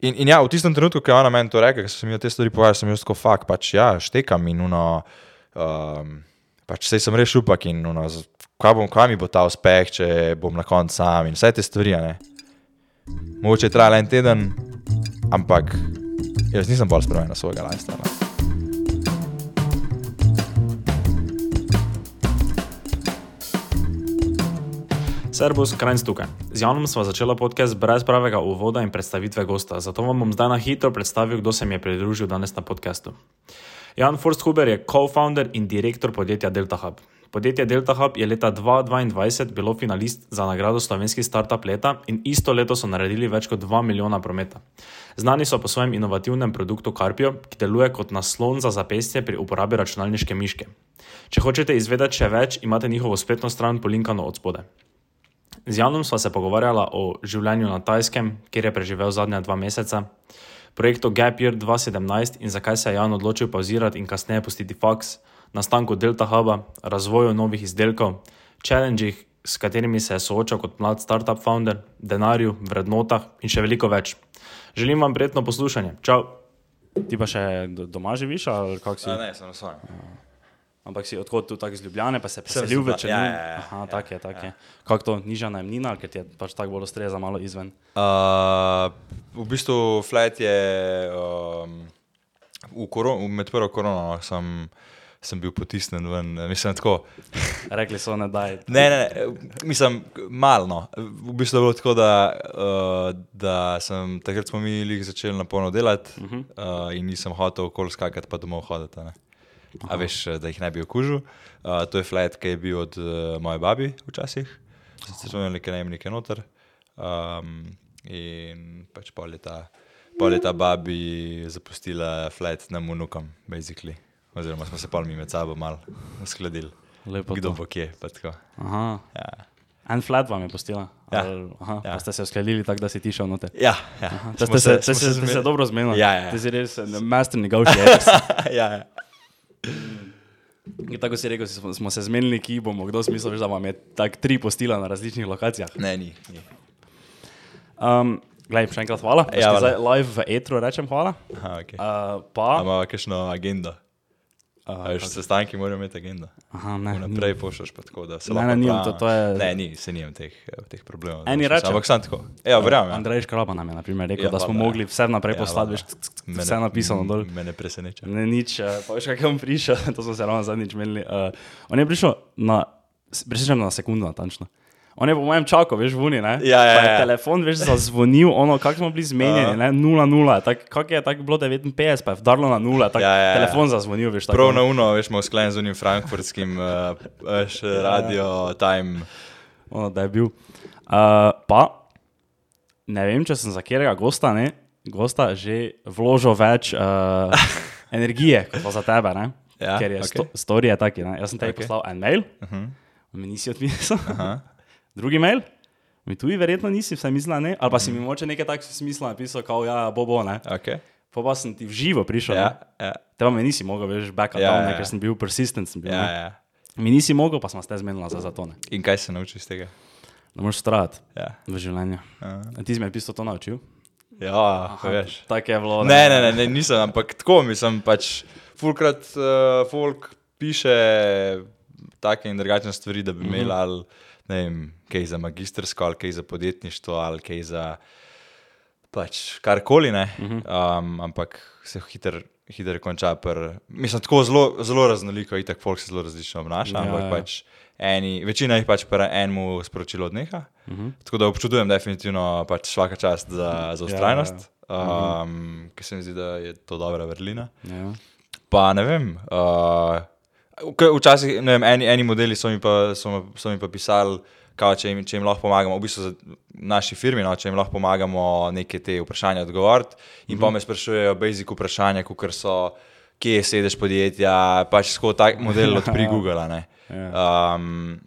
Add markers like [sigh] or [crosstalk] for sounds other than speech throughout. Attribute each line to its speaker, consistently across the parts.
Speaker 1: In, in ja, v tistem trenutku, ko je ona meni to rekla, ko sem jim te stvari povedal, sem jaz tako fakt, pač ja, štekam in uno, um, pač sej sem reš upak in uno, kaj, bom, kaj mi bo ta uspeh, če bom na koncu sam in vse te stvari, ne. Mogoče je trajalo en teden, ampak jaz nisem bolj spremenil svojega lifestyla.
Speaker 2: Servus, Krajnc tukaj. Z Janom sva začela podcast brez pravega uvoda in predstavitve gosta, zato vam bom zdaj na hitro predstavil, kdo se mi je pridružil danes na podkastu. Jan Forsthuber je co-founder in direktor podjetja Delta Hub. Podjetje Delta Hub je leta 2022 bilo finalist za nagrado Slovenski startup leta in isto leto so naredili več kot 2 milijona prometa. Znani so po svojem inovativnem produktu Carpio, ki deluje kot naslon za zapestje pri uporabi računalniške miške. Če hočete izvedeti še več, imate njihovo spletno stran polinkano od spodaj. Z Janom sva se pogovarjala o življenju na Tajskem, kjer je preživel zadnja dva meseca, projektu Gap Year 2017 in zakaj se je Jan odločil pauzirati in kasneje pustiti faks, nastanku Delta Huba, razvoju novih izdelkov, challengih, s katerimi se je soočal kot mlad startup founder, denarju, vrednotah in še veliko več. Želim vam prijetno poslušanje. Čau! Ti pa še do- doma živiš, ali kako si?
Speaker 1: ne, sem na svojem.
Speaker 2: Ampak si odhod tu tako iz Ljubljane, pa se preselil v
Speaker 1: Ljubljane,
Speaker 2: Črnino.
Speaker 1: ja, ja, ja,
Speaker 2: Aha,
Speaker 1: ja,
Speaker 2: tako je, tako je. Kako to niža najemnina, ker ti je pač tako bolj ustreza malo izven?
Speaker 1: Uh, v bistvu flat je um, v koron, med prvo korono no, sem, sem bil potisnjen ven. Mislim, tako.
Speaker 2: Rekli so, ne daj.
Speaker 1: Ne, ne, ne, mislim, malno. V bistvu je bilo tako, da, uh, da sem takrat smo mi lih začeli na polno delati uh -huh. uh, in nisem hotel okoli skakati, pa domov hoditi. A veš, da jih ne bi okužil. Uh, to je flat, ki je bil od uh, moje babi včasih, zdaj smo imeli neke najemnike noter. Um, in pač pol leta, pol leta babi zapustila flat nam unukom, basically. Oziroma smo se pol mi med sabo malo uskladili.
Speaker 2: Lepo
Speaker 1: Kdo
Speaker 2: to.
Speaker 1: bo kje, pa tako.
Speaker 2: Aha.
Speaker 1: Ja.
Speaker 2: En flat vam je postila.
Speaker 1: Ja.
Speaker 2: Ali- Aha,
Speaker 1: Ja.
Speaker 2: ste se uskladili tako, da si ti šel noter.
Speaker 1: Ja, ja. Smo
Speaker 2: ste se, se, ste se
Speaker 1: zmenili.
Speaker 2: dobro zmenili.
Speaker 1: Ja, ja, ja.
Speaker 2: Ti si res eh, master negotiator. [laughs]
Speaker 1: ja, ja.
Speaker 2: In Tako si rekel, smo, smo se zmenili, ki bomo, kdo smisel, da vam je tako tri postila na različnih lokacijah.
Speaker 1: Ne, ni. ni.
Speaker 2: Um, Glej, še enkrat hvala.
Speaker 1: Ja,
Speaker 2: zdaj live v etru rečem hvala.
Speaker 1: Aha, okay.
Speaker 2: Uh, pa.
Speaker 1: imamo kakšno agendo?
Speaker 2: Uh,
Speaker 1: A veš, sestanki morajo imeti agendo.
Speaker 2: aha, ne.
Speaker 1: Naprej pošljaš pa tako, da se
Speaker 2: Ne,
Speaker 1: lahko
Speaker 2: ne, nimam, to- to je-
Speaker 1: Ne, ni, se nimam teh, teh problemov.
Speaker 2: Eni rečejo.
Speaker 1: Ampak sem tako. Ja, verjamem. Ja.
Speaker 2: Andrej Škraba nam je na primer, rekel,
Speaker 1: Ja,
Speaker 2: da smo
Speaker 1: ja.
Speaker 2: mogli vse naprej
Speaker 1: Ja,
Speaker 2: poslati, veš, vse napisano dol.
Speaker 1: Me ne preseneča.
Speaker 2: Ne, nič, eh, pa veš, kaj on prišel, [laughs] to smo se ravno zadnjič menili. Uh, on je prišel na, prišel na sekundu natančno. On je po mojem čakal, veš, vuni, ne?
Speaker 1: Ja, ja, ja.
Speaker 2: telefon, veš, zazvonil, ono, kak smo bili zmenjeni, ne, 0-0, tak, kak je tako bilo 59, pa je vdarlo na 0, tak
Speaker 1: Ja, ja, ja.
Speaker 2: telefon zazvonil, veš, tako.
Speaker 1: Prav na uno, veš, smo sklenili z unim frankfurtskim, uh, veš, radio time.
Speaker 2: ono, da je bil. Uh, pa, ne vem, če sem za katerega gosta, ne, gosta že vložil več uh, [laughs] energije kot pa za tebe, ne?
Speaker 1: Ja,
Speaker 2: Ker je
Speaker 1: okej.
Speaker 2: sto, story je taki, ne? Jaz sem tebi okay. poslal en mail, uh. -huh. mi nisi odpisal.
Speaker 1: Aha.
Speaker 2: Drugi mail, mi tudi verjetno nisi, vsaj mislila ne, ali pa si mi moče nekaj takega smisla napisal, kao ja, bo bo, ne.
Speaker 1: Okay.
Speaker 2: Pa pa sem ti v živo prišel,
Speaker 1: Ja,
Speaker 2: ja.
Speaker 1: ja,
Speaker 2: te pa mi nisi mogel, veš, back up,
Speaker 1: Ja,
Speaker 2: ja, down,
Speaker 1: ja,
Speaker 2: ne,
Speaker 1: ja.
Speaker 2: ker sem bil persistent, sem bil,
Speaker 1: ja,
Speaker 2: ne.
Speaker 1: ja.
Speaker 2: Mi nisi mogel, pa smo ste zmenili za, za to, ne.
Speaker 1: In kaj se naučiš iz tega?
Speaker 2: Da moraš strati
Speaker 1: Ja.
Speaker 2: v življenju.
Speaker 1: Aha.
Speaker 2: A Ti si me pisal to naučil?
Speaker 1: Ja, veš.
Speaker 2: Tako je bilo.
Speaker 1: Ne, ne, ne, ne, nisem, ampak tako mislim, pač fulkrat uh, folk piše take in drugačne stvari, da bi
Speaker 2: Mhm.
Speaker 1: imeli ali ne vem, kaj za magistrsko, ali kaj za podjetništvo, ali kaj za pač karkoli, ne.
Speaker 2: Mhm.
Speaker 1: Um, ampak se hiter, hiter konča. Pr, mislim, tako zelo, zelo raznoliko, itak folk se zelo različno obnaša,
Speaker 2: Ja,
Speaker 1: ampak
Speaker 2: ja.
Speaker 1: pač eni, večina jih pač pri enemu sporočilo odneha.
Speaker 2: Uh -huh.
Speaker 1: Tako da občudujem definitivno pač vsaka čast za, za
Speaker 2: Ja,
Speaker 1: ustrajnost, ja, um, ker se mi zdi, da je to dobra vrlina.
Speaker 2: ja.
Speaker 1: Pa ne vem. Uh, včasih, ne vem, eni, eni modeli so mi pa, so, so mi pa pisali, kao, če, jim, če jim lahko pomagamo, v bistvu za naši firmi, no, če jim lahko pomagamo neke te vprašanja odgovoriti. In uh -huh. pa me sprašujejo basic vprašanja, kot so, kje je sedež podjetja, pač skozi tak model [laughs] odpri Google. a ne.
Speaker 2: Ja.
Speaker 1: Um,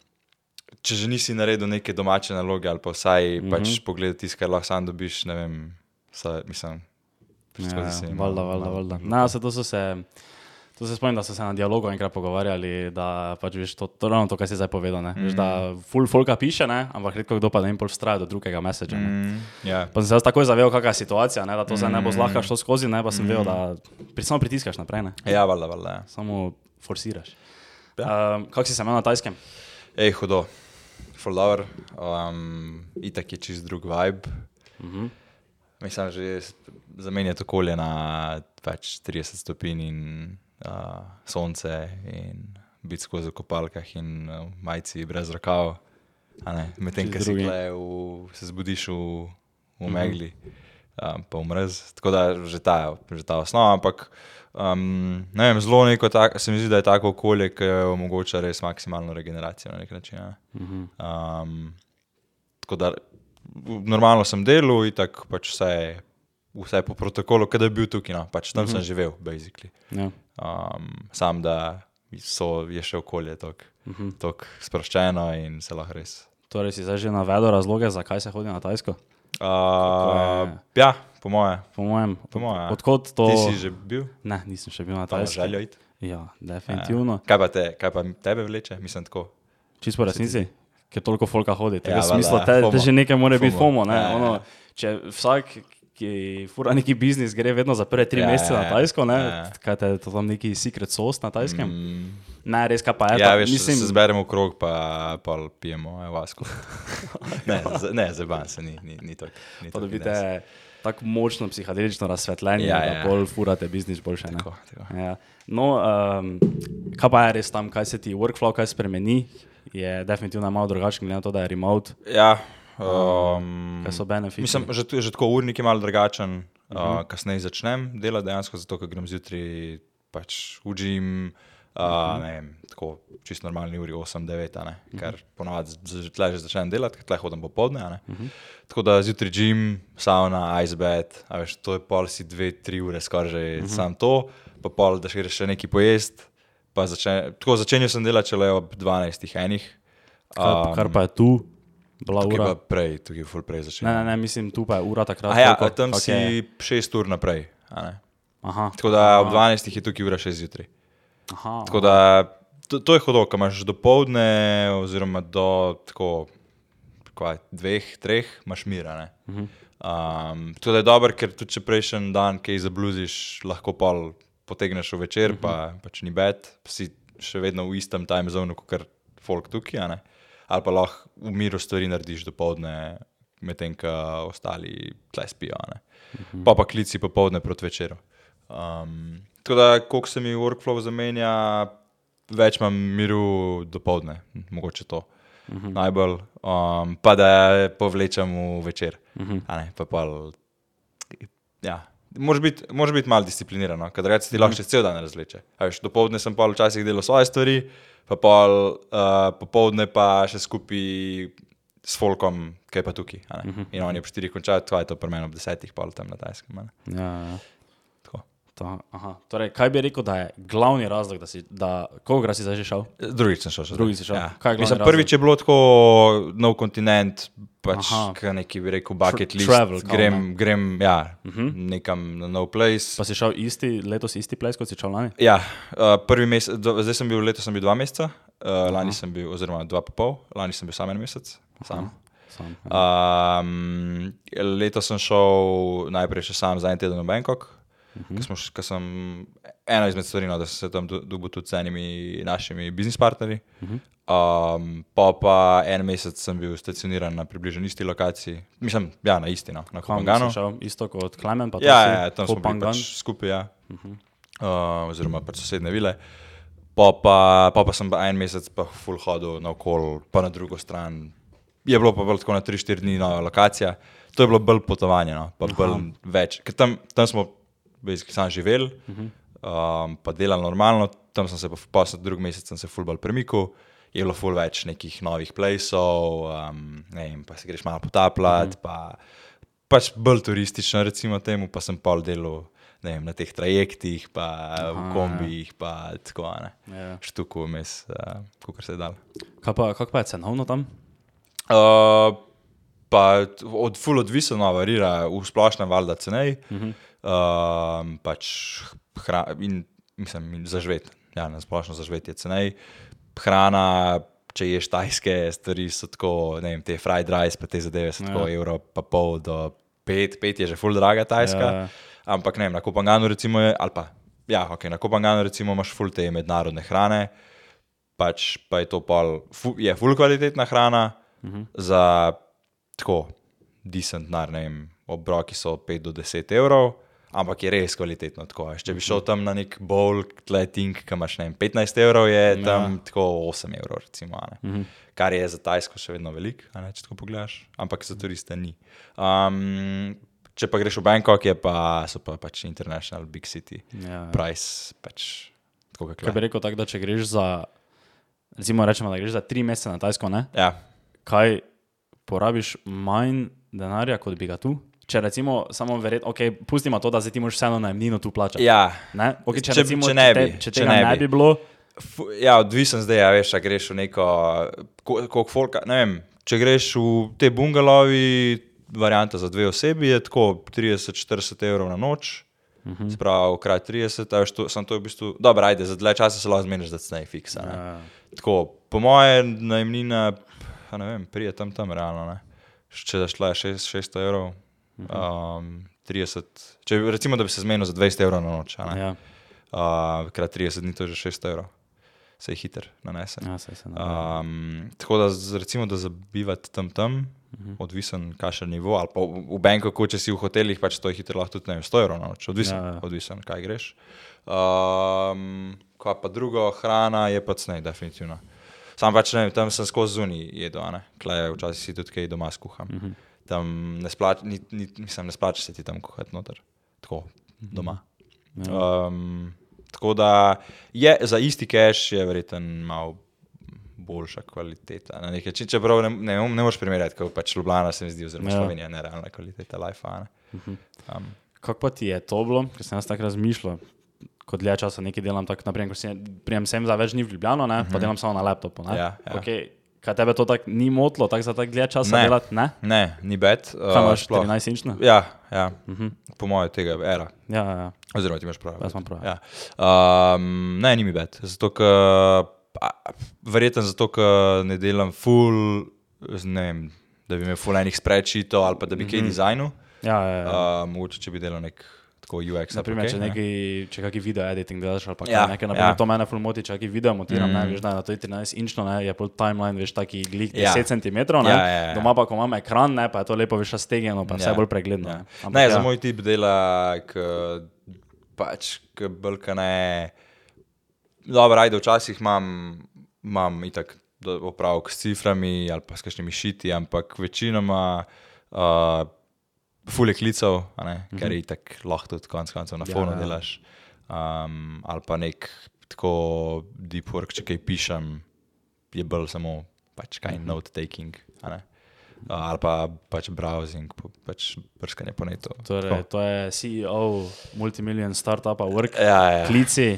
Speaker 1: če že nisi naredil neke domače naloge, ali pa vsaj mm -hmm. pač pogledati tisto, kar lahko sam dobiš, ne vem, vsaj, mislim.
Speaker 2: Ja, valjda, valjda,
Speaker 1: malo-
Speaker 2: valjda. No, se to so se. To se spomnim, da so se na dialogu enkrat pogovarjali, da pač veš to, to, ravno to, kar si zdaj povedal. Mm. Veš, da full folka piše, ne? ampak redko kdo pa ne jim pol vztraja do drugega messagea. Mm.
Speaker 1: Ja.
Speaker 2: Pa sem se jaz takoj zavedel, kakšna je situacija, ne? da to zdaj ne bo zlahka šlo skozi, ne? pa sem mm. vedel, da pri, samo pritiskaš naprej, ne?
Speaker 1: Ja, valjda, valjda. Ja.
Speaker 2: samo forsiraš. Ja. Um, Kako si se imel na tajskem?
Speaker 1: Ej, hudo, full dobro, um, itak je čist drug vibe. Mm -hmm. Mislim, že zamenjati okolje na pač 30 stopinj in uh, sonce in biti skozi v kopalkah in uh, majci brez rokav. Medtem, ko si gledaj, se zbudiš v, v megli, um, pa umrz. Tako da že ta, že ta osnova. Ampak um, ne vem, zelo neko, tak, se mi zdi, da je tako okolje, ki omogoča res maksimalno regeneracijo na nek način. Ne? Um, tako da normalno sem delal in tako pač vse. Vse po protokolu, ki je bil tukaj, no. pač tam uh -huh. sem živel, basically. Ja. Um, sam da so, je še okolje tako uh -huh. sproščeno in se lahko res.
Speaker 2: Torej, si zdaj že navedel razloge, zakaj se hodi na Tajsko?
Speaker 1: Uh, ja, po mojem.
Speaker 2: Po mojem.
Speaker 1: Po moje.
Speaker 2: Odkot to?
Speaker 1: Ti si že bil?
Speaker 2: Ne, nisem še bil na Tajsko.
Speaker 1: željo iti?
Speaker 2: Ja, definitivno.
Speaker 1: Kaj pa, te, kaj pa tebe vleče? Mislim tako.
Speaker 2: Čisto po resnici, ker toliko folka hodi.
Speaker 1: Ja,
Speaker 2: Ja, smisla,
Speaker 1: ja,
Speaker 2: te, te že nekaj mora biti
Speaker 1: FOMO.
Speaker 2: Ne?
Speaker 1: Ja, ja,
Speaker 2: Ono,
Speaker 1: ja.
Speaker 2: če vsak, ki fura neki biznis, gre vedno za prve tri
Speaker 1: Ja,
Speaker 2: mesece
Speaker 1: ja,
Speaker 2: na
Speaker 1: ja.
Speaker 2: Tajsko, ne?
Speaker 1: Ja, ja.
Speaker 2: kaj te je to tam neki secret sauce na Tajskem?
Speaker 1: Mm,
Speaker 2: Ne, res kaj pa je.
Speaker 1: ja,
Speaker 2: ta-
Speaker 1: veš, mislim, se zberemo krog, pa, pa pijemo avasko. [laughs] ne, z- ne zaban se ni, ni, ni tako. ni
Speaker 2: Pa dobite tako močno psihadelično razsvetljenje,
Speaker 1: Ja,
Speaker 2: ja,
Speaker 1: ja.
Speaker 2: da bolj furate biznis boljše. Ne?
Speaker 1: Tako, tako.
Speaker 2: Ja. No, um, kaj pa je res tam, kaj se ti workflow, kaj spremeni, je definitivno malo drugačen, glede na to, da je remote,
Speaker 1: Ja, um,
Speaker 2: kaj so benefiti.
Speaker 1: Mislim, že, že tako urnik je malo drugačen, uh
Speaker 2: Mhm.
Speaker 1: -huh. uh, kasneje začnem delati dejansko, zato ker grem zjutraj pač v gym, uh, uh -huh. ne vem, tako čisto normalni uri 8-9, a ne,
Speaker 2: Mhm.
Speaker 1: ker ponavadi z- tle že začnem delati, ker tle hodim popoldne. Uh -huh. Tako da zjutraj gym, sauna, ice bath, a veš, to je pol si 2-3 ure skoraj že uh -huh. sam to, pa pol, da še greš še nekaj pojest. Pa začne, tako začenjal sem delati šele ob 12 enih.
Speaker 2: kar, kar pa je tu, bila
Speaker 1: Tukaj
Speaker 2: ura.
Speaker 1: pa prej, tukaj je full prej začel.
Speaker 2: Ne, ne, ne, mislim, tu pa je ura takrat.
Speaker 1: A ja,
Speaker 2: koliko?
Speaker 1: tam si
Speaker 2: je?
Speaker 1: 6 ur naprej.
Speaker 2: Aha,
Speaker 1: Tako da ob 12 je tukaj ura 6 zjutraj.
Speaker 2: aha,
Speaker 1: Tako da to, to je hodo, ko imaš do povdne, oziroma do tako, kaj, dveh, treh, imaš mira. Uh -huh. um, tako da je dobro, ker tudi če prejšnji dan kaj zabluziš, lahko pol potegneš v večer, uh -huh. pa pač ni bed, pa si še vedno v istem time zonu, kot folk tukaj. ne. Ali pa lahko v miru stvari narediš do povdne, medtem ko ostali tle spijo. a ne. Pa pa klici popovdne proti večeru. Um, tako da, koliko se mi workflow zamenja, več imam miru do povdne, mogoče to. Uh -huh. Najbolj, um, pa da povlečem v večer. -huh. ne, pa pol, ja. Moraš biti, biti malo discipliniran, no? ker reče ti lahko še cel dan razleče. Veš, dopoledne sem pa včasih delal svoje stvari, pa pol, uh, popoldne pa še skupaj s folkom, ki je pa tukaj. a ne. In oni ob štirih končajo, to je to pri meni ob desetih, pol tam na tajskem.
Speaker 2: ja, ja. Ta, aha. Torej, kaj bi rekel, da je glavni razlog, da si, da, koliko si zdaj že šel?
Speaker 1: Drugič sem šel še.
Speaker 2: Drugič si šel.
Speaker 1: Ja.
Speaker 2: Kaj je glavni
Speaker 1: Mislim,
Speaker 2: razlog?
Speaker 1: prvič je bilo tako nov kontinent, pač neki bi rekel bucket list.
Speaker 2: travel,
Speaker 1: grem,
Speaker 2: ne?
Speaker 1: grem ja, uh -huh. nekam na nov place.
Speaker 2: Pa si šel isti, letos isti ples, kot si šel lani?
Speaker 1: Ja, uh, prvi mesec, do, zdaj sem bil, letos sem bil dva meseca, uh, lani sem bil, oziroma dva pa pol, lani sem bil sam en mesec. Sam.
Speaker 2: Sam, ja.
Speaker 1: Um, letos sem šel najprej še sam za en teden v Bangkok, uh -huh. ker sem ena izmed stvari, no, da sem se tam do- dobil tudi s enimi našimi biznis partnerji. Uh -huh. um, pa pa en mesec sem bil stacioniran na približno isti lokaciji, mislim, ja, na isti, no, na Kopanganu.
Speaker 2: si šel? Isto kot Klemen, pa to
Speaker 1: Ja, ja, tam smo bili pač skupaj, ja. uh -huh. uh, oziroma pač sosedne vile. Pa pa, pa pa sem pa en mesec pa full hodil naokol, pa na drugo stran. Je bilo pa tako na 3-4 dni nova lokacija. To je bilo bolj potovanje, no, pa bolj več. Ker tam, tam smo basically sam živeli, uh -huh. um, pa delali normalno, tam sem se pa, sem drug mesec sem se full bolj premikal. Je bilo full več nekih novih plesov, um, ne vem, pa se greš malo potapljati, uh -huh. pa pač bolj turistično, recimo temu, pa sem pol delal ne vem, na teh trajektih, pa Aha, v kombijih, pa tako ne.
Speaker 2: Ja.
Speaker 1: Štuku vmes, uh, kot se je dal.
Speaker 2: Kaj pa, kak pa je cenovno tam?
Speaker 1: Uh, pa od ful odvisno no, varira, v splošnem valjda cenej. Uh -huh. Uh, pač hra, in mislim, zaživeti. Ja, na splošno zaživeti je cenej. Hrana, če ješ tajske stvari, so tako, ne vem, te fried rice, pa te zadeve so tako
Speaker 2: Ja.
Speaker 1: evro, pa pol do pet, pet je že full draga tajska.
Speaker 2: Ja.
Speaker 1: Ampak ne vem, na Kopanganu recimo je, ali pa, ja, ok, na Kopanganu recimo imaš full te mednarodne hrane, pač pa je to pol, fu, je full kvalitetna hrana uh -huh. za tako decent nar, ne vem, obroki so 5 do 10 evrov. Ampak je res kvalitetno. Tako. Če bi šel tam na nek bowl, tle tink, ki imaš ne vem, 15 evrov, je tam ja. tako 8 evrov, recimo, ne. mm -hmm. kar je za Tajsko še vedno veliko, če tako pogledaš, ampak za turiste ni. Um, če pa greš v Bangkok, je pa, so pa pač international big city,
Speaker 2: Ja.
Speaker 1: price pač tako
Speaker 2: Kaj bi rekel tako, da če greš za, recimo rečemo, da greš za tri mesece na Tajsko, ne?
Speaker 1: Ja,
Speaker 2: kaj porabiš manj denarja, kot bi ga tu? Če recimo samo verjetno, ok, pustimo to, da zdaj ti moraš vseeno najemnino tu plačati.
Speaker 1: ja.
Speaker 2: Ne? Okay, če,
Speaker 1: Če-
Speaker 2: če, recimo,
Speaker 1: če ne bi,
Speaker 2: te, če
Speaker 1: če ne
Speaker 2: ne
Speaker 1: bi.
Speaker 2: bi bilo,
Speaker 1: Ja, odvisen zdaj, a veš, a greš v neko, ko- koliko folka, ne vem, če greš v te bungalovi, varianta za dve osebi je tako 30-40 evrov na noč, uh -huh. spravo krat 30, a veš, to, sem to v bistvu, dobro, ajde, za dlje časa se lahko zmeniš, da cnej fiksa. Ne?
Speaker 2: Ja.
Speaker 1: Tako, po moje najemnina, pa ne vem, prije tam tam realno, ne. Če da šla je 600 evrov, um, 30, če bi, recimo, da bi se zmenil za 20 evrov na noč, ne.
Speaker 2: ja,
Speaker 1: Uh, krat 30 dni to je že 600 evrov, se je hiter nanese.
Speaker 2: ja, se ne.
Speaker 1: Um, tako da, z- recimo, da zabivati tam tam, uh
Speaker 2: Mhm.
Speaker 1: -huh. odvisen kašen nivo, ali pa v, v Bangkoku, če si v hotelih, pač to je hitro lahko tudi ne vem, 100 evrov na noč, odvisen,
Speaker 2: Ja,
Speaker 1: ja, odvisen kaj greš. Um, kaj pa drugo, hrana je pa cnej, definitivno. Sam pač ne vem, tam sem skozi zunaj jedel, ne, klej, včasih si tudi kaj doma skuham. Uh
Speaker 2: Mhm.
Speaker 1: -huh. Tam ne splača, ni, ni, mislim, ne splača se ti tam kuhati noter, tako doma.
Speaker 2: Ja.
Speaker 1: Um, tako da je za isti cache je verjeten malo boljša kvaliteta. Na neki način, čeprav ne, ne, ne moreš primerjati, kot pač Ljubljana se mi zdi, oziroma
Speaker 2: Ja.
Speaker 1: ja. Slovenija, nerealna kvaliteta life. Ne? Um,
Speaker 2: Kako pa ti je to bilo, ker sem jaz tako razmišljal, kot dlje časa nekaj delam, tako naprimer, ko sem prijem sem za več dni v Ljubljano, ne, pa delam samo na laptopu. Ne?
Speaker 1: Ja, ja.
Speaker 2: Okay. Kaj tebe to tako ni motlo, tako za tako dlje časa
Speaker 1: Ne.
Speaker 2: delati? Ne?
Speaker 1: ne, ni bed.
Speaker 2: Kaj imaš,
Speaker 1: sploh.
Speaker 2: 14 inčno?
Speaker 1: Ja, ja. Uh -huh. po mojem tega era.
Speaker 2: Ja, ja, ja.
Speaker 1: Oziroma, ti imaš prav.
Speaker 2: Jaz imam prav,
Speaker 1: Ja. Um, ne, ni mi bed. Zato, ker, a, verjetno zato, ker ne delam full, z- ne vem, da bi imel full enih spreadsheetov ali pa da bi kaj dizajnil.
Speaker 2: ja, ja, ja.
Speaker 1: Uh, mogoče, če bi delal nek tako UX.
Speaker 2: Naprimer, če,
Speaker 1: ne.
Speaker 2: nekaj, če kakšen video editing delaš ali pa
Speaker 1: Ja,
Speaker 2: ja, nekaj, naprimer,
Speaker 1: ja.
Speaker 2: ja. to mene ful moti, če kakšen video montiram, mm. ne, veš, da na to je 13 inčno, ne, je pol timeline, veš, taki glik
Speaker 1: Ja.
Speaker 2: 10 cm, ne,
Speaker 1: Ja, ja, ja.
Speaker 2: doma pa, ko imam ekran, ne, pa je to lepo, veš, stegeno, pa vse
Speaker 1: Ja.
Speaker 2: bolj pregledno.
Speaker 1: Ja.
Speaker 2: Ampak
Speaker 1: Ne,
Speaker 2: ja.
Speaker 1: za moj tip dela, k, pač, k brka ne. Dobro, ajde, včasih imam, imam itak opravek s ciframi ali pa s kakšnimi šiti, ampak večinoma uh, fulje klicev, a ne, ker je itak lahko tudi konc koncev na
Speaker 2: Ja,
Speaker 1: fonu
Speaker 2: ja.
Speaker 1: delaš. Um, ali pa nek tako deep work, če kaj pišem, je bolj samo pač kaj note taking. a ne. Uh, ali pa pač browsing, po- pač brskanje po netu.
Speaker 2: Torej, to je CEO multimillion startupa, work,
Speaker 1: Ja, ja.
Speaker 2: klici,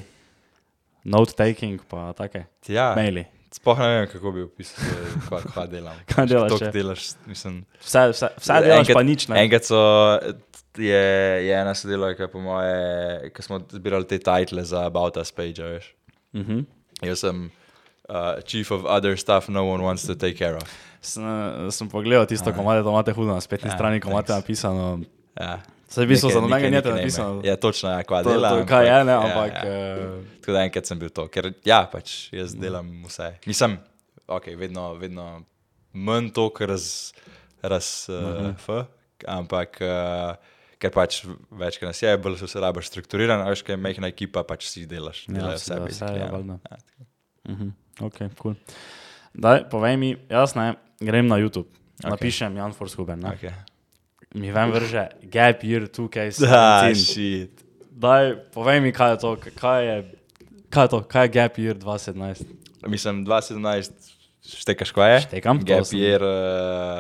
Speaker 2: note taking, pa take,
Speaker 1: ja.
Speaker 2: maili.
Speaker 1: Sploh ne vem, kako bi opisal, kaj, kaj delam. [laughs]
Speaker 2: Kaj delaš,
Speaker 1: To,
Speaker 2: ja?
Speaker 1: delaš mislim,
Speaker 2: Vse, vse, vse delaš,
Speaker 1: enkrat-
Speaker 2: pa nič ne.
Speaker 1: Enkrat so, je, je ena sodelavka, po moje, ki smo zbirali te title za About Us page, veš.
Speaker 2: Uh -huh.
Speaker 1: Jaz sem uh, chief of other stuff no one wants to take care of.
Speaker 2: sem, sem pogledal tisto, ko imate, to imate hudo na spletni
Speaker 1: Ja,
Speaker 2: strani, ko imate napisano.
Speaker 1: Ja.
Speaker 2: Saj v bistvu za nobenega njete
Speaker 1: nekaj
Speaker 2: napisano.
Speaker 1: Ja, točno, ja, kva
Speaker 2: To,
Speaker 1: dela.
Speaker 2: to, kaj je, ne,
Speaker 1: ja,
Speaker 2: ampak.
Speaker 1: Ja.
Speaker 2: eh,
Speaker 1: Tako da enkrat sem bil to, ker ja, pač jaz delam vse. Mislim, ok, vedno, vedno manj to, kar raz, raz uh, uh -huh. f, ampak uh, ker pač večkrat nas je, bolj so se rabaš strukturiran, a veš, kaj je mehna ekipa, pač si delaš,
Speaker 2: Ja,
Speaker 1: delajo
Speaker 2: si
Speaker 1: vse.
Speaker 2: vse,
Speaker 1: basically,
Speaker 2: ja,
Speaker 1: ja.
Speaker 2: valjda.
Speaker 1: Ja.
Speaker 2: Mhm, Ok, cool. Daj, povej mi, jaz ne, grem na YouTube, okay. napišem Jan Forshuben, ne.
Speaker 1: Okay.
Speaker 2: Mi vem vrže Gap Year 2K.
Speaker 1: Da,
Speaker 2: 17.
Speaker 1: shit.
Speaker 2: Daj, povej mi, kaj je to, kaj je, kaj je to, kaj je Gap Year 2017.
Speaker 1: Mislim, 2017 štekaš, kaj je?
Speaker 2: Štekam,
Speaker 1: Gap
Speaker 2: sem-
Speaker 1: year uh,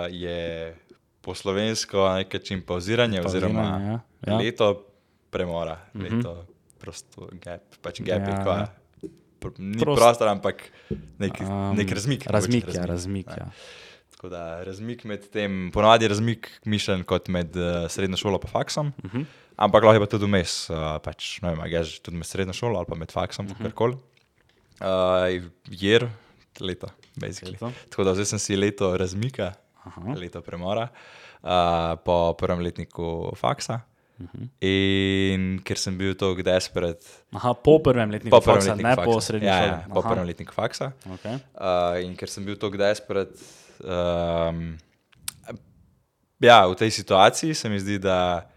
Speaker 1: je po slovensko nekaj čim pauziranje, oziroma
Speaker 2: Pauziranje, ja. Ja.
Speaker 1: leto premora, leto prosto gap, pač gap je
Speaker 2: Ja.
Speaker 1: kva. Pr- Ni
Speaker 2: Prost-
Speaker 1: prostor, ampak nek,
Speaker 2: Um,
Speaker 1: nek razmik.
Speaker 2: Razmik, ja,
Speaker 1: razmik.
Speaker 2: razmik.
Speaker 1: Ne.
Speaker 2: Ja.
Speaker 1: Tako da razmik med tem, ponovadi je razmik mišljen kot med uh, srednjo šolo in faksom, uh -huh. ampak lahko je pa tudi vmes, uh, pač, ne vem, a greš tudi med srednjo šolo ali pa med faksom, uh -huh. karkoli. Uh, jer, leto, basically.
Speaker 2: Leto.
Speaker 1: Tako da zdaj sem si leto razmika,
Speaker 2: Aha.
Speaker 1: leto premora, uh, po prvem letniku faksa. Uh -huh. In ker sem bil tako desperat,
Speaker 2: Aha, po prvem letniku
Speaker 1: po prvem
Speaker 2: faksa,
Speaker 1: letniku
Speaker 2: ne
Speaker 1: faksa,
Speaker 2: po srednji
Speaker 1: ja,
Speaker 2: šoli.
Speaker 1: ja, po prvem letniku faksa.
Speaker 2: okej.
Speaker 1: Uh, in ker sem bil tako desperat, um, ja, v tej situaciji se mi zdi, da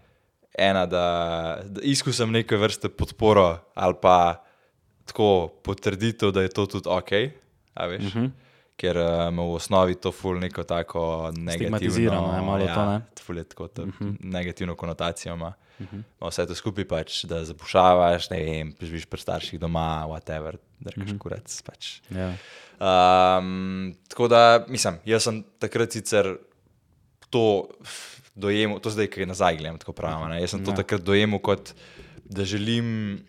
Speaker 1: ena, da, da izkusim neke vrste podporo ali pa tako potrditev, da je to tudi ok. Veš, uh
Speaker 2: Mhm.
Speaker 1: -huh. Ker me v osnovi to ful neko tako negativno.
Speaker 2: Je malo to, ne? Mhm.
Speaker 1: Ful je tako uh -huh. negativno konotacijo ima. Uh -huh. Vse to skupaj pač, da zapušavaš, ne vem, živiš pri starših doma, whatever, da rečeš uh -huh. kurac. Pač.
Speaker 2: Ja.
Speaker 1: Um, tako da, mislim, jaz sem takrat sicer to dojemal, to zdaj, ki je nazaj gledam, tako pravim. ne, Jaz sem to
Speaker 2: Ja.
Speaker 1: takrat dojemal kot, da želim,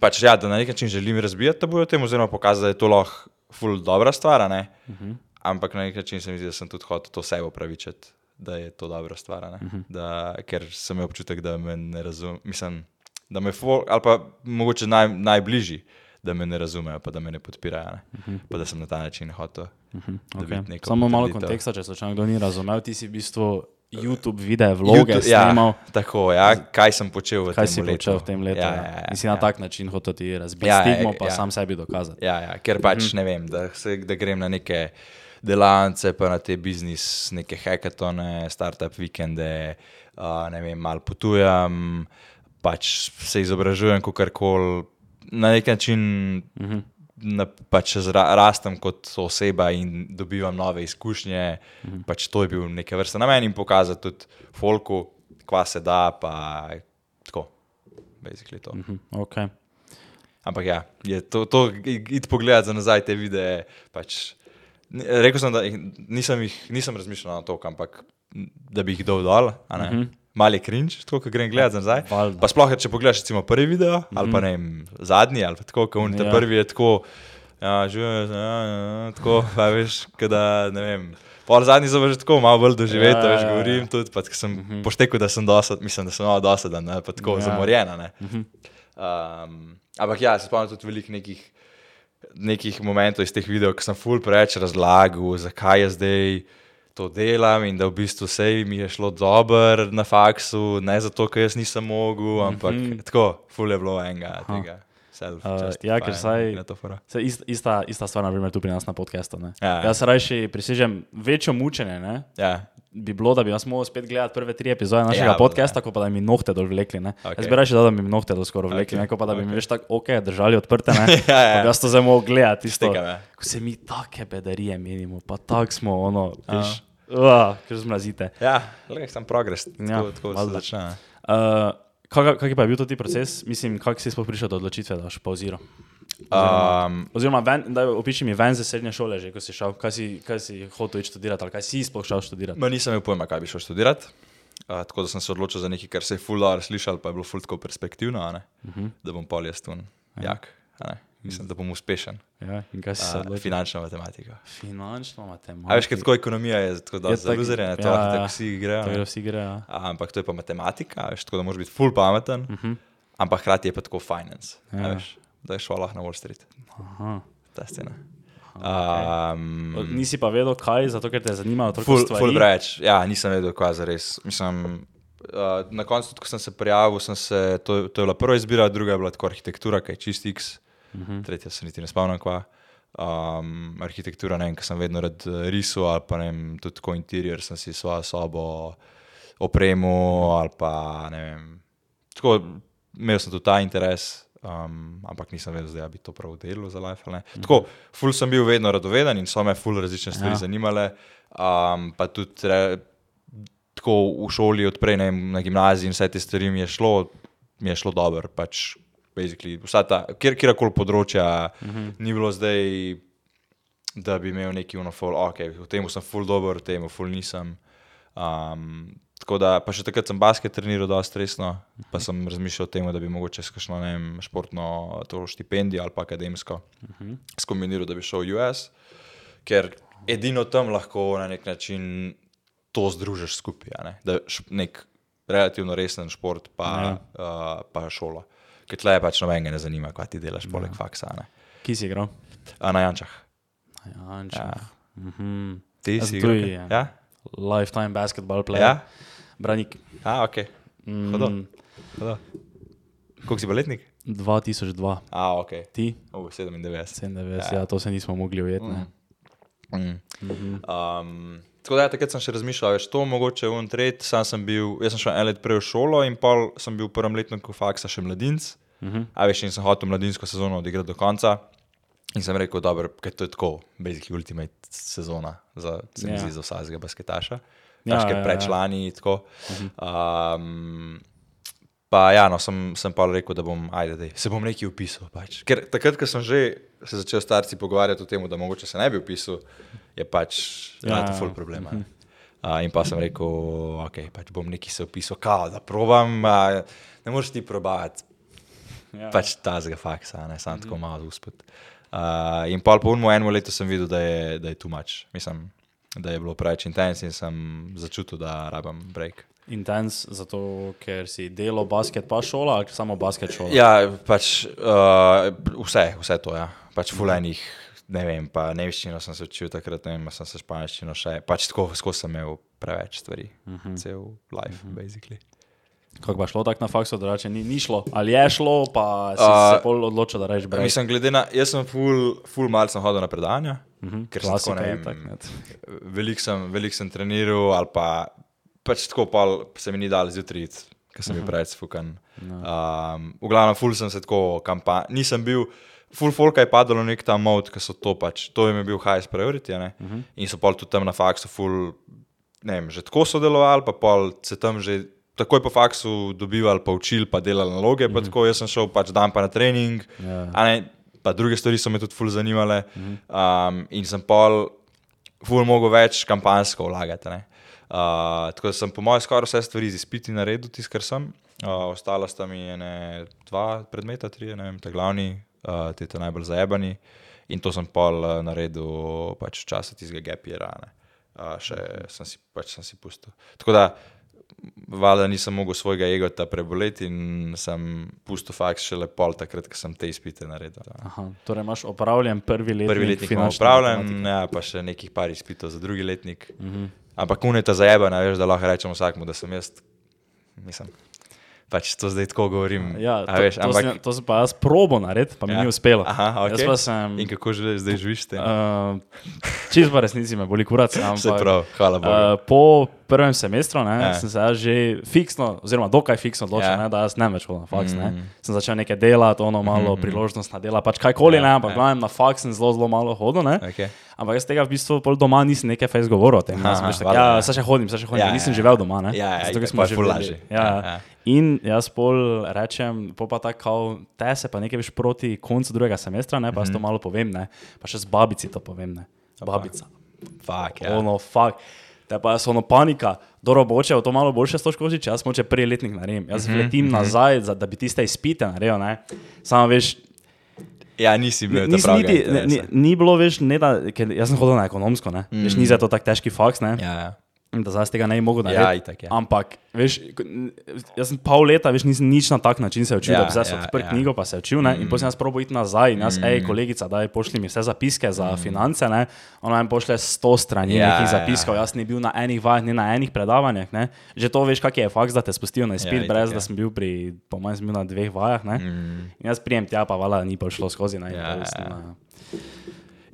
Speaker 1: pač, ja, da na nek način želim razbijati tabu o tem, oziroma pokazati, da je to lahko ful dobra stvar. Uh -huh. Ampak na nek način se mi zdi, da sem tudi hotel to sebe upravičiti, da je to dobra stvar. Uh -huh. da, ker sem imel občutek, da me ne razumem, mislim, da me ful, ali pa mogoče naj, najbližji. Da me ne razumejo, pa da me ne podpirajo. Ne? Uh -huh. Pa da sem na ta način hotel uh -huh.
Speaker 2: Okay. Samo malo konteksta, če slučajno kdo ni razumel, ti si v bistvu YouTube videe, vloge
Speaker 1: YouTube,
Speaker 2: snimal.
Speaker 1: ja, tako, ja, kaj sem počel v
Speaker 2: Kaj
Speaker 1: tem
Speaker 2: si
Speaker 1: letu.
Speaker 2: počel v tem letu?
Speaker 1: Ja,
Speaker 2: Ja,
Speaker 1: ja, ja,
Speaker 2: In si na
Speaker 1: ja.
Speaker 2: tak način hotel ti razbiti
Speaker 1: Ja, ja,
Speaker 2: stigmo, pa
Speaker 1: ja.
Speaker 2: sam sebi dokazati.
Speaker 1: Ja, ja, ker pač
Speaker 2: Mhm.
Speaker 1: ne vem, da, se, da grem na neke delavnice, pa na te biznis, neke hackathone, startup vikende, uh, ne vem, malo potujem, pač se izobražujem, kako koli. Na nek način uh
Speaker 2: Mhm.
Speaker 1: -huh. na, pač rastem kot oseba in dobivam nove izkušnje. Uh -huh. pač to je bil neke vrste namen in pokazati tudi folku, kva se da, pa tako. Basically to.
Speaker 2: Mhm, Okay.
Speaker 1: Ampak ja, je to, to id pogledat za nazaj te videe. Pač, rekel sem, da jih, nisem, jih, nisem razmišljal na to, ampak da bi jih dol. Uh -huh. Mal je cringe, tako ko grem gledat za nazaj.
Speaker 2: Valjda.
Speaker 1: Pa sploh, če pogledaš recimo prvi video, uh -huh. ali pa ne vem, zadnji, ali pa tako, kot
Speaker 2: Ja.
Speaker 1: ja. prvi je tako. Ja, živim, ja, ja, tako, pa veš, kada, ne vem. Pol zadnji so pa že tako malo bolj doživeti,
Speaker 2: Ja,
Speaker 1: ja, veš,
Speaker 2: ja, ja.
Speaker 1: govorim tudi, pa, sem uh -huh. poštekel, da sem dosad, mislim, da sem malo dosadan, ne, pa tako
Speaker 2: Ja.
Speaker 1: ja. zamorjena, ne. Uh -huh. um, ampak ja, se spomnim tudi veliko nekih, nekih momentov iz teh videov, ki sem ful preveč razlagal, zakaj jaz zdaj to delam in da v bistvu vse mi je šlo dobro na faksu, ne zato, ker jaz nisem mogel, ampak mm -hmm. tako, ful je bilo enega tega.
Speaker 2: Uh, ja, ker saj-
Speaker 1: na to fora.
Speaker 2: Se ist, ista, ista stvar, naprimer, tu pri nas na podkastu.
Speaker 1: Ja, ja.
Speaker 2: Jaz se rajši prisežem večjo mučenje. Ne?
Speaker 1: Ja,
Speaker 2: Bi bilo, da bi jaz mogel spet gledati prve tri epizode našega
Speaker 1: Ja,
Speaker 2: ja,
Speaker 1: bo,
Speaker 2: podcasta, kot pa da bi mi nohte dol vlekli. Okay.
Speaker 1: Ok.
Speaker 2: Jaz bi dal, da bi mi nohte dol skoraj vlekli,
Speaker 1: Ok,
Speaker 2: okay. ne kot pa da bi mi
Speaker 1: ok.
Speaker 2: veš tako, ok, držali odprte. Ne? [laughs]
Speaker 1: Ja, ja.
Speaker 2: Bi jaz to zdaj mogel gledati. Tisto,
Speaker 1: Stekam, ja.
Speaker 2: ko se mi take bedarije menimo, pa tako smo, ono, veš, uh, ker zmrazite.
Speaker 1: ja le sem progres,
Speaker 2: Ja,
Speaker 1: tako, tako se začne. ne.
Speaker 2: Uh, kak, kak je pa bil to ti proces? Mislim, kako si sploh prišel do odločitve, da boš pauziral?
Speaker 1: Um,
Speaker 2: Oziroma, ven, daj, opiši mi ven za srednje šole, že ko si šel, kaj si, kaj si hotel iti študirati, ali kaj si sploh šel študirati.
Speaker 1: Ma nisem imel pojma, kaj bi šel študirati. Uh, tako da sem se odločil za nekaj, kar se je ful dobro slišal, pa je bilo ful tako perspektivno, ne? uh -huh. da bom pol jaz tu jak. a ne. Mislim, da bom uspešen.
Speaker 2: Ja, se
Speaker 1: Uh, finančna matematika.
Speaker 2: Finančno matematika.
Speaker 1: A veš, kaj tako ekonomija je, tako da
Speaker 2: Je
Speaker 1: za
Speaker 2: tako-
Speaker 1: luzerje, to
Speaker 2: ja,
Speaker 1: ja,
Speaker 2: ja.
Speaker 1: tako vsi grejo.
Speaker 2: To
Speaker 1: ne.
Speaker 2: vsi grejo. ja.
Speaker 1: A, Ampak to je pa matematika, veš, tako da moraš biti ful pameten, uh -huh. ampak hkrati je pa tako finance.
Speaker 2: Ja.
Speaker 1: Ja. Veš, da je lahko na Wall Street,
Speaker 2: Aha.
Speaker 1: ta scena.
Speaker 2: Okay.
Speaker 1: Um,
Speaker 2: Nisi pa vedel, kaj, zato ker te je zanimalo toliko
Speaker 1: Ful,
Speaker 2: stvari.
Speaker 1: ful preveč. Ja, nisem vedel, kaj za res. Mislim, uh, na koncu, ko sem se prijavil, sem se, to, to je bila prva izbira, druga je bila tako arhitektura, kaj čist X, uh -huh. tretja se niti ne spomnim, kva. Um, arhitektura, ne vem, ker sem vedno rad eh, risal, ali pa ne vem, tudi tako interior sem si svojo sobo opremo, ali pa ne vem. Tako, imel sem tudi ta interes. Um, ampak nisem vedel, da bi to prav delal za life. ali ne. Tako, ful sem bil vedno radoveden in so me ful različne stvari
Speaker 2: Ja.
Speaker 1: zanimale. Um, pa tudi re, tako v šoli, odprej ne, na gimnaziji in vse te stvari mi je šlo, mi je šlo dobro. Pač, ta, kjer, kjerkoli področja, uh -huh. ni bilo zdaj, da bi imel neki unofol, ok, v tem sem full dober, v tem full nisem. Um, tako da, pa še takrat sem basket treniral dosta resno, pa sem razmišljal o tem, da bi mogoče s kakšno vem, športno to štipendijo ali pa akademsko uh -huh. skombiniral, da bi šel v US, ker edino tam lahko na nek način to združiš skupaj. Ne? Da š, nek relativno resen šport, pa,
Speaker 2: Ja.
Speaker 1: uh, pa šola. Ker tle pač nobenega ne zanima, kaj ti delaš poleg faksa. a Ne?
Speaker 2: Ki si igral?
Speaker 1: A na Jančah.
Speaker 2: Janča.
Speaker 1: Ja.
Speaker 2: Mhm.
Speaker 1: Ti
Speaker 2: Jaz
Speaker 1: si igral?
Speaker 2: ja.
Speaker 1: Ja?
Speaker 2: Lifetime basketball player.
Speaker 1: Ja?
Speaker 2: Branik.
Speaker 1: A, ok.
Speaker 2: Mm,
Speaker 1: Hudo. Koliko si baletnik?
Speaker 2: 2002.
Speaker 1: A, ok.
Speaker 2: Ti?
Speaker 1: Uh, 97.
Speaker 2: 97, ja. ja, to se nismo mogli ujet. Mm.
Speaker 1: Mm. Um, tako da, ja, takrat sem še razmišljal, veš, to mogoče v tret, sam sem bil, jaz sem šel en let prej v šolo in pol sem bil v prvem letniku faksa še mladinc.
Speaker 2: Mm -hmm.
Speaker 1: A veš, in sem hotel mladinsko sezono odigrati do konca. In sem rekel, dobro, ker to je tako, basically ultimate sezona za, se mi
Speaker 2: Ja.
Speaker 1: zdi, za vsakega basketaša.
Speaker 2: Ja,
Speaker 1: Ja,
Speaker 2: ja, ja.
Speaker 1: prečlani in tako. Um, pa ja, no, sem, sem pa rekel, da bom, ajde, dej, se bom nekaj upisal. Pač. Ker takrat, ko sem že se začel starci pogovarjati o tem, da mogoče se ne bi upisal, je pač
Speaker 2: Ja,
Speaker 1: ja, to
Speaker 2: ja.
Speaker 1: full problema. ne. Uh, in pa sem rekel, ok, pač bom nekaj se upisal, kao, da probam, uh, ne moreš ti probati
Speaker 2: ja.
Speaker 1: pač ta zga faksa, ne samo tako malo uspet. Uh, in pol po unmu enemu letu sem videl, da je, da je tu mač. Mislim, da je bilo preveč intens in sem začutil, da rabim break.
Speaker 2: Intens, zato ker si delo basket pa šola, ali samo basket šola.
Speaker 1: Ja, pač uh, vse, vse to, ja. Pač fulenih, ne vem, pa nemščino sem se učil takrat, ne vem, sem se španščino še, pač tako skozi sem imel preveč stvari, uh -huh. cel life, uh -huh. basically.
Speaker 2: Kako pa šlo tako na faksu, drugače ni, ni šlo. Ali je šlo, pa si uh,
Speaker 1: Uh,
Speaker 2: se pol odločil, da rečeš brez.
Speaker 1: Mislim, glede na, jaz sem full, full mal sem hodil na predanja, uh -huh. ker sem tako, ne vem,
Speaker 2: tak.
Speaker 1: Veliko sem, velik sem treniral, ali pa pač tako pol se mi ni dal zjutraj, iti, ker sem bil preveč sfukan. Um, v glavnem, ful sem se tako kampanj, nisem bil. Full folk je padlo nek ta mod, ki so to pač, to jim je bil highest priority, uh -huh. in so pol tudi tam na faksu, full, ne vem, že tako sodelovali, pa pol se tam že takoj po faksu dobivali, pa učili, pa delali naloge, uh -huh. pa tako jaz sem šel pač dan pa na trening,
Speaker 2: Ja.
Speaker 1: a ne, pa druge stvari so me tudi full zanimale, um, in sem pol ful mogel več kampanjsko vlagati. ne. Uh, tako da sem po mojem skoraj vse stvari z izpiti naredil, tisto, kar sem. Uh, ostala sta mi ene dva predmeta, tri, ne vem, te glavni, uh, ti te najbolj zajebani. In to sem pol uh, naredil pač v času tistega gapira. Uh, še sem si, pač sem si pustil. Tako da, valjda nisem mogel svojega egota preboleti in sem pustil faks šele pol takrat, ko sem te izpite naredil.
Speaker 2: Aha, torej imaš opravljen prvi letnik.
Speaker 1: Prvi letnik imam
Speaker 2: matematike.
Speaker 1: ja, pa še nekih par izpitov za drugi letnik. Uh
Speaker 2: Mhm.
Speaker 1: -huh. Ampak uneta zajebana, veš, da lahko rečemo vsakmu, da sem jaz. Mislim, pač to zdaj tako govorim.
Speaker 2: Ja,
Speaker 1: a
Speaker 2: to,
Speaker 1: veš,
Speaker 2: to,
Speaker 1: ampak,
Speaker 2: sem, to sem pa jaz probo narediti, pa mi
Speaker 1: Ja.
Speaker 2: ni uspelo.
Speaker 1: Aha, okay.
Speaker 2: sem.
Speaker 1: In kako že zdaj živiš s tem? Uh,
Speaker 2: Uh, Čisto pa resnici me boli kurac. [laughs] Ampak,
Speaker 1: prav, hvala Bogu.
Speaker 2: Uh, po prvem semestru ne,
Speaker 1: Ja.
Speaker 2: ja. sem se že fiksno, oziroma dokaj fiksno odločil,
Speaker 1: Ja.
Speaker 2: ja. ne, da jaz ne več hodim na faks. Mm. Ne. Sem začel nekaj delati, ono malo mm. priložnost na dela, pač kajkoli,
Speaker 1: Ja,
Speaker 2: ja, ne, ampak
Speaker 1: ja.
Speaker 2: ja. na faks sem zelo, zelo malo hodil. Ne.
Speaker 1: okay.
Speaker 2: Ampak jaz tega v bistvu pol doma nisem nekaj fejs govoril o tem. Jaz sem veš tak, ja,
Speaker 1: ja.
Speaker 2: saj še hodim, saj še hodim,
Speaker 1: Ja,
Speaker 2: ja, nisem
Speaker 1: ja,
Speaker 2: živel doma. Ne.
Speaker 1: Ja, ja,
Speaker 2: Zato, ker smo živeli-
Speaker 1: lažje.
Speaker 2: Ja,
Speaker 1: Ja, ja.
Speaker 2: In jaz pol rečem, po pa tako, te se pa nekaj veš proti koncu drugega semestra, ne, pa jaz to malo povem, ne, pa še z babici to povem. Ne. Babica.
Speaker 1: Fak, ja.
Speaker 2: Ono, fakt. Te pa je ono panika, dobro boče, to malo boljše stoš koži, če jaz moče prvi letnik naredim. Jaz vletim nazaj, za, da bi tiste izpite naredil, ne. Samo veš,
Speaker 1: ja, nisi bil
Speaker 2: Nis,
Speaker 1: tam
Speaker 2: niti, ne, ni, ni bilo več, ne, da, ker jaz sem hodil na ekonomsko, ne. Mm. Veš, ni za to tako težki faks, ne.
Speaker 1: Ja, ja.
Speaker 2: Da zdaj tega ne bi mogel
Speaker 1: Ja,
Speaker 2: narediti.
Speaker 1: itak je.
Speaker 2: Ampak, veš, jaz sem pol leta, veš, nisem nič na tak način se učil,
Speaker 1: Ja,
Speaker 2: ja, da bi zdaj
Speaker 1: ja,
Speaker 2: ja, odprl
Speaker 1: ja.
Speaker 2: ja. knjigo, pa se učil, ne, in potem sem jaz probo iti nazaj in jaz, mm. hej, kolegica, daj pošli mi vse zapiske za mm. finance, ne, ona mi pošle sto strani
Speaker 1: Ja,
Speaker 2: ja, nekih
Speaker 1: ja.
Speaker 2: zapiskov, jaz nisem bil na enih vajah, ne na enih predavanjih, ne, že to veš, kak je faks, da te spustijo na izpit,
Speaker 1: itak,
Speaker 2: ja, brez
Speaker 1: ja.
Speaker 2: da sem bil pri, po mojem, sem bil na dveh vajah, ne, mm. in jaz prijem tja, pa vala, ni pa šlo skozi, ne, in
Speaker 1: Ja,
Speaker 2: pol sem
Speaker 1: ja.
Speaker 2: na-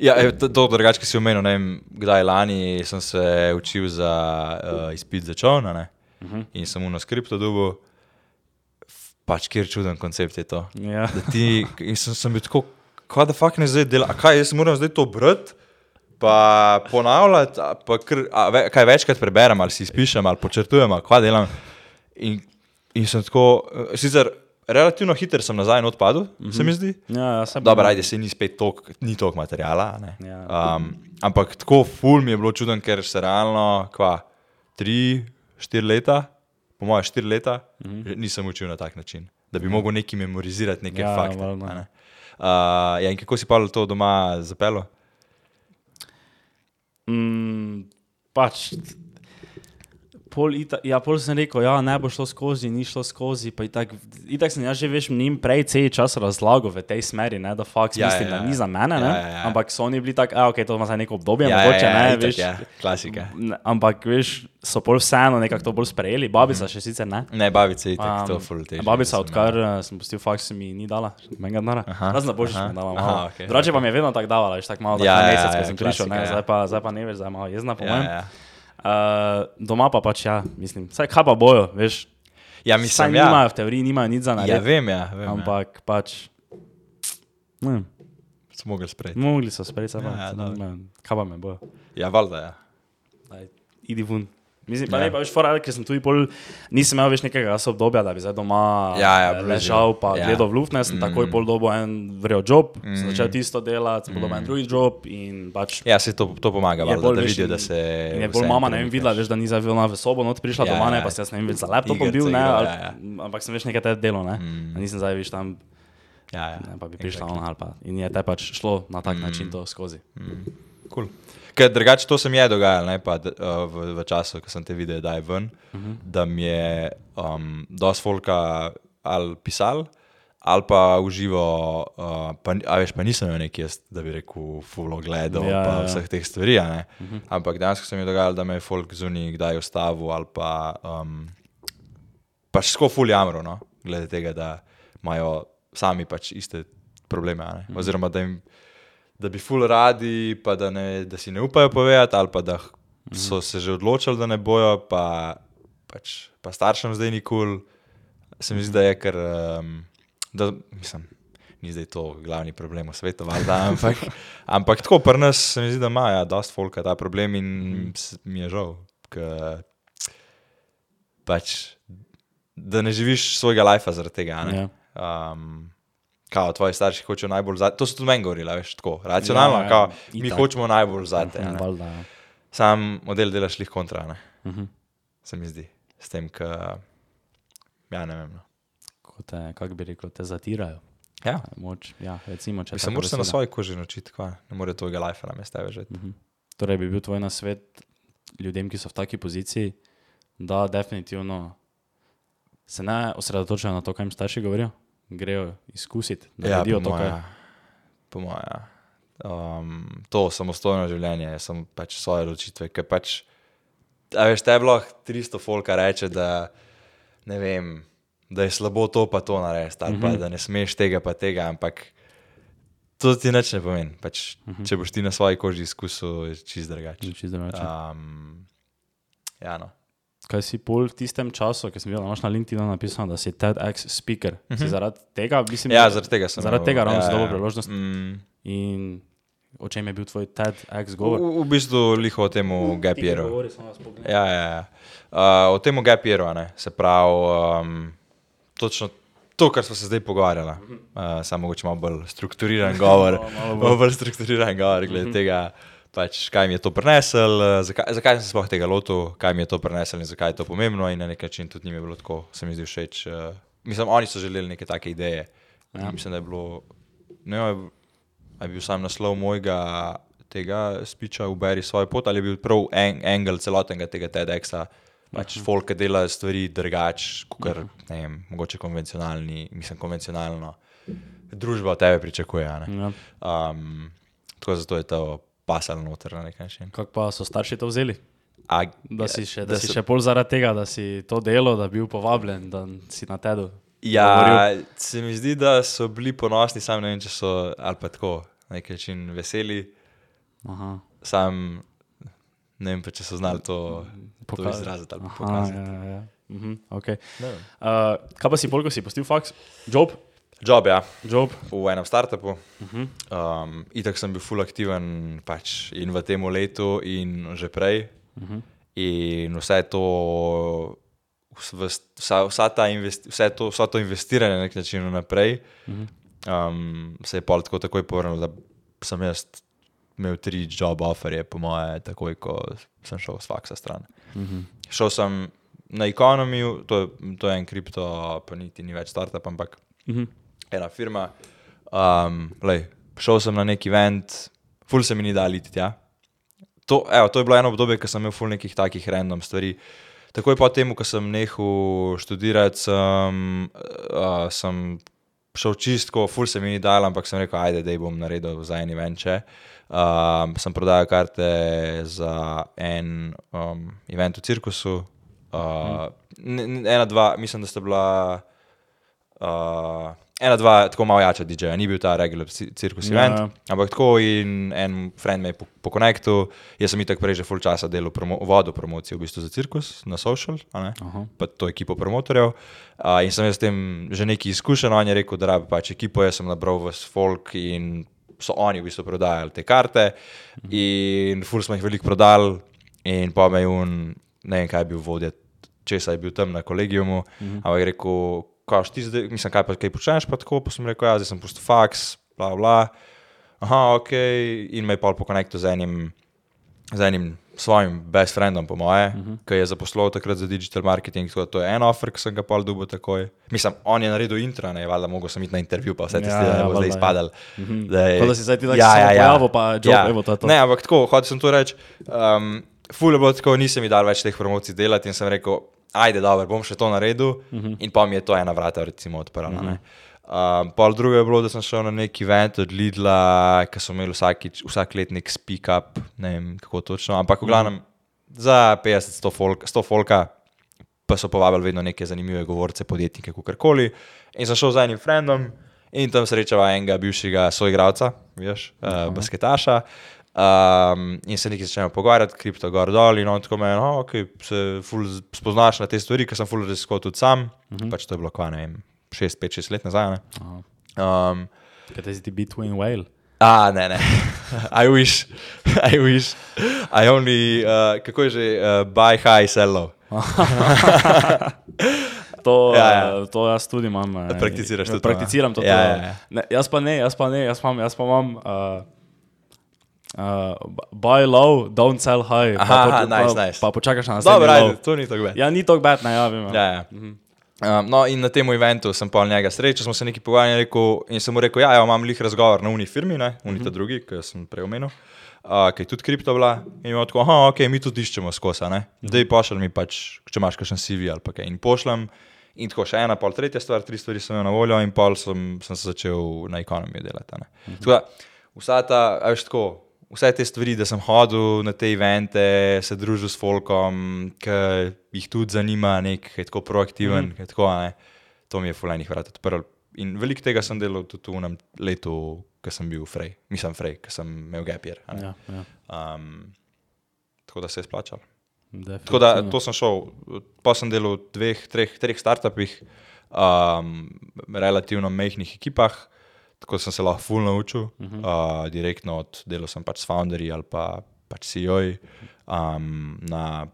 Speaker 1: Ja, to, to drugače, si omenil, vem, kdaj lani sem se učil za uh, izpit za čovna ne? uh
Speaker 2: Mhm.
Speaker 1: -huh. in sem mu na skriptu dobil, pač kjer čuden koncept je to.
Speaker 2: Ja.
Speaker 1: Da ti, sem, sem bil tako, kaj da fakt ne zdaj dela, a kaj jaz moram zdaj to brati, pa ponavljati, a pa kr, a ve, kaj večkrat preberem, ali si izpišem, ali počrtujem, ali kaj delam. In, in sem tako, eh, sicer relativno hiter sem nazaj in odpadel, uh -huh. se mi zdi.
Speaker 2: Ja, ja,
Speaker 1: Dobro, ajde, se ni spet toliko, ni toliko materijala. ne.
Speaker 2: Ja.
Speaker 1: Um, ampak tako ful mi je bilo čuden, ker se realno, kva, tri, štiri leta, po mojem, štiri leta, mm -hmm. nisem učil na tak način, da bi mogel neki memorizirati neke
Speaker 2: Ja,
Speaker 1: ja, fakte. a ne. Uh, ja, in kako si pa to doma zapelo?
Speaker 2: Mm, pač. Pol, ita, ja, pol sem rekel, ja, ne bo šlo skozi, ni šlo skozi. Itak, itak sem jaz že veš, njim prej cel čas razlagal v tej smeri, ne, da fakt
Speaker 1: Ja,
Speaker 2: ja, mislim,
Speaker 1: ja,
Speaker 2: ja,
Speaker 1: ja.
Speaker 2: da ni za mene,
Speaker 1: Ja,
Speaker 2: ne,
Speaker 1: ja, ja.
Speaker 2: ampak so oni bili tako, ok, to ima za neko obdobje,
Speaker 1: Ja,
Speaker 2: mogoče
Speaker 1: ja,
Speaker 2: ne,
Speaker 1: itak,
Speaker 2: veš.
Speaker 1: ja, klasika.
Speaker 2: Ne, Ampak veš, so pol vseeno nekako to bolj sprejeli, babica še sicer ne.
Speaker 1: Ne, babice je tako to
Speaker 2: Um,
Speaker 1: full težje.
Speaker 2: Babica, odkar uh, sem pustil faks, mi ni dala, menga denara.
Speaker 1: Aha,
Speaker 2: Razen na božič mi dala
Speaker 1: aha,
Speaker 2: malo.
Speaker 1: okej,
Speaker 2: Drugače pa mi je vedno tako davala, veš, tako malo,
Speaker 1: Ja,
Speaker 2: ja, na
Speaker 1: ja,
Speaker 2: mesec,
Speaker 1: ja,
Speaker 2: ko sem prišel, ne,
Speaker 1: ja.
Speaker 2: zdaj pa, zdaj pa ne veš, zdaj malo jezna po
Speaker 1: Ja,
Speaker 2: mojem.
Speaker 1: ja.
Speaker 2: Uh, doma pa pač ja, mislim, vsaj kaj pa bojo, veš.
Speaker 1: Ja, mislim,
Speaker 2: nimajo
Speaker 1: ja.
Speaker 2: v teoriji, nimajo nič za
Speaker 1: Ja,
Speaker 2: narediti.
Speaker 1: vem, ja, vem.
Speaker 2: ampak pač, ne,
Speaker 1: Ja. Smo mogli sprejeti.
Speaker 2: mogli so sprejeti,
Speaker 1: Ja,
Speaker 2: ja,
Speaker 1: ja,
Speaker 2: ja, kaj pa me bojo.
Speaker 1: Ja, valjda, ja.
Speaker 2: Daj, idi ven. Mislim, pa
Speaker 1: Ja.
Speaker 2: ne, pa veš, fora, ker sem tu pol, nisem imel več nekega obdobja, da bi zdaj doma
Speaker 1: Ja, ja,
Speaker 2: ležal, pa
Speaker 1: Ja.
Speaker 2: gledal v luft, ne, sem
Speaker 1: Mm.
Speaker 2: mm. takoj pol dobo en vrel job, mm. sem
Speaker 1: Mm.
Speaker 2: začel tisto delati, sem mm. dobil en drugi job in pač
Speaker 1: Ja, se to, to pomaga,
Speaker 2: Je
Speaker 1: valjda,
Speaker 2: bolj,
Speaker 1: da
Speaker 2: veš,
Speaker 1: vidijo, da se.
Speaker 2: Je bolj mama, ne vem, videla, veš, da ni zdaj ona v sobo not prišla
Speaker 1: Ja,
Speaker 2: doma, ne,
Speaker 1: ja.
Speaker 2: pa se jaz ne vem, več za laptopom
Speaker 1: Igrice
Speaker 2: bil, ne,
Speaker 1: igral,
Speaker 2: ali,
Speaker 1: ja, ja.
Speaker 2: ampak sem veš nekaj te delo, ne.
Speaker 1: Mm.
Speaker 2: Mm. Nisem zdaj, veš, tam,
Speaker 1: Ja, ja.
Speaker 2: ne, pa bi prišla ona ali pa. In je te pač šlo na tak mm. način to skozi.
Speaker 1: Cool. Ker drugače to se mi je dogajalo, ne, pa, uh, v, v času, ko sem te videl, da je ven, uh -huh. da mi je um, dosti folka ali pisal, ali pa uživo, uh, pa, ni- a veš, pa nisem neki jaz, da bi rekel, full gledal
Speaker 2: Ja,
Speaker 1: pa
Speaker 2: ja,
Speaker 1: ja. vseh teh stvari. Uh -huh. Ampak dejansko se mi je dogajalo, da me je folk zunaj kdaj ustavil ali pa um, pač sko full jamro, no, glede tega, da imajo sami pač iste probleme, ne. oziroma da jim da bi ful radi, pa da, ne, da si ne upajo povedati, ali pa da so se že odločili, da ne bojo, pa, pač, pa staršem zdaj nikul. Se mi zdi, da je kar, um, da, mislim, ni zdaj to glavni problem v svetu, valjda, [laughs] ampak, ampak tako pri nas se mi zdi, da ima, ja, dost folka ta problem in s- mi je žal, ker pač, da ne živiš svojega lajfa zaradi tega, ne.
Speaker 2: Ja.
Speaker 1: Um, kao, tvoji starši hočejo najbolj za to, so tudi meni govorili, veš, tako racionalno, Ja,
Speaker 2: ja,
Speaker 1: kao, mi
Speaker 2: itak.
Speaker 1: hočemo najbolj za te. a ne.
Speaker 2: Valjda, ja.
Speaker 1: Sam model delaš lih kontra, ne?
Speaker 2: Mhm.
Speaker 1: se mi zdi. S tem, ker, ja, ne vem. No.
Speaker 2: Ko te, kako bi rekel, te zatirajo.
Speaker 1: Ja,
Speaker 2: Moč, ja, recimo, tako
Speaker 1: moraš se na svoji koži naučiti, ne more tvojega lajfa na mestu več.
Speaker 2: Mhm. Torej, bi bil tvoj nasvet ljudem, ki so v taki poziciji, da definitivno se ne osredotočajo na to, kaj jim starši govorijo, grejo izkusiti, da
Speaker 1: Ja,
Speaker 2: naredijo
Speaker 1: po
Speaker 2: to, kaj
Speaker 1: ja. Po moje, ja. um, to samostojno življenje, sem pač svoje odločitve, ker pač, a veš, te lahko 300 folka reče, da ne vem, da je slabo to pa to narediti, ali mm -hmm. pa da ne smeš tega pa tega, ampak to ti nič ne pomeni. Pač, mm -hmm. Če boš ti na svoji koži izkusil, je čist drugače.
Speaker 2: Čisto drugače.
Speaker 1: Um, ja, no.
Speaker 2: Kaj si pol v tistem času, ki sem bil naš na LinkedIn napisal, da si TEDx speaker. Uh -huh. Si zaradi tega, mislim,
Speaker 1: ja, zaradi tega sem.
Speaker 2: zaradi tega ravno
Speaker 1: ja,
Speaker 2: si dobil
Speaker 1: ja.
Speaker 2: priložnost.
Speaker 1: Mm,
Speaker 2: In o čem je bil tvoj TEDx govor?
Speaker 1: v, v bistvu liho o tem gap yearu.
Speaker 2: Govori, samo da spomnim.
Speaker 1: Ja, ja, ja. Uh, o tem gap yearu, a ne, se pravi, um, točno to, kar smo se zdaj pogovarjali. Uh, samo mogoče malo bolj strukturiran govor, [laughs]
Speaker 2: malo bolj.
Speaker 1: malo bolj strukturiran govor glede tega. Pač, kaj mi je to prinesel, uh, zakaj, zakaj sem se sploh tega lotil, kaj mi je to prinesel in zakaj je to pomembno. In na nek način tudi njim je bilo tako, se mi zdi všeč. Uh, mislim, oni so želeli neke take ideje. Ja. Mislim, da je bilo, ne vem, a je bil sam naslov mojega tega spiča, uberi svojo pot, ali je bil prav en, angel celotnega tega TEDxa. Pač
Speaker 2: Mhm.
Speaker 1: folk, ki dela stvari drugače, kot ne vem, mogoče konvencionalni, mislim, konvencionalno. Družba od tebe pričakuje.
Speaker 2: Ja.
Speaker 1: Um, tako zato je to pasalo noter na nek način.
Speaker 2: Kako pa so starši to vzeli?
Speaker 1: A,
Speaker 2: Da si še, da
Speaker 1: da
Speaker 2: si
Speaker 1: so-
Speaker 2: še pol zaradi tega, da si to delo, da bi bil povabljen, da si na tedu.
Speaker 1: Ja, se mi zdi, da so bili ponosni, sam ne vem, če so ali pa tako na nek način veseli.
Speaker 2: Aha.
Speaker 1: Sam ne vem, pa, če so znali to, to
Speaker 2: Poka-
Speaker 1: izraziti ali
Speaker 2: Aha,
Speaker 1: pokazati.
Speaker 2: ja, ja. Mhm, okay.
Speaker 1: Ne
Speaker 2: uh, kaj pa si polk, ko si postil faks? Job?
Speaker 1: Job, ja,
Speaker 2: Job?
Speaker 1: v enem startupu.
Speaker 2: Uh -huh.
Speaker 1: Um, itak sem bil full aktiven pač in v tem letu, in že prej.
Speaker 2: Uh -huh.
Speaker 1: In vse to, vs- vsa, vsa ta investi, vse to, vsa to investiranje na nek način naprej, um, se je pol tako takoj povrnilo, da sem jaz imel tri job offerje, po moje, takoj, ko sem šel s faksa stran.
Speaker 2: Uh -huh.
Speaker 1: Šel sem na ekonomiju, to, to je en kripto, pa niti ni več startup, ampak
Speaker 2: Uh -huh.
Speaker 1: Ena firma. Um, lej, šel sem na neki event, ful se mi ni dal iti tja. to, evo, to je bilo eno obdobje, ko sem imel ful nekih takih random stvari. Takoj po tem, ko sem nehal študirati, sem, uh, sem šel čistko, ful se mi ni dal, ampak sem rekel, ajde, da bom naredil za en event. če. Um, sem prodajal karte za en um, event v cirkusu. Uh, n- ena, dva, mislim, da sta bila. Uh, ena, dva, tako malo jača DJ-ja, ni bil ta regular ci- cirkus
Speaker 2: Ja,
Speaker 1: event, ampak tako in en friend me je po, konektu, jaz sem itak prej že full časa delal promo, vodo promocijo v bistvu za cirkus na social, a ne,
Speaker 2: Aha.
Speaker 1: pa to ekipo promotorjev. Uh, in sem jaz s tem že nekaj izkušen, on je rekel, da rabi pač ekipo, jaz sem nabral v folk in so oni v bistvu prodajali te karte. In full smo jih veliko prodali in pa me je un, ne vem kaj je bil vodja, česa je bil tam na kolegijumu, ampak je rekel, kaj ti zdaj, mislim, kaj pa kaj počneš, pa tako, pa sem rekel, ja, zdaj sem pustil faks, bla bla. Aha, ok, in me je pol po konektu z enim, z enim svojim best friendom, po moje, uh -huh. ki je zaposlil takrat za digital marketing. Tako da to je en offer, ki sem ga pol dubo takoj. Mislim, on je naredil intro, ne, valjda, mogel sem iti na intervju, pa vse te
Speaker 2: Ja,
Speaker 1: stvari,
Speaker 2: ja,
Speaker 1: da bo zdaj
Speaker 2: valjda, ja.
Speaker 1: izpadal.
Speaker 2: Mhm.
Speaker 1: Da je-
Speaker 2: da si zdaj ti tako samo pojavil, pa job, evo, to to.
Speaker 1: Ne, ampak tako, hotel sem to reči. Um, Ful je bilo tako, nisem mi dal več teh promocij delati in sem rekel, ajde, dobro, bom še to naredil. Uh
Speaker 2: Mhm.
Speaker 1: -huh. In pa mi je to ena vrata, recimo, odprla. Uh -huh. Um, pol drugo je bilo, da sem šel na neki event od Lidla, ki so imeli vsakič, vsak let nek speak up, ne vem kako točno, ampak v glavnem za 50-100 folk, 100 folka, pa so povabili vedno neke zanimive govorce, podjetnike, kakorkoli. In sem šel z enim frendom in tam srečava enega bivšega soigralca, veš, uh, basketaša. Um, in se nekaj začnemo pogovarjati, kripto gor dol in on tako meni, no, ok, se ful spoznaš na te stvari, ker sem ful raziskal tudi sam, uh -huh. pač to je bilo kva, ne vem, 6, 5, 6 let nazaj. ne. Um,
Speaker 2: Kaj ti between whale?
Speaker 1: A, ne, ne. [laughs] I wish, [laughs] I wish. I only, uh, kako je že, uh, buy high, sell low. [laughs]
Speaker 2: To,
Speaker 1: Ja,
Speaker 2: ja,
Speaker 1: ja.
Speaker 2: ja. to jaz tudi imam. eh,
Speaker 1: Praktiziraš tudi to,
Speaker 2: Prakticiram to.
Speaker 1: ja. Ja, ja, ja.
Speaker 2: Ne, jaz pa ne, jaz pa ne, jaz, imam, jaz pa imam. Uh, Uh, buy low, don't sell high.
Speaker 1: Aha,
Speaker 2: pa, po-
Speaker 1: nice,
Speaker 2: pa,
Speaker 1: nice.
Speaker 2: pa počakaš na naslednji
Speaker 1: Dobro, ajde, to ni tako bad.
Speaker 2: Ja, ni to bad, ne, ja, vem.
Speaker 1: Ja, ja. Um, no, in na tem eventu sem pa njega srečal, smo se nekaj pogovarjali rekel, in sem mu rekel, ja, ja, imam lih razgovor na uni firmi, ne, uni ta drugi, ki sem prej omenil, uh, ki je tudi kripto bila. In je tako, aha, ok, mi tudi iščemo skozi, ne. Zdaj pošlji mi pač, če imaš kakšen CV ali pa kaj. In pošljem, in tako še ena, pol tretja stvar, tri stvari sem imel na voljo, in pol sem, sem se začel na ekonomiji delati. a ne. Tako da, vsa ta, veš tako. Vse te stvari, da sem hodil na te evente, se družil s folkom, ki jih tudi zanima, nek, ki je tako proaktiven, mm. tako, a ne, to mi je fulajnih vrat odprl. In veliko tega sem delal tudi v enem letu, ko sem bil frej, nisem frej, ko sem imel gapir.
Speaker 2: Ja, ja.
Speaker 1: Um, tako da se je splačal. Tako da to sem šel, pa sem delal v dveh, treh, treh startupih, um, relativno mehkih ekipah, tako sem se lahko ful naučil, uh -huh. uh, direktno od delal sem pač s founderji ali pa pač CEO-ji um, na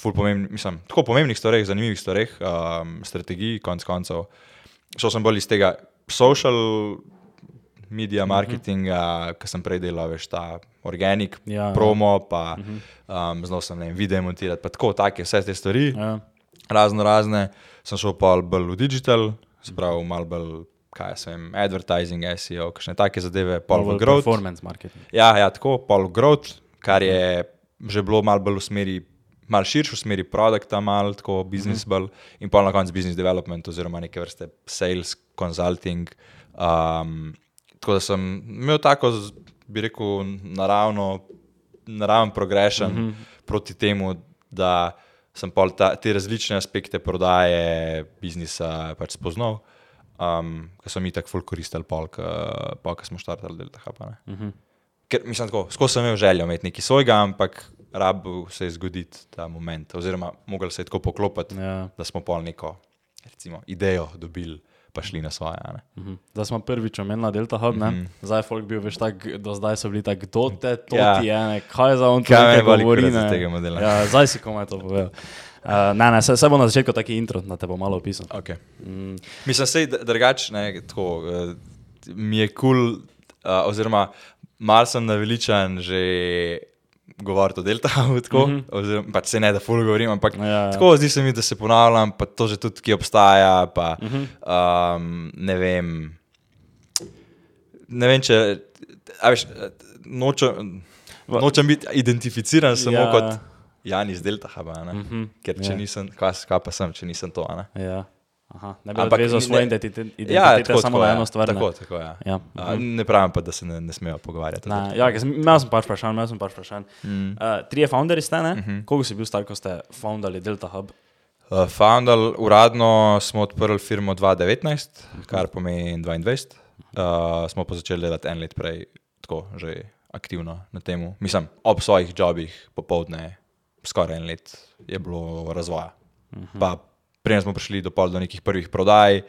Speaker 1: ful pomembnih, mislim, tako pomembnih stvareh, zanimivih stvareh, um, strategiji, konc koncev. Šel sem bolj iz tega social media marketinga, uh -huh. ki sem prej delal, veš, ta organik,
Speaker 2: Ja, ja.
Speaker 1: promo, pa uh -huh. um, znal sem ne, vem, video montirati, pa tako, take vse te stvari
Speaker 2: Ja.
Speaker 1: razno razne, sem šel pa bolj v digital, sprav malo bolj, kaj jaz vem, advertising, SEO, kakšne take zadeve, pol v growth.
Speaker 2: Performance marketing.
Speaker 1: Ja, ja, tako, pol v growth, kar je že bilo malo bolj v smeri, malo širše v smeri produkta, malo tako business bolj in pol na koncu business development oziroma neke vrste sales, consulting. Um, tako da sem imel tako, bi rekel, naravno, naraven progression mm -hmm. proti temu, da sem pol ta, te različne aspekte prodaje, biznisa pač spoznal, um, ki so mi tako ful koristili, pol, ko smo štartali del tega. ne.
Speaker 2: Uh -huh.
Speaker 1: Ker mislim, tako, skozi sem imel željo imeti nekaj svojega, ampak rabu se je zgoditi ta moment, oziroma mogli se je tako poklopiti,
Speaker 2: Ja.
Speaker 1: da smo pol neko recimo, idejo dobili, pa šli na svoje. ne.
Speaker 2: Mhm. Zdaj smo prvič omenili Delta Hub, ne? zdaj je folk bil veš tak, do zdaj so bili tako, kdo te to
Speaker 1: Ja.
Speaker 2: ti je, ne? kaj za on
Speaker 1: Kaj
Speaker 2: govori,
Speaker 1: tega modela?
Speaker 2: Ja, zdaj si komaj to povedal. Uh, ne, ne, se, se bo na začetku taki intro, da te bo malo opisal.
Speaker 1: Okay.
Speaker 2: Mm,
Speaker 1: Mislim, da je drugače, tako uh, mi je kul, cool, uh, oziroma mal sem naveličan že govoriti o deltavu, [laughs] tako, mm -hmm. oziroma pač se ne da ful govorim, ampak
Speaker 2: Ja, ja.
Speaker 1: tako zdi se mi, da se ponavljam, pa to že tudi ki obstaja, pa
Speaker 2: Mhm.
Speaker 1: um, ne vem. Ne vem, če a veš, nočem. Nočem biti identificiran samo
Speaker 2: Ja.
Speaker 1: kot Janis Delta Haba, ne?
Speaker 2: Mhm.
Speaker 1: ker če
Speaker 2: Ja.
Speaker 1: nisem, kaj, kaj pa sem, če nisem to. Ne?
Speaker 2: Ja. Aha, ne bi odvezal svoje identitete,
Speaker 1: Ja, tako,
Speaker 2: samo
Speaker 1: tako,
Speaker 2: na
Speaker 1: ja.
Speaker 2: eno stvar. ne.
Speaker 1: Tako, tako, ja.
Speaker 2: Ja.
Speaker 1: A, ne pravim pa, da se ne, ne smejo pogovarjati.
Speaker 2: Na, ja, imel sem pač vprašanj, imel sem pač vprašanj.
Speaker 1: Mm.
Speaker 2: Uh, trije founderji ste, ne?
Speaker 1: Mhm.
Speaker 2: -huh. Koliko si bil star, ko ste foundali Delta Hub?
Speaker 1: Uh, Foundal, uradno smo odprli firmo 2019, kar pomeni 22. Uh, smo pa začeli delati en let prej, tako že aktivno na tem. Mislim, ob svojih jobih popovdne, skoraj en let je bilo razvoja. Uh -huh. Pa prej smo prišli do, pol do nekih prvih prodaj,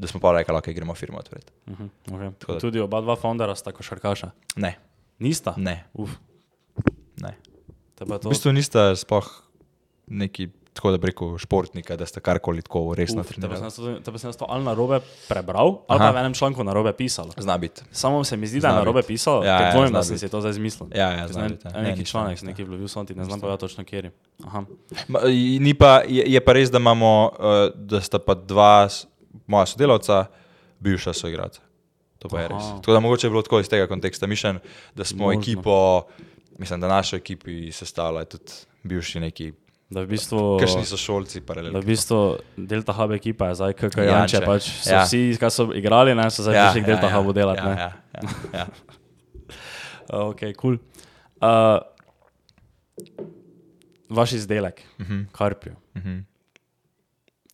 Speaker 1: da smo pa rekli, da gremo firmo odpreti.
Speaker 2: Uh -huh. okay.
Speaker 1: da-
Speaker 2: Tudi oba dva foundera sta košarkaša.
Speaker 1: Ne,
Speaker 2: Nista?
Speaker 1: ne,
Speaker 2: Uf,
Speaker 1: ne. V bistvu nista sploh neki, tako da rekel, športnika, da sta karkoli tako resno
Speaker 2: sem
Speaker 1: trenirali.
Speaker 2: to- pa sem jaz to ali na robe prebral, ali
Speaker 1: Aha.
Speaker 2: pa v enem članku na robe pisal.
Speaker 1: Zna biti.
Speaker 2: Samo se mi zdi, da je
Speaker 1: Zna
Speaker 2: na robe
Speaker 1: biti.
Speaker 2: pisal,
Speaker 1: Ja,
Speaker 2: ker
Speaker 1: ja,
Speaker 2: dvomim, da sem si to zdaj izmislil.
Speaker 1: Ja, ja,
Speaker 2: Ker
Speaker 1: zna
Speaker 2: ne-
Speaker 1: biti, ja. Ne,
Speaker 2: Neki
Speaker 1: nisem,
Speaker 2: članek,
Speaker 1: nisem.
Speaker 2: neki vlobil sonti, ne znam pa ja točno kjer. Aha.
Speaker 1: Ma, pa, je, je pa res, da imamo, uh, da sta pa dva moja sodelavca, bivša soigralca. To pa je res.
Speaker 2: Aha.
Speaker 1: Tako da mogoče je bilo tako iz tega konteksta mišljen, da smo
Speaker 2: Možno.
Speaker 1: ekipo, mislim, da našo ekipi sestavljajo tudi bivši neki,
Speaker 2: Da v bistvu,
Speaker 1: kakšni so šolci,
Speaker 2: da v
Speaker 1: paralelni.
Speaker 2: bistvu Delta Hub ekipa je zdaj KK
Speaker 1: Janče.
Speaker 2: Janče, pač so
Speaker 1: Ja.
Speaker 2: vsi, ki so igrali, ne, so zdaj prišli k Delta Hubu delati.
Speaker 1: Ja,
Speaker 2: ne.
Speaker 1: ja, ja, ja. [laughs]
Speaker 2: Uh, Ok, kul. Cool. Uh, vaš izdelek, uh -huh. Karpio. Uh
Speaker 1: Mhm.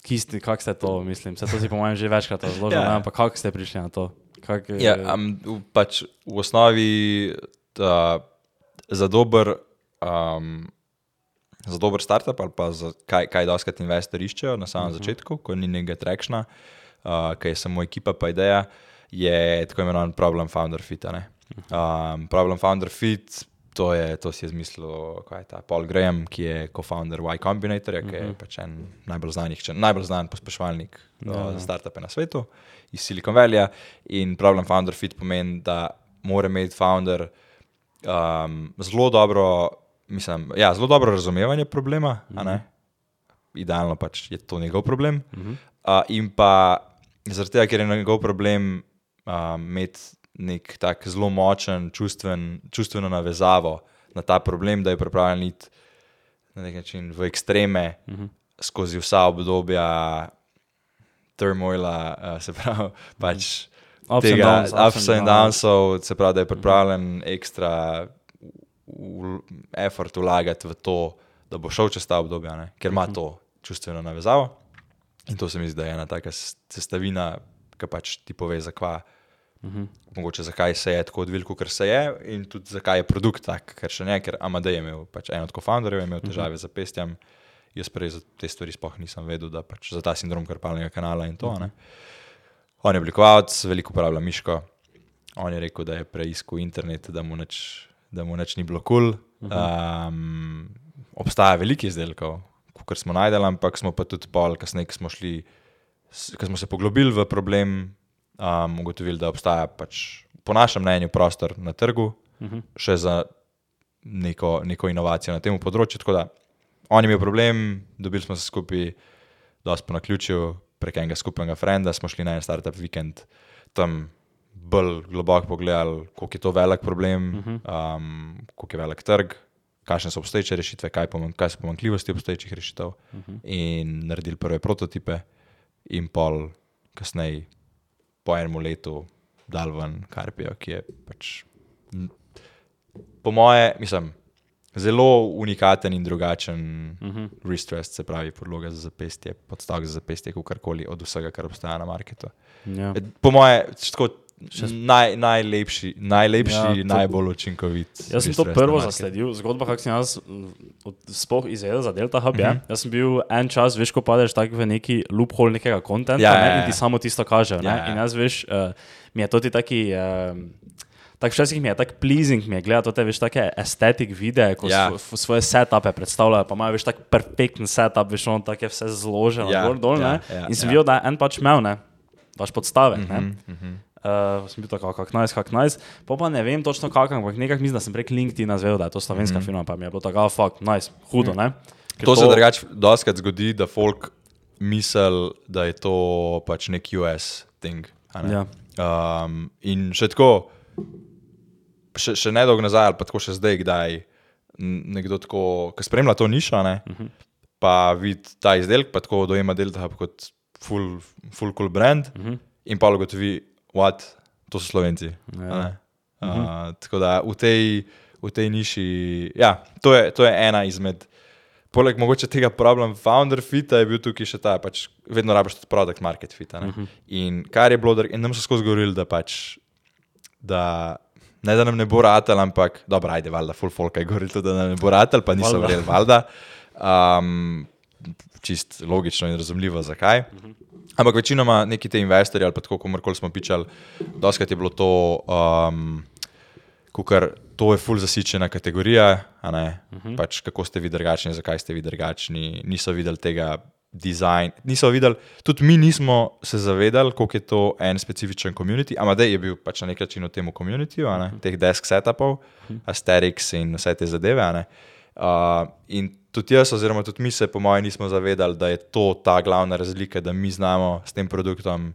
Speaker 2: -huh. Kako ste to, mislim, se to si po mojem že večkrat razložil,
Speaker 1: Ja.
Speaker 2: ja. ampak kako ste prišli na to? Kak,
Speaker 1: Ja, um, pač v osnovi uh, za dober. Um, Za dober startup ali pa za kaj, kaj doskrat investorji iščejo na samem uh -huh. začetku, ko ni nekega trekšna, uh, ki je samo ekipa, pa ideja, je tako imenovan problem founder fit. a ne. Um, problem founder fit, to, je, to si je izmislil kaj je ta Paul Graham, ki je co-founder Y Combinatorja, ki je pač en najbolj znanih, če najbolj znan pospeševalnik uh, za startupe na svetu iz Silicon Valleyja. In problem founder fit pomeni, da mora imeti founder um, zelo dobro, mislim, ja, zelo dobro razumevanje problema, mm -hmm. idealno pač je to njegov problem. Mm -hmm. uh, in pa zaradi tega, ker je njegov problem um, imeti nek tak zelo močen čustven, čustveno navezavo na ta problem, da je pripravljen iti na nek način v ekstreme mm -hmm. skozi vsa obdobja turmoila, uh, se pravi, pač
Speaker 2: Ups and
Speaker 1: tega
Speaker 2: downs, ups and
Speaker 1: and
Speaker 2: downs.
Speaker 1: downsov, se pravi, da je pripravljen ekstra v- effort vlagati v to, da bo šel čez ta obdobja, ne? ker ima to čustveno navezavo. In to se mi zdi, da je ena taka sestavina, ki pač ti pove, zakaj. Uh -huh. Mogoče zakaj se je tako odvil, kot se je, in tudi zakaj je produkt tak, ker še ne, ker Amadej je imel, pač en od kofounderjev, imel težave uh -huh. z zapestjem. Jaz prej za te stvari sploh nisem vedel, da pač za ta sindrom karpalnega kanala in to. Uh -huh. On je oblikovalec, veliko uporablja miško. On je rekel, da je preiskal internet, da mu nič, da mu nič ni bilo kul. Cool. Um, obstaja veliko izdelkov, kot smo najdeli, ampak smo pa tudi pol, kasneje, ko smo šli, ko smo se poglobili v problem, um, ugotovili, da obstaja pač, po našem mnenju prostor na trgu uh -huh. še za neko, neko inovacijo na tem področju. Tako da on je imel problem, dobili smo se skupaj, dosti po naključju, prek enega skupnega frenda smo šli na en startup vikend, tam bolj globoko pogledali, koliko je to velik problem, uh -huh. um, koliko je velik trg, kakšne so obstoječe rešitve, kaj, poman, kaj so pomankljivosti obstoječih rešitev, uh -huh. in naredili prve prototipe, in pol kasneje, po enem letu, dal ven Karpijo, ki je pač, po moje, mislim. Zelo unikaten in drugačen uh -huh. restrest, se pravi, podloga za zapestje, podstavek za zapestje, karkoli od vsega, kar obstaja na marketu.
Speaker 2: Ja.
Speaker 1: E, Po moje, tako, naj, najlepši, najlepši
Speaker 2: Ja, to-
Speaker 1: najbolj učinkovit.
Speaker 2: Jaz sem to prvo zasledil, zgodba, kako sem jaz mm, sploh izvedel za Delta Hub.
Speaker 1: Mhm.
Speaker 2: Mm -hmm. Jaz sem bil en čas, veš, ko padeš tako v neki loophole nekega kontenta
Speaker 1: Ja,
Speaker 2: ja,
Speaker 1: ja,
Speaker 2: ja, in ti samo tisto kažejo.
Speaker 1: Ja,
Speaker 2: Ja. In jaz, veš, uh, mi je to ti taki. Uh, Tako včasih mi je tako pleasing, mi je gledati te, veš, take estetik videe, ko
Speaker 1: Ja.
Speaker 2: ja. svo, svoje setupe predstavljajo, pa imajo, veš, tak perfekten setup, veš, on tako je vse zloženo,
Speaker 1: Ja,
Speaker 2: ja. gor dol,
Speaker 1: ja,
Speaker 2: ne.
Speaker 1: ja,
Speaker 2: In sem
Speaker 1: ja.
Speaker 2: videl, da en pač imel, ne, vaš podstavek, mm -hmm.
Speaker 1: Mhm,
Speaker 2: ne. Uh, sem bil tako, kako naj, kako naj. Pa pa ne vem točno kako, ampak nekaj mislim, da sem prek LinkedIn zvedel, da je to slovenska mm -hmm. firma, pa mi je bilo tako, fuck, nice, hudo, ne. Ker
Speaker 1: To se drugače doskrat zgodi, da folk misli, da je to pač nek US thing. a ne?
Speaker 2: Ja.
Speaker 1: Um, in še tako, še, še nedolgo nazaj, ali pa tako še zdaj, kdaj nekdo tako, ki spremlja to nišo, ne, uh -huh. pa vidi ta izdelek, pa tako dojema Delta Hub kot full, full cool brand, uh -huh. in pa ugotovi, what, to so slovenci. a ne. Uh, tako da v tej, v tej niši, ja, to je, to je ena izmed. Poleg mogoče tega problema, founder fita je bil tukaj še ta, pač vedno rabiš tudi product market fit. Uh -huh. In kar je bilo, in nam so skozi govorili, da pač, da ne da nam ne bo ratelj, ampak dobro, ajde, valjda, full folk je govoril, tudi, da nam ne bo ratelj, pa niso verjeli, valjda. Um, čist logično in razumljivo, zakaj. Ampak večinoma neki te investorji ali pa tako, komorkoli smo pičali, doskrat je bilo to, um, kukar, to je full zasičena kategorija, uh -huh. pač kako ste vi drugačni, zakaj ste vi drugačni, niso videli tega dizajn, niso videli, tudi mi nismo se zavedali, koliko je to en specifičen community, Amadej je bil pač na nek način v tem communityju, a ne, teh desk setupov, Asterix in vse te zadeve, ne. Uh, in tudi jaz, oziroma tudi mi se, po mojem, nismo zavedali, da je to ta glavna razlika, da mi znamo s tem produktom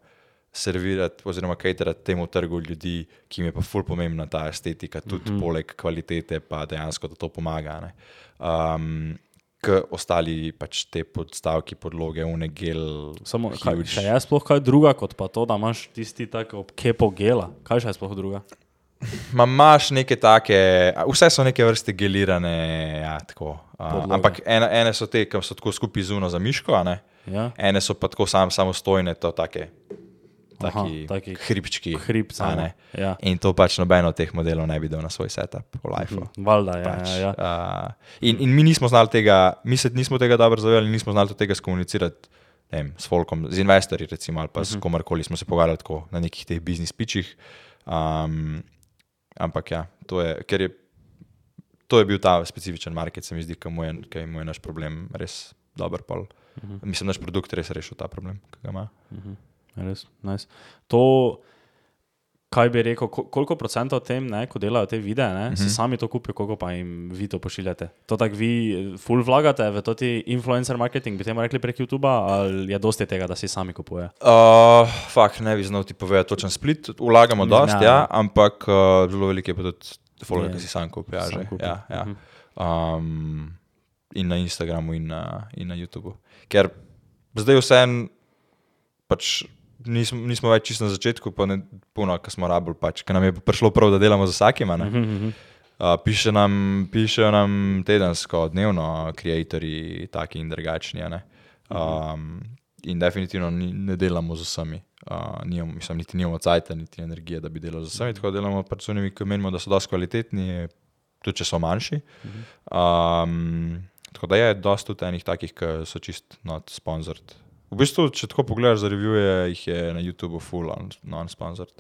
Speaker 1: servirati oziroma caterati temu trgu ljudi, ki jim je pa ful pomembna ta estetika, tudi mm -hmm. poleg kvalitete, pa dejansko, da to pomaga. ne. Um, K ostali pač te podstavki, podloge, unegel.
Speaker 2: Samo, kaj, še je sploh kaj druga, kot pa to, da imaš tisti tako kepo gela. Kaj še je sploh druga?
Speaker 1: Ma imaš neke take, vse so neke vrste gelirane, ja, tako.
Speaker 2: Podloge.
Speaker 1: ampak ene, ene so te, ki so tako skupaj zuno za miško?
Speaker 2: Ja?
Speaker 1: ene so pa tako sam, samostojne, to take.
Speaker 2: Aha,
Speaker 1: Taki,
Speaker 2: taki
Speaker 1: hribčki.
Speaker 2: hrib samo, ja.
Speaker 1: In to pač noben od teh modelov ne bi dal na svoj setup v Life.
Speaker 2: Valjda, ja,
Speaker 1: Pač,
Speaker 2: ja, ja.
Speaker 1: uh, in, in mi nismo znali tega, mi se nismo tega dobro zavedali, nismo znali tega skomunicirati vem, s folkom, z investorji, recimo, ali pa s komarkoli smo se pogovarjali tako na nekih teh biznis pičih. Um, ampak ja, to je, ker je, to je bil ta specifičen market, se mi zdi, ki mu je, ki mu je naš problem res dober pol. Uh -huh. Mislim, naš produkt res rešil ta problem, ki ga ima.
Speaker 2: Res, nice. To, kaj bi rekel, ko- koliko procentov tem, ne, ko delajo te videe, ne, uh -huh. si sami to kupijo, koliko pa jim vi to pošiljate? To tako vi eh, full vlagate v to influencer marketing, bi temu rekli prek YouTube, ali je dosti tega, da si sami kupuje?
Speaker 1: Uh, fak, ne bi znal ti povedati točen split, vlagamo dosti,
Speaker 2: ja.
Speaker 1: ja, ampak uh, zelo veliko je pa tudi folga,
Speaker 2: Je,
Speaker 1: ki si sam kupi. Ja,
Speaker 2: sam kupi.
Speaker 1: ja, ja. Um, in na Instagramu, in na, in na YouTubu. Ker zdaj vsem, pač nismo, nismo več čisto na začetku, pa ne puno, kar smo rabili, pač, ker nam je prišlo prav, da delamo z vsakim. a ne. Uh, piše nam, pišejo nam tedensko, dnevno, ustvarjalci, taki in drugačni. a ne. Um, in definitivno ni, ne delamo z vsemi. Uh, nimamo, mislim, niti nimamo cajt, niti energije, da bi delali z vsemi, tako da delamo pač z unimi, ki menimo, da so dosti kvalitetni, tudi če so manjši. Um, tako da je dosti tudi enih takih, ki so čist not sponsored. V bistvu, če tako pogledaš za revije, jih je na YouTubu full on, non-sponsored.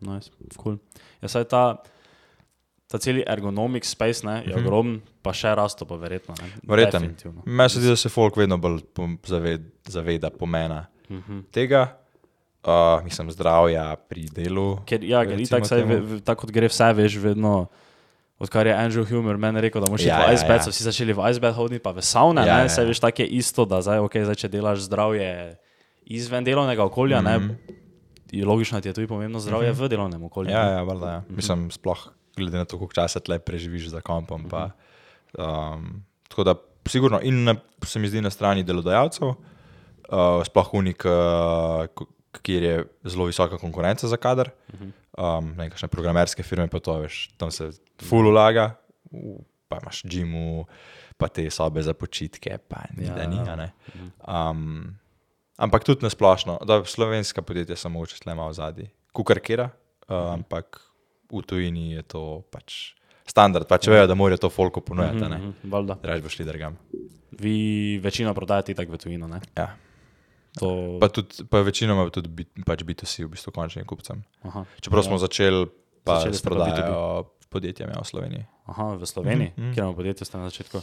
Speaker 2: Nice, cool. Ja, saj ta, ta celi ergonomik space ne, je ogromen, pa še rasto, pa verjetno.
Speaker 1: Verjetno. Meni se zdi, da se folk vedno bolj zaved, zaveda pomena
Speaker 2: Mhm.
Speaker 1: -huh. tega, uh, mislim, zdravja pri delu.
Speaker 2: Ker, ja, ker itak, saj, ve- tako kot gre vse, veš, vedno. Odkar je Andrew Humer meni rekel, da moraš iti
Speaker 1: Ja,
Speaker 2: v
Speaker 1: ja,
Speaker 2: icebath,
Speaker 1: ja.
Speaker 2: so vsi začeli v icebath hoditi, pa v savne,
Speaker 1: Ja,
Speaker 2: ja,
Speaker 1: ja,
Speaker 2: ne, saj
Speaker 1: ja.
Speaker 2: veš, tako je isto, da zdaj, okay, zdaj če delaš zdravje izven delovnega okolja, mm -hmm. ne, je logično, da ti je tudi pomembno zdravje mm -hmm. v delovnem okolju.
Speaker 1: Mhm. Ja, ja, valjda, ja. Mislim, sploh glede na to, koliko časa tle preživiš za kompom. Pa, um, tako da, sigurno, in na, se mi zdi na strani delodajalcev, uh, sploh unik, uh, kjer je zelo visoka konkurenca za kader. Um, Nekakšne programerske firme, pa to veš, tam se full ulaga, v- pa imaš džimu, pa te sobe za počitke, pa ni
Speaker 2: Ja,
Speaker 1: da ni.
Speaker 2: ja.
Speaker 1: a ne. Um, ampak tudi nasplošno, da slovenska podjetja samo uče tle malo zadnji. Kukarkira, uh, ampak v tujini je to pač standard, pač vejo, da morajo to folko ponujati, ne.
Speaker 2: Mhm, valjda.
Speaker 1: Raž boš šli drgam.
Speaker 2: Vi večino prodajate tako v tujino, ne?
Speaker 1: Ja.
Speaker 2: To,
Speaker 1: Pa, tudi, pa večinoma tudi bit, pač B2C, v bistvu končnim kupcem.
Speaker 2: aha,
Speaker 1: Čeprav smo začeli pa
Speaker 2: Začeli
Speaker 1: s prodajo podjetjem ja, v Sloveniji.
Speaker 2: aha, v Sloveniji, mm -hmm. kjer imamo podjetje, ste na začetku.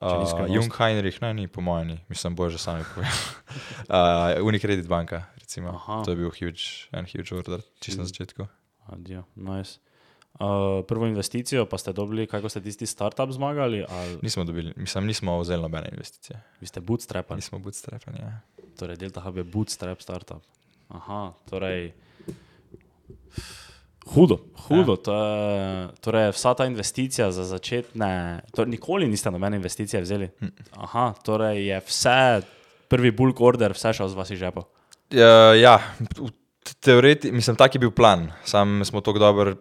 Speaker 1: Uh. Jung Heinrich, ne, ni, po mojem, ni, mislim, bože, sami povedal. [laughs] uh, Unicredit banka, recimo.
Speaker 2: Aha.
Speaker 1: To je bil huge, en huge order, čisto na začetku.
Speaker 2: Adijo, nice. Uh, prvo investicijo pa ste dobili, kako ste tisti startup zmagali, ali
Speaker 1: Nismo dobili, mislim, nismo vzeli nobene investicije.
Speaker 2: vi ste bootstrapali?
Speaker 1: Nismo bootstrapani. Ja.
Speaker 2: Torej, Delta Hub je bootstrap startup. Aha, torej. Hudo, hudo. Ja. To je, torej, vsa ta investicija za začetne, to, nikoli niste nobene investicije vzeli. Aha, torej je vse, prvi bulk order, vse šel z vasi žepo.
Speaker 1: Ja, ja teoretično, mislim, tak je bil plan. Sam smo tako dobro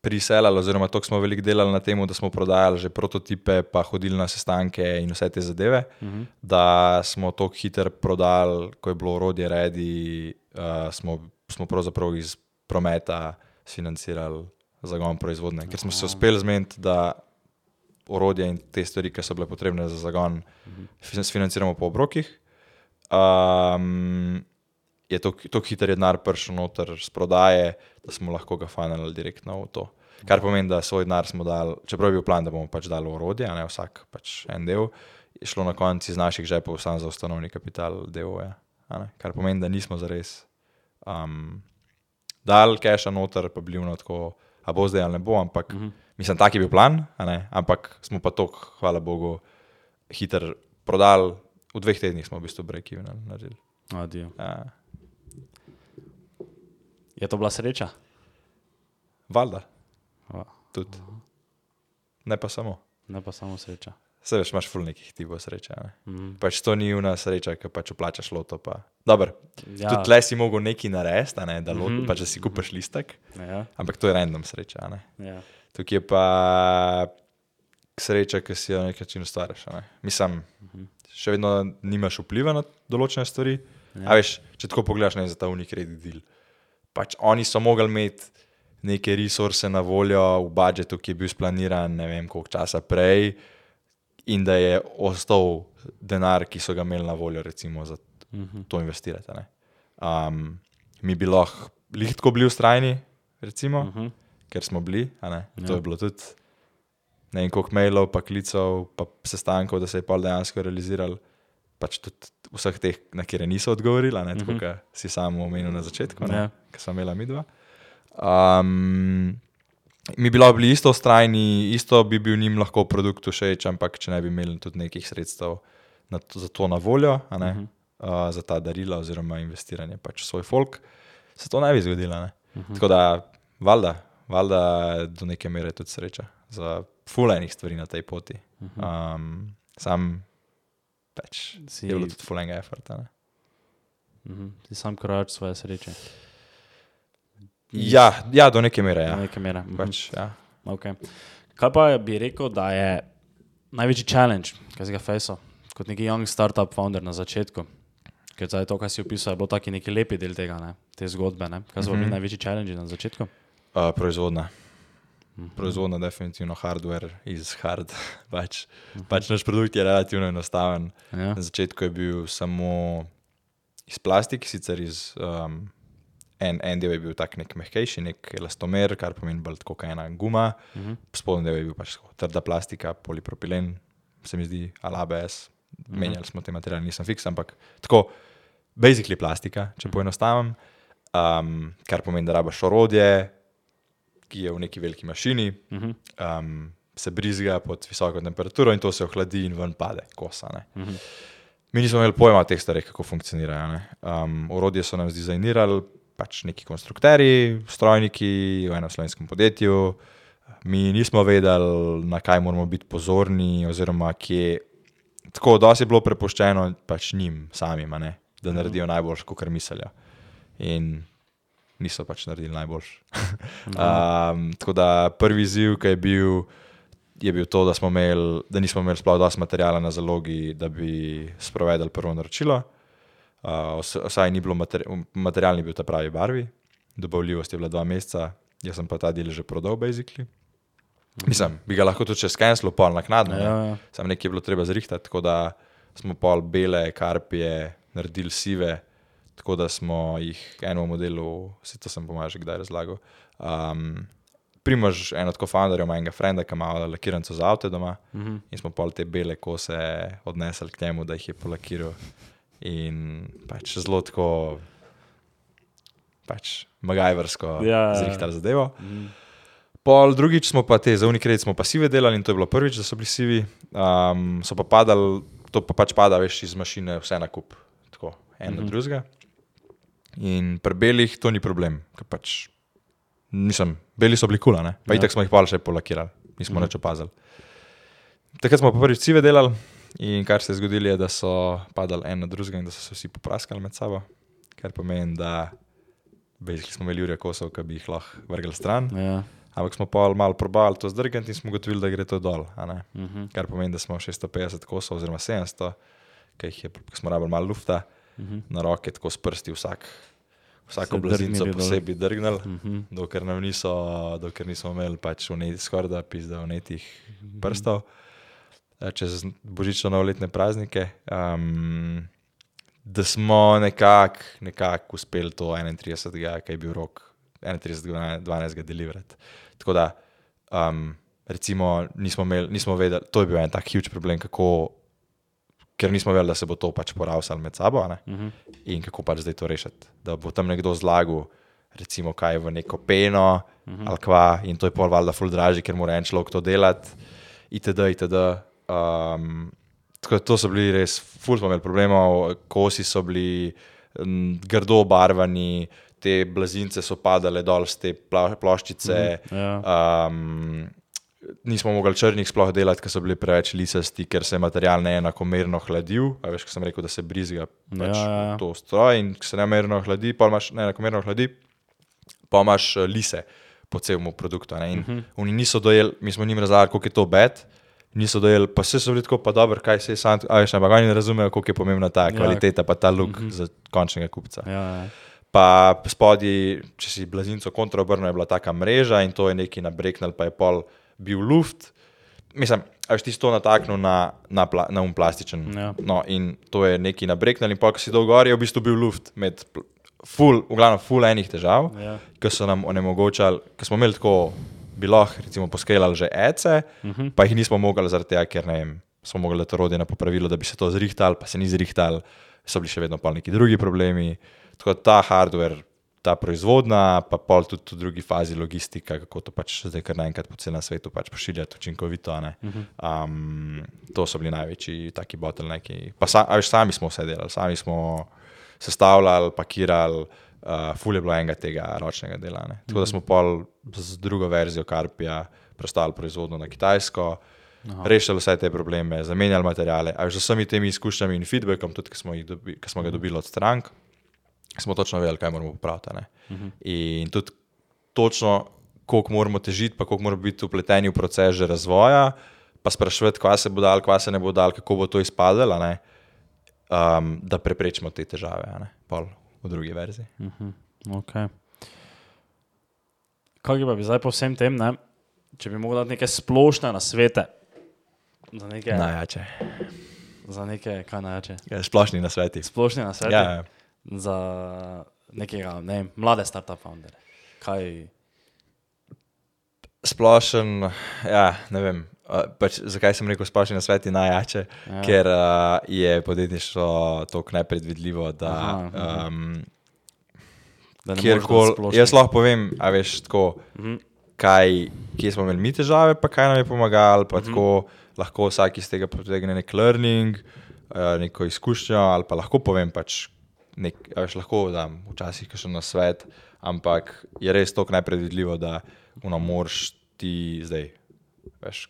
Speaker 1: priselali, oziroma tako smo veliko delali na tem, da smo prodajali že prototipe, pa hodili na sestanke in vse te zadeve, uh -huh. da smo tako hitro prodali, ko je bilo orodje redi, uh, smo, smo pravzaprav iz prometa financirali zagon proizvodnje, ker smo se uspeli zmeniti, da orodje in te stvari, ki so bile potrebne za zagon, financiramo po obrokih. Um, je to, to hiter denar prišel noter z prodaje, da smo lahko ga fanali direktno v to. Kar pomeni, da svoj denar smo dali, čeprav je bil plan, da bomo pač dali orodje, a ne vsak pač en del, je šlo na konci iz naših žepov samo za ustanovni kapital DOE. Kar pomeni, da nismo zares. Um, dal keša noter, pa bili vno tako, a bo zdaj ali ne bo, ampak uh mhm. -huh. mislim, tak je bil plan, ampak smo pa tok, hvala Bogu, hiter prodali, v dveh tednih smo v bistvu breaki naredili.
Speaker 2: Ja. Je to bila sreča?
Speaker 1: Valjda. Tudi. Ne pa samo.
Speaker 2: Ne pa samo sreča.
Speaker 1: Se veš, imaš ful nekih tipov sreče. Ne? Mm. Pač to ni una sreča, ki pač uplačaš loto. Dobro, ja. tudi tle si mogel nekaj narediti, ne? da, mm -hmm. pač, da si kupaš listek. Ja. Ampak to je random sreča. Ja. Tukaj je pa sreča, ki si jo na nek način ustvariš. Ne? Mislim, mm -hmm. še vedno nimaš vpliva na določene stvari. Ja. Veš, če tako pogledaš, ne za ta unik red deal. Pač oni so mogli imeti neke resurse na voljo v budžetu, ki je bil splaniran ne vem koliko časa prej in da je ostal denar, ki so ga imeli na voljo, recimo, za mhm. to investirati. Um, mi bi lahko lahko bili ustrajni, recimo, uh mhm. -huh. ker smo bili. Ja. To je bilo tudi ne vem, koliko mailov, pa klicev, pa sestankov, da se je pa dejansko realiziral. Pač tudi vseh teh, na kere niso odgovorili, uh -huh. kot si samo omenil na začetku, ja. ki smo imeli mi dva. Um, mi bi bili isto ustrajni, isto bi bil njim lahko produkt všeč, ampak če ne bi imeli tudi nekih sredstev to, za to na voljo, uh -huh. uh, za ta darila oziroma investiranje pač v svoj folk, se to ne bi zgodilo. Ne? Uh -huh. Tako da, valjda, valjda do neke mere tudi sreča za fulejnih stvari na tej poti. Uh -huh. um, sam pač si... je bilo tudi fulejnega efforta.
Speaker 2: Uh -huh. Si sam korač svoje sreče.
Speaker 1: Ja, ja, do neke mere. Ja.
Speaker 2: Do neke mere.
Speaker 1: Pač, ja.
Speaker 2: okay. Kaj pa bi rekel, da je največji challenge, kaj si ga fejso, kot neki young startup founder na začetku? Ker za to, kar si opisal, je bilo taki neki lepi del tega, ne? te zgodbe. Ne? Kaj so bili mm -hmm. največji challenge na začetku?
Speaker 1: Uh, proizvodna. Mm -hmm. Proizvodna, definitivno hardware iz hard. [laughs] pač, mm -hmm. pač naš produkt je relativno enostaven. Ja. Na začetku je bil samo iz plastike, sicer iz. Um, En, en del je bil tak nek mehkejši, nek elastomer, kar pomeni bolj kot ena guma, uh mhm. -huh. spodnji del je bil pač trda plastika, polipropilen, se mi zdi, alabes. Uh -huh. Menjali smo te materiale, nisem fiks, ampak tako, basically plastika, če uh -huh. poenostavim. Um, kar pomeni, da rabaš orodje, ki je v neki veliki mašini, uh -huh. um, se brizga pod visoko temperaturo in to se ohladi in ven pade, kosa. Uh -huh. Mi nismo imeli pojma o teh stvareh, kako funkcionirajo. Um, orodje so nam zdizajnirali pač neki konstruktori, strojniki v enem slovenskem podjetju. Mi nismo vedeli, na kaj moramo biti pozorni, oziroma kje. Tako da je bilo prepuščeno pač njim samim, ne, da naredijo najboljš, kot mislijo. In niso pač naredili najboljš. [laughs] um, tako da prvi izziv, ki je bil, je bil to, da, imeli, da nismo imeli sploh dovolj materijala na zalogi, da bi sprovedli prvo naročilo vsaj ni bilo materialni bil ta pravi barvi, dobavljivost je bila dva meseca, jaz sem pa ta del že prodal, basically. Mislim, bi ga lahko tudi čez skenilo, pol naknadno. Ja, ja. Sam nekaj je bilo treba zrihtati, tako da smo pol bele karpije naredili sive, tako da smo jih enemu modelu, vse to sem pomagal, kdaj razlagal. Um, Primož, en od kofounderjev, enega frenda, ki ima lakiranco za avto doma, uh mhm. -huh. in smo pol te bele kose odnesli k njemu, da jih je polakiral in pač zelo tako, pač magajversko, ja, zrihtali zadevo. Mm. Pol drugič smo pa te za unikred, smo pa sive delali in to je bilo prvič, da so bili sivi. Um, so pa padali, to pa pač pada veš iz mašine, vse na kup, tako en mm -hmm. od drugega. In pri belih to ni problem, ker pač Nisem, beli so bili kula, ne? pa
Speaker 2: Ja.
Speaker 1: itak smo jih pa še polakirali, nismo nič opazili. Takrat smo pa prvič cive delali in kar se je zgodilo, je, da so padali en na drugega in da so se vsi popraskali med sabo, kar pomeni, da basically smo imeli Jurija kosov, ki bi jih lahko vrgli stran.
Speaker 2: Ja.
Speaker 1: Ampak smo pa malo probali to zdrgati in smo ugotovili, da gre to dol.
Speaker 2: Uh -huh.
Speaker 1: Kar pomeni, da smo 650 kosov, oziroma 700, ki jih je, smo rabili malo lufta,
Speaker 2: Uh -huh.
Speaker 1: na roke, tako s prsti vsak. Vsako
Speaker 2: dol.
Speaker 1: posebej drgnili,
Speaker 2: Uh -huh.
Speaker 1: dokler, nam niso, dokler nismo imeli pač skoraj da pizda vnetih prstov, eh, čez božično novoletne praznike. Um, da smo nekako nekak uspeli to 31. ki je bil rok, 31. 12. deliverati. Tako da, um, recimo, nismo, imeli, nismo vedeli, to je bil en tak huge problem, kako, ker nismo vedeli, da se bo to pač poravsalo med sabo.
Speaker 2: Uh -huh.
Speaker 1: in kako pač zdaj to rešiti. Da bo tam nekdo zlagal, recimo, kaj v neko peno uh -huh. ali kva, in to je pol valjda ful dražji, ker mora en človek to delati, itd. itd. Um, tako to so bili res, ful smo imeli problemov, kosi so bili m, grdo obarvani, te blazince so padale dol z te ploščice. Uh
Speaker 2: Ja.
Speaker 1: -huh. um, nismo mogli črnih sploh delati, ker so bili preveč lisasti, ker se je material neenakomerno hladil. A veš, ko sem rekel, da se brizga pač
Speaker 2: Ja, ja, ja.
Speaker 1: to stroj in se neenakomerno hladi, pa imaš neenakomerno hladi, pa imaš eh, lise po celem produktu. ne. In uh -huh. oni niso dojeli, mi smo njim razlagali, koliko je to bed. Niso dojeli, pa vse so bili tako, pa dobro, kaj se je sam, a veš, ampak oni ne razumejo, koliko je pomembna ta kvaliteta, pa ta look uh -huh. za končnega kupca.
Speaker 2: Ja, ja.
Speaker 1: Pa spodaj, če si blazinco kontraobrnil, je bila taka mreža in to je neki nabreknil, pa je pol bil luft. Mislim, a veš, ti to nataknil na, na, pla, na um plastičen.
Speaker 2: Ja.
Speaker 1: No, in to je neki nabreknil, in pa, ko si dol gor, je v bistvu bil luft med, pl- ful, v glavnem, ful enih težav,
Speaker 2: Ja.
Speaker 1: ki so nam onemogočali, ker smo imeli tako, bi lahko recimo poskelali že ece, uh -huh. pa jih nismo mogli zaradi tega, ker ne vem, smo mogli dati orodje na popravilo, da bi se to zrihtali, pa se ni zrihtali, so bili še vedno pa neki drugi problemi. Tako da ta hardware, ta proizvodna, pa pol tudi v drugi fazi logistika, kako to pač zdaj kar naenkrat po celem svetu pač pošiljati učinkovito. a ne. Um, to so bili največji taki bottlenecki. Pa sa, veš, sami smo vse delali, sami smo sestavljali, pakirali, uh, ful je bilo enega tega ročnega dela. Ne. Tako da smo pol z drugo verzijo Karpija prestali proizvodno na Kitajsko. Aha. Rešili vse te probleme, zamenjali materiale, a že z vsemi temi izkušnjami in feedbackom, tudi ki smo, dobi, ki smo ga dobili od strank, smo točno vedeli, kaj moramo popraviti. a ne. In tudi točno, koliko moramo težiti, pa koliko moramo biti upleteni v proces že razvoja, pa sprašovati, kva se bo dal, kva se ne bo dal, kako bo to izpadlo, a ne, um, da preprečimo te težave, pol v drugi verziji.
Speaker 2: Okay. Kaj pa bi zdaj po vsem tem, ne? če bi mogel dati neke splošne nasvete za neke,
Speaker 1: Najjače.
Speaker 2: za neke kaj najjače?
Speaker 1: Ja, splošni na sveti.
Speaker 2: Splošne nasvete
Speaker 1: Ja, ja.
Speaker 2: Za nekega, ne vem, mlade startup founderje. Kaj,
Speaker 1: Splošen, ja, ne vem. uh, Pač, zakaj sem rekel splošni na sveti najjače?
Speaker 2: Ja.
Speaker 1: Ker uh, je podjetništvo tako nepredvidljivo, da
Speaker 2: Aha,
Speaker 1: um,
Speaker 2: da
Speaker 1: kjerkoli. Jaz lahko povem, a veš, tako,
Speaker 2: Mhm.
Speaker 1: kaj, kje smo imeli mi težave, pa kaj nam je pomagalo. Pa tako lahko vsak iz tega potegne nek learning, uh, neko izkušnjo, ali pa lahko povem pač. Nek, veš, lahko dam včasih še na svet, ampak je res tako nepredvidljivo, da ono moraš ti zdaj. Veš,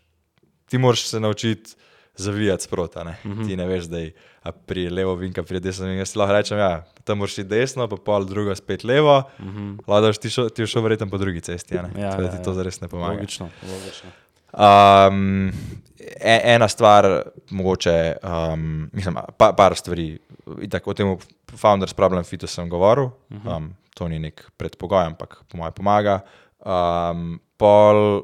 Speaker 1: ti moraš se naučiti zavijati sproti. Ne? Mm -hmm. Ti ne veš, da je pri levo vinka, pri desno vinka. Jaz lahko rečem, ja, tam moraš iti desno, pa pol drugo spet levo. Mm -hmm. Lahko daš ti šel, ti šel verjetno po drugi cesti?
Speaker 2: Ja,
Speaker 1: da
Speaker 2: ja,
Speaker 1: ti to
Speaker 2: ja.
Speaker 1: zares ne pomaga.
Speaker 2: Logično, logično.
Speaker 1: Um, e- ena stvar, mogoče, um, mislim, pa, par stvari. Itak, o tem Founders Problem Fitu sem govoril, um, to ni nek predpogoj, ampak po mojem pomaga. Um, pol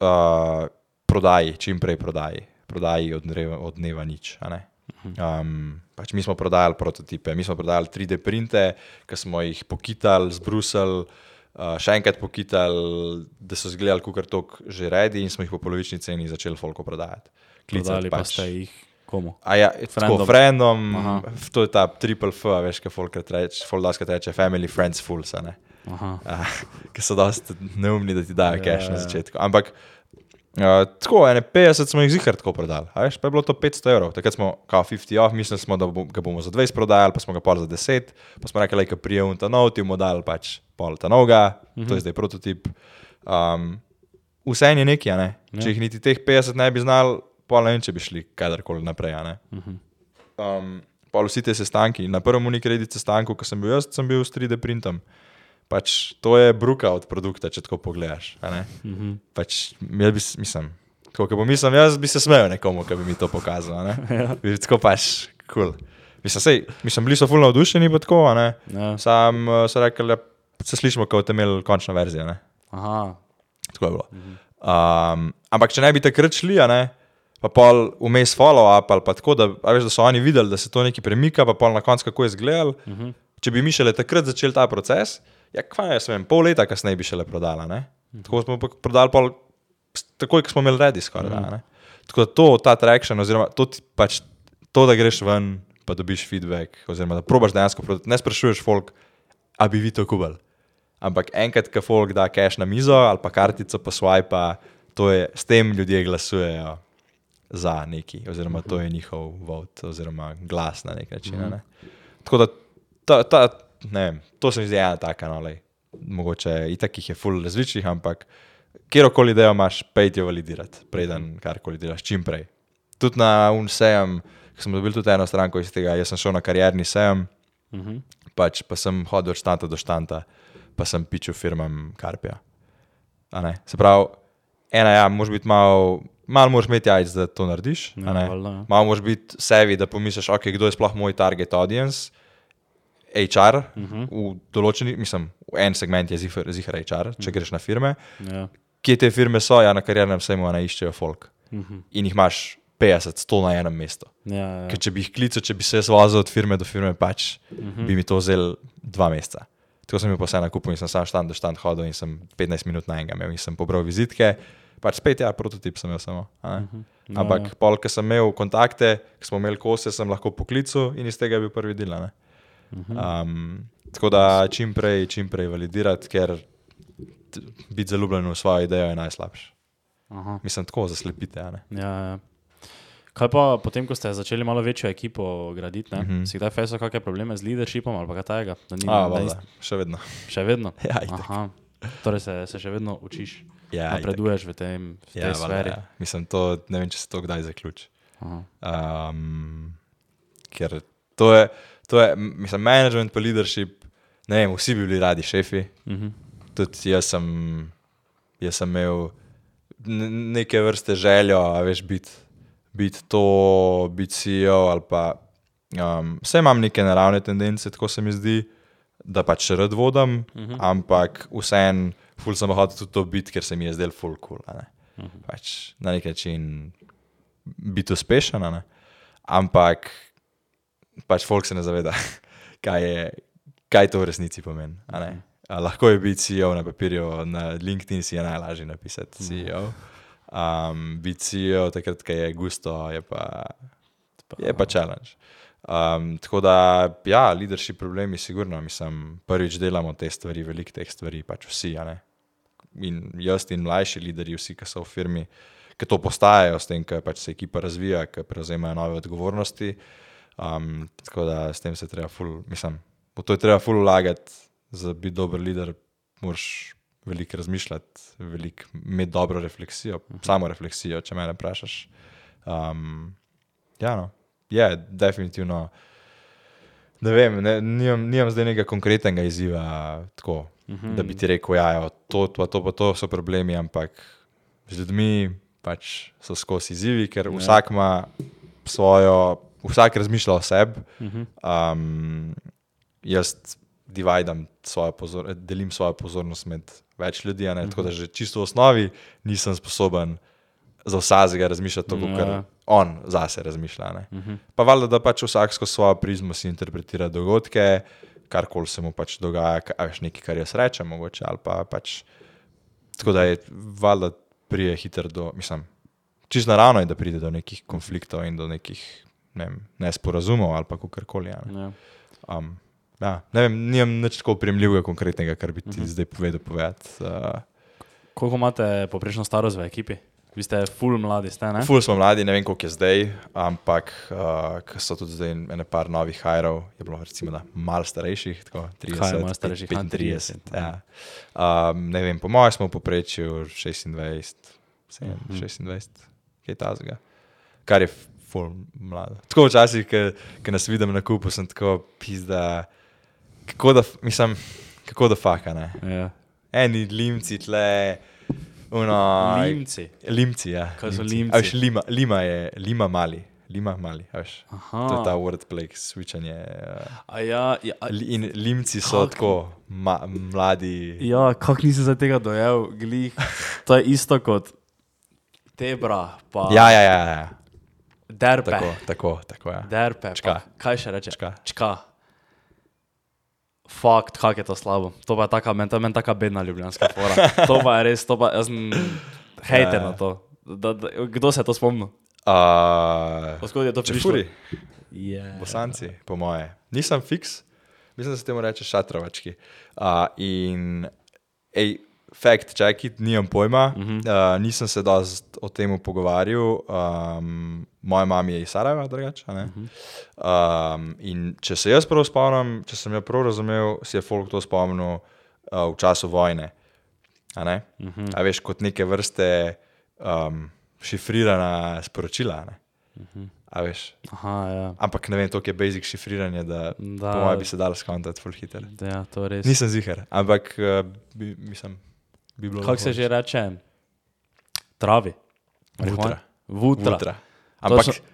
Speaker 1: uh, prodaji, čim prej prodaji, prodaji od dneva, od dneva nič. ne. Um, pač mi smo prodajali prototipe, mi smo prodajali 3D printe, ki smo jih pokitali, zbrusili, uh, še enkrat pokitali, da so izgledali kot tok že redi in smo jih po polovični ceni začeli folko prodajati.
Speaker 2: Prodali pa ste jih komu?
Speaker 1: A ja, tako,
Speaker 2: Friendom.
Speaker 1: friendom,
Speaker 2: Aha.
Speaker 1: to je ta triple F, veš, kaj folk reče, folk daskrat reče, family, friends, fools, ne. Uh, [laughs] ki so dosti neumni, da ti dajo
Speaker 2: Ja,
Speaker 1: cash na
Speaker 2: ja.
Speaker 1: začetku. Ampak uh, tako, ene 50 smo jih zihar tako prodali, veš, pa je bilo to 500 evrov. Takrat smo kao 50 off, mislili smo, da bo, ga bomo za 20 prodajali, pa smo ga pol za 10, pa smo rekli, da je prijem ta nov, ti bomo dali pač pol ta noga, uh -huh. to je zdaj prototip. Um, vse je nekaj, a ne?
Speaker 2: Ja.
Speaker 1: če jih niti teh 50 ne bi znal, pol ne vem, če bi šli kadarkoli naprej. a ne. Um, pol vsi te sestanki. Na prvem unikredit sestanku, ko sem bil jaz, sem bil s 3D printom. Pač, to je bruka od produkta, če tako pogledaš.
Speaker 2: Uh -huh.
Speaker 1: Pač, jaz bi, mislim, ko ko pomislim, jaz bi se smejal nekomu, ki bi mi to pokazal. ne. [laughs]
Speaker 2: Ja.
Speaker 1: Bi tako pač, kul. Cool. Mislim, sej, mislim, bili so fulno navdušeni, pa tako, a ne.
Speaker 2: Ja.
Speaker 1: Sam uh, so rekli, da se slišimo, kot da imeli končno verzijo. Ne?
Speaker 2: Aha.
Speaker 1: Tako je bilo. Um, ampak če ne bi takrat šli, a ne, pa pol vmes follow-up ali pa tako, da, veš, da so oni videli, da se to nekaj premika, pa pol na koncu kako je izgledal. Uh -huh. Če bi mi šele takrat začeli ta proces, ja, kva jaz vem, pol leta kasneje bi šele prodala. Ne? Tako smo pa prodali pol, takoj, ko smo imeli redi skoraj. Uh -huh. da, ne. Tako da to, ta traction, oziroma to, pač, to, da greš ven, pa dobiš feedback, oziroma da probaš dejansko prodati, ne sprašuješ folk, a bi vi to kubali. Ampak enkrat, ko folk da cache na mizo ali pa kartico pa swipe, to je, s tem ljudje glasujejo za neki, oziroma to je njihov vod, oziroma glas na nek način. a Ne? Tako da ta, ta, ne vem, to se mi zdi ena taka, no, lej. mogoče itak jih je full različnih, ampak kjerkoli idejo imaš, pejti jo validirati, preden karkoli delaš, čim prej. Tudi na UNSEM, ki smo dobili tudi eno stranko iz tega, jaz sem šel na karierni sejem,
Speaker 2: Uh -huh.
Speaker 1: pač pa sem hodil od štanta do štanta, pa sem pičil firmam Karpija. Se pravi, ena ja, moraš biti malo, malo moraš imeti jajc, da to narediš.
Speaker 2: Ja,
Speaker 1: ne.
Speaker 2: valjda, ja.
Speaker 1: Malo moraš biti sevi, da pomisliš, okay, kdo je sploh moj target audience. HR, uh
Speaker 2: Mhm.
Speaker 1: -huh. v določeni, mislim, v en segment je zihar, zihar HR, če greš na firme.
Speaker 2: Ja.
Speaker 1: Kje te firme so, ja, na kariernem sejmu ne iščejo folk.
Speaker 2: Uh -huh.
Speaker 1: In jih imaš 50, 100 na enem mestu.
Speaker 2: Ja, ja.
Speaker 1: Ker če bi jih klical, če bi se jaz vozil od firme do firme, pač uh -huh. bi mi to vzel dva meseca. Tako sem bil pa vse na kupu in sem sam štand do štand hodil in sem 15 minut na enega imel in sem pobral vizitke. Pač spet, ja, prototip sem imel samo. Uh -huh.
Speaker 2: Ja,
Speaker 1: Ampak
Speaker 2: ja.
Speaker 1: pol, ko sem imel kontakte, ko smo imeli kose, sem lahko poklical in iz tega je bil prvi del. a ne. Um, tako da čim prej, čim prej validirati, ker biti zaljubljen v svojo idejo je najslabše.
Speaker 2: Aha.
Speaker 1: Mislim, tako zaslepite.
Speaker 2: Ja, ja. Kaj pa potem, ko ste začeli malo večjo ekipo graditi, uh
Speaker 1: Mhm.
Speaker 2: -huh. si kdaj fesal kakšne probleme z leadershipom ali kaj takega? Da
Speaker 1: A,
Speaker 2: da nisi-
Speaker 1: še vedno.
Speaker 2: Še vedno? [laughs]
Speaker 1: Ja, itak.
Speaker 2: Aha. Torej se, se še vedno učiš,
Speaker 1: Ja, itak.
Speaker 2: napreduješ v, tem, v tej
Speaker 1: Ja,
Speaker 2: sferi.
Speaker 1: ja. Mislim, to, ne vem, če se to kdaj zaključi.
Speaker 2: Aha.
Speaker 1: Um, ker to je, to je, mislim, management pa leadership, ne vem, vsi bi bili radi šefi.
Speaker 2: Uh -huh.
Speaker 1: Tudi jaz sem, jaz sem imel neke vrste željo, veš, biti bit to, biti CEO ali pa. Um, vse imam neke naravne tendence, tako se mi zdi, da pač rad vodim, uh -huh. ampak vseeno, ful sem hotel tudi to biti, ker se mi je zdel ful kul. Cool, uh -huh. pač na nek način biti uspešen, ampak pač folk se ne zaveda, [laughs] kaj, je, kaj to v resnici pomeni. a ne. A lahko je biti CEO na papirju, na LinkedIn si je najlažje napisati CEO. Um, biti CEO takrat, je gusto, je pa, je pa challenge. Um, tako da, ja, leadership problemi, sigurno, mislim, prvič delamo te stvari, veliko teh stvari, pač vsi. In jaz in mlajši lideri, vsi, ki so v firmi, ki to postajajo, s tem, ko pač se ekipa razvija, ki prevzemajo nove odgovornosti. Um, tako da s tem se treba, ful, mislim, v to je treba ful vlagati, za biti dober lider, moraš veliko razmišljati, veliko imeti dobro refleksijo, samo refleksijo, če me vprašaš. Um, ja, no, je definitivno. Ne vem, ne, nimam, nimam zdaj nekega konkretnega izziva, tako, uh -huh. da bi ti rekel, da ja, to, to, to, to so problemi, ampak z ljudmi pač so skozi izzivi, ker ja. vsak ima svojo, vsak razmišlja o sebi. Uh -huh. um, jaz svojo pozor, delim svojo pozornost med več ljudi, uh -huh. tako da že čisto v osnovi nisem sposoben za vsakega razmišljati tako,
Speaker 2: Ja.
Speaker 1: kot on zase razmišlja. Uh -huh. Pa valjda, da pač vsak skozi svojo prizmo si interpretira dogodke, karkoli se mu pač dogaja, veš nekaj, kar jaz rečem, mogoče ali pa pač. Tako da je valjda prije hiter do, mislim, čisto naravno je, da pride do nekih konfliktov in do nekih ne vem, nesporazumov ali pa kakorkoli. Ja, ne.
Speaker 2: Ja.
Speaker 1: Um, ja, ne vem, nimam nič tako primerljivega, konkretnega, kar bi ti uh -huh. zdaj povedal. Povedati. Uh,
Speaker 2: Koliko imate poprečno starost v ekipi? Vi ste full mladi, ste ne?
Speaker 1: Ful smo mladi, ne vem koliko je zdaj, ampak uh, so tudi zdaj ene par novih hajrov, je bilo recimo da malo starejših, tako 30,
Speaker 2: Kaj je malo starejših? A,
Speaker 1: 35.
Speaker 2: 30,
Speaker 1: Ja. Um, ne vem, po mojem smo v povprečju 26, 7,
Speaker 2: Mhm.
Speaker 1: 26, kaj tazga. Kar je ful mlado. Tako včasih, ko nas vidim na kupu, sem tako pizda, kako da, mislim, kako da faka, ne.
Speaker 2: Ja.
Speaker 1: Eni limci tle, uno.
Speaker 2: Limci.
Speaker 1: Limci, ja.
Speaker 2: Kaj so
Speaker 1: A
Speaker 2: limci?
Speaker 1: veš, lima, lima je, lima mali, lima mali, veš.
Speaker 2: Aha.
Speaker 1: To je ta wordplay, switchanje. Uh,
Speaker 2: A ja, ja, a-
Speaker 1: in limci so
Speaker 2: Kak-
Speaker 1: tako ma, mladi.
Speaker 2: ja kako nisem za tega dojel, glih. To je isto kot tebra, pa
Speaker 1: Ja, ja, ja, ja.
Speaker 2: derpe.
Speaker 1: Tako, tako, tako ja.
Speaker 2: Derpe,
Speaker 1: Čka.
Speaker 2: kaj še reče?
Speaker 1: Čka.
Speaker 2: Čka. Fakt, kako je to slabo. To pa je taka, men, to je meni taka bedna ljubljanska fora. [laughs] To pa je res, to pa jaz sem hejter
Speaker 1: Ja.
Speaker 2: na to. Da, da, kdo se je to spomnil?
Speaker 1: Uh,
Speaker 2: Odkud je to prišlo?
Speaker 1: Čefuri,
Speaker 2: Yeah.
Speaker 1: bosanci, po moje. Nisem fiks, mislim, da se temu reče šatrovački. Uh, in, ej, fakt, čakaj, nimam pojma, uh -huh. uh, nisem se dost o tem pogovarjal. Um, moja mama je iz Sarajeva, drugače. Uh -huh. um, in če se jaz prav spomnim, če sem jo prav razumel, si je folk to spomnil uh, v času vojne. A, ne? uh -huh. a veš, kot neke vrste um, šifrirana sporočila. Ne? Uh -huh. A veš.
Speaker 2: Aha, ja.
Speaker 1: Ampak ne vem, to je basic šifriranje, da,
Speaker 2: Da.
Speaker 1: po mojem bi se dalo skontati full hiter.
Speaker 2: Da, ja.
Speaker 1: Nisem zihar, ampak uh, bi, mislim, bi bilo.
Speaker 2: Kako se že reče? Travi.
Speaker 1: Vutra.
Speaker 2: Vutra.
Speaker 1: Vutra. Ampak
Speaker 2: Točno-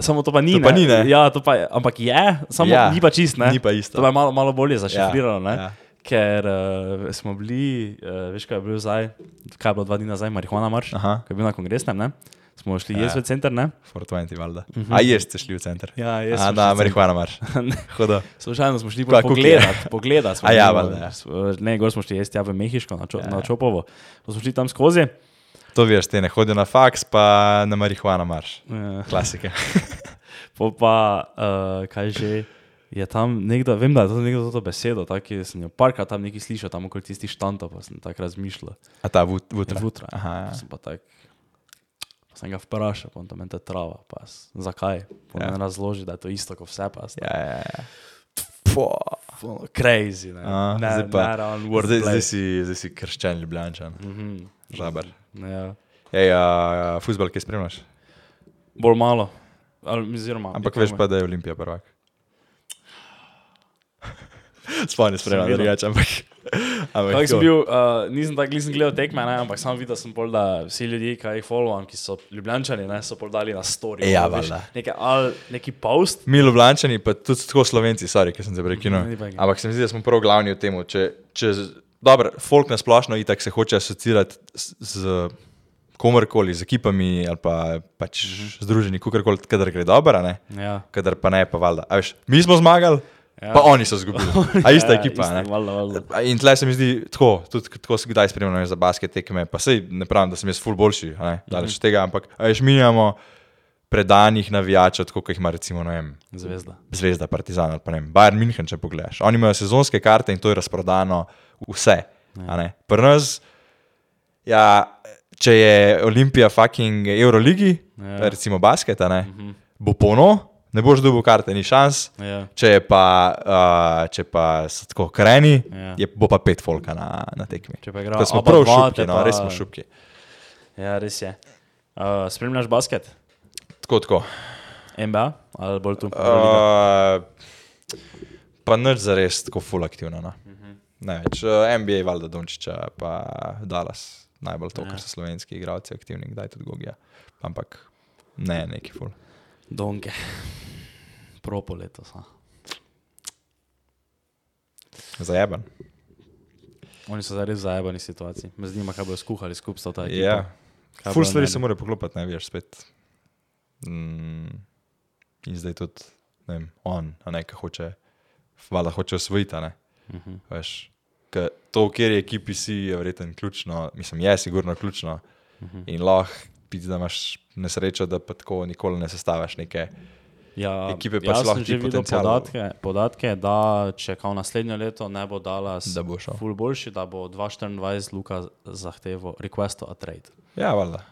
Speaker 2: Samo to pa ni.
Speaker 1: To pa ni, ne?
Speaker 2: Ja, to pa je, ampak je, samo
Speaker 1: Ja,
Speaker 2: ja, ni pa čist, ne?
Speaker 1: ni pa isto.
Speaker 2: To pa je malo, malo bolje zašifrirano,
Speaker 1: Ja,
Speaker 2: ne?
Speaker 1: ja.
Speaker 2: Ker uh, smo bili, uh, veš, kaj je bilo zdaj, kaj je bilo dva dni nazaj, marihuana marš,
Speaker 1: Aha.
Speaker 2: ko je bil na kongresnem, ne? Smo šli
Speaker 1: Ja.
Speaker 2: jaz v center, ne?
Speaker 1: 420, valjda. Uh -huh. A jaz ste šli v center.
Speaker 2: Mhm. Ja, jaz
Speaker 1: A,
Speaker 2: sem
Speaker 1: da,
Speaker 2: šel v
Speaker 1: marihuana marš. Hoda. [laughs]
Speaker 2: Slučajno smo šli pogledat, pogledat. smo
Speaker 1: A ja, valjda, ja.
Speaker 2: Ne, gor smo šli jesti ja, v Mehiško, na, čo,
Speaker 1: Ja,
Speaker 2: ja. na
Speaker 1: ja.
Speaker 2: Čopovo. Pa smo šli tam skozi.
Speaker 1: To veš, te ne hodijo na faks, pa na marihuana marš.
Speaker 2: Ja.
Speaker 1: Klasike. [laughs]
Speaker 2: Po pa, uh, kaj že, je tam nekdo, vem, da je to nekdo to besedo, tako sem jo parkrat tam nekaj slišal, tam okoli tistih štantov, pa sem tako razmišljal.
Speaker 1: A ta vut, vutra.
Speaker 2: Vutra.
Speaker 1: Aha, ja.
Speaker 2: Sem pa tak, pa sem ga vprašal, on to meni je trava, pa zakaj? Pa
Speaker 1: Ja.
Speaker 2: ja. razloži, da je to isto kot vse, pa
Speaker 1: Ja, ja, ja. Po.
Speaker 2: crazy, ne,
Speaker 1: A,
Speaker 2: ne,
Speaker 1: zdaj pa-
Speaker 2: ne,
Speaker 1: Zdaj, zdaj, si, zdaj si krščan ljubljančan.
Speaker 2: Mhm.
Speaker 1: Žabar.
Speaker 2: Ja.
Speaker 1: Ej, a, futbol, ki spremljaš?
Speaker 2: Bolj malo, ali oziroma.
Speaker 1: Ampak veš pa, da je Olimpija prvak. [laughs] Spomni spremljal,
Speaker 2: Seveda.
Speaker 1: drugače, ampak. Ampak
Speaker 2: sem bil, uh, nisem tako nisem gledal tekme, ne, ampak sam videl sem pol, da vsi ljudje, ki jih followam, ki so ljubljančani, ne, so pol dali na story.
Speaker 1: Ja, valjda.
Speaker 2: Neke, ali neki post.
Speaker 1: Mi, Ljubljani, pa tudi tako slovenci, sorry, ker sem se prekinil. Ampak se mi zdi, da smo prav glavni v tem. Če, če, dobro, folk na splošno itak se hoče asociirati z, z komerkoli, z ekipami ali pa pač -huh. združeni, kakorkoli, kadar gre dobro, ne?
Speaker 2: Ja.
Speaker 1: kadar pa ne, pa valjda. A Veš, mi smo zmagali,
Speaker 2: Ja.
Speaker 1: ja. pa oni so izgubili. [laughs] A ista
Speaker 2: Ja,
Speaker 1: ekipa.
Speaker 2: ista,
Speaker 1: ne?
Speaker 2: valjda, valjda.
Speaker 1: A In tle se mi zdi tako, tudi tako se kdaj spremljamo za basket tekme, pa sej ne pravim, da sem jaz ful boljši, daleč od tega, ampak veš, mi imamo predanih navijačev, kot jih ima recimo, vem,
Speaker 2: Zvezda.
Speaker 1: Zvezda, Partizan ali pa ne vem, Bayern München, če pogledaš. Oni imajo sezonske karte in to je razprodano vse. a ne. Pri nas, ja, če je Olimpija fucking Euroligi,
Speaker 2: Ja.
Speaker 1: ja. recimo basket, ne, bo polno, ne boš dobil karte, ni šans.
Speaker 2: Ja.
Speaker 1: Če, pa, uh, če pa so tako kreni,
Speaker 2: Ja.
Speaker 1: ja. je, bo pa pet folka na, na tekmi.
Speaker 2: Če pa igra
Speaker 1: Tako da smo prav šupki, no,
Speaker 2: pa-
Speaker 1: res smo šupki.
Speaker 2: ja, res je. Uh, spremljaš basket?
Speaker 1: Tako, tako.
Speaker 2: NBA ali bolj tu? Uh,
Speaker 1: Uh, pa nič za res tako full aktivno. No. Ne več. Uh, NBA, valjda Dončiča, pa Dallas. Najbolj to,
Speaker 2: Ja.
Speaker 1: ker so slovenski igralci aktivni, kdaj tudi Gogija. Ampak ne, neki full.
Speaker 2: Donke. Propo letos. a.
Speaker 1: Zajeben.
Speaker 2: Oni so zdaj res v zajebani situaciji. Me zanima, kaj bodo skuhali skupaj s to ekipo.
Speaker 1: Ja.
Speaker 2: Kaj
Speaker 1: Full stvari se mora poklopiti, ne veš, spet. Mm, in zdaj tudi, ne vem, on, a ne, ki hoče, valjda hoče osvojiti, ne.
Speaker 2: Uh -huh.
Speaker 1: Veš, ke to, v kateri ekipi si, je verjetno ključno, mislim, je sigurno ključno.
Speaker 2: Uh -huh.
Speaker 1: In lahko pidi, da imaš nesrečo, da pa tako nikoli ne sestaviš neke.
Speaker 2: Ja,
Speaker 1: Ekipe pa lahko ti
Speaker 2: že
Speaker 1: potencial.
Speaker 2: podatke, podatke, da če kao naslednje leto ne bo dala
Speaker 1: Da bo šel.
Speaker 2: ful boljši, da bo 2024 Luka zahteval request a trade.
Speaker 1: Ja, valjda.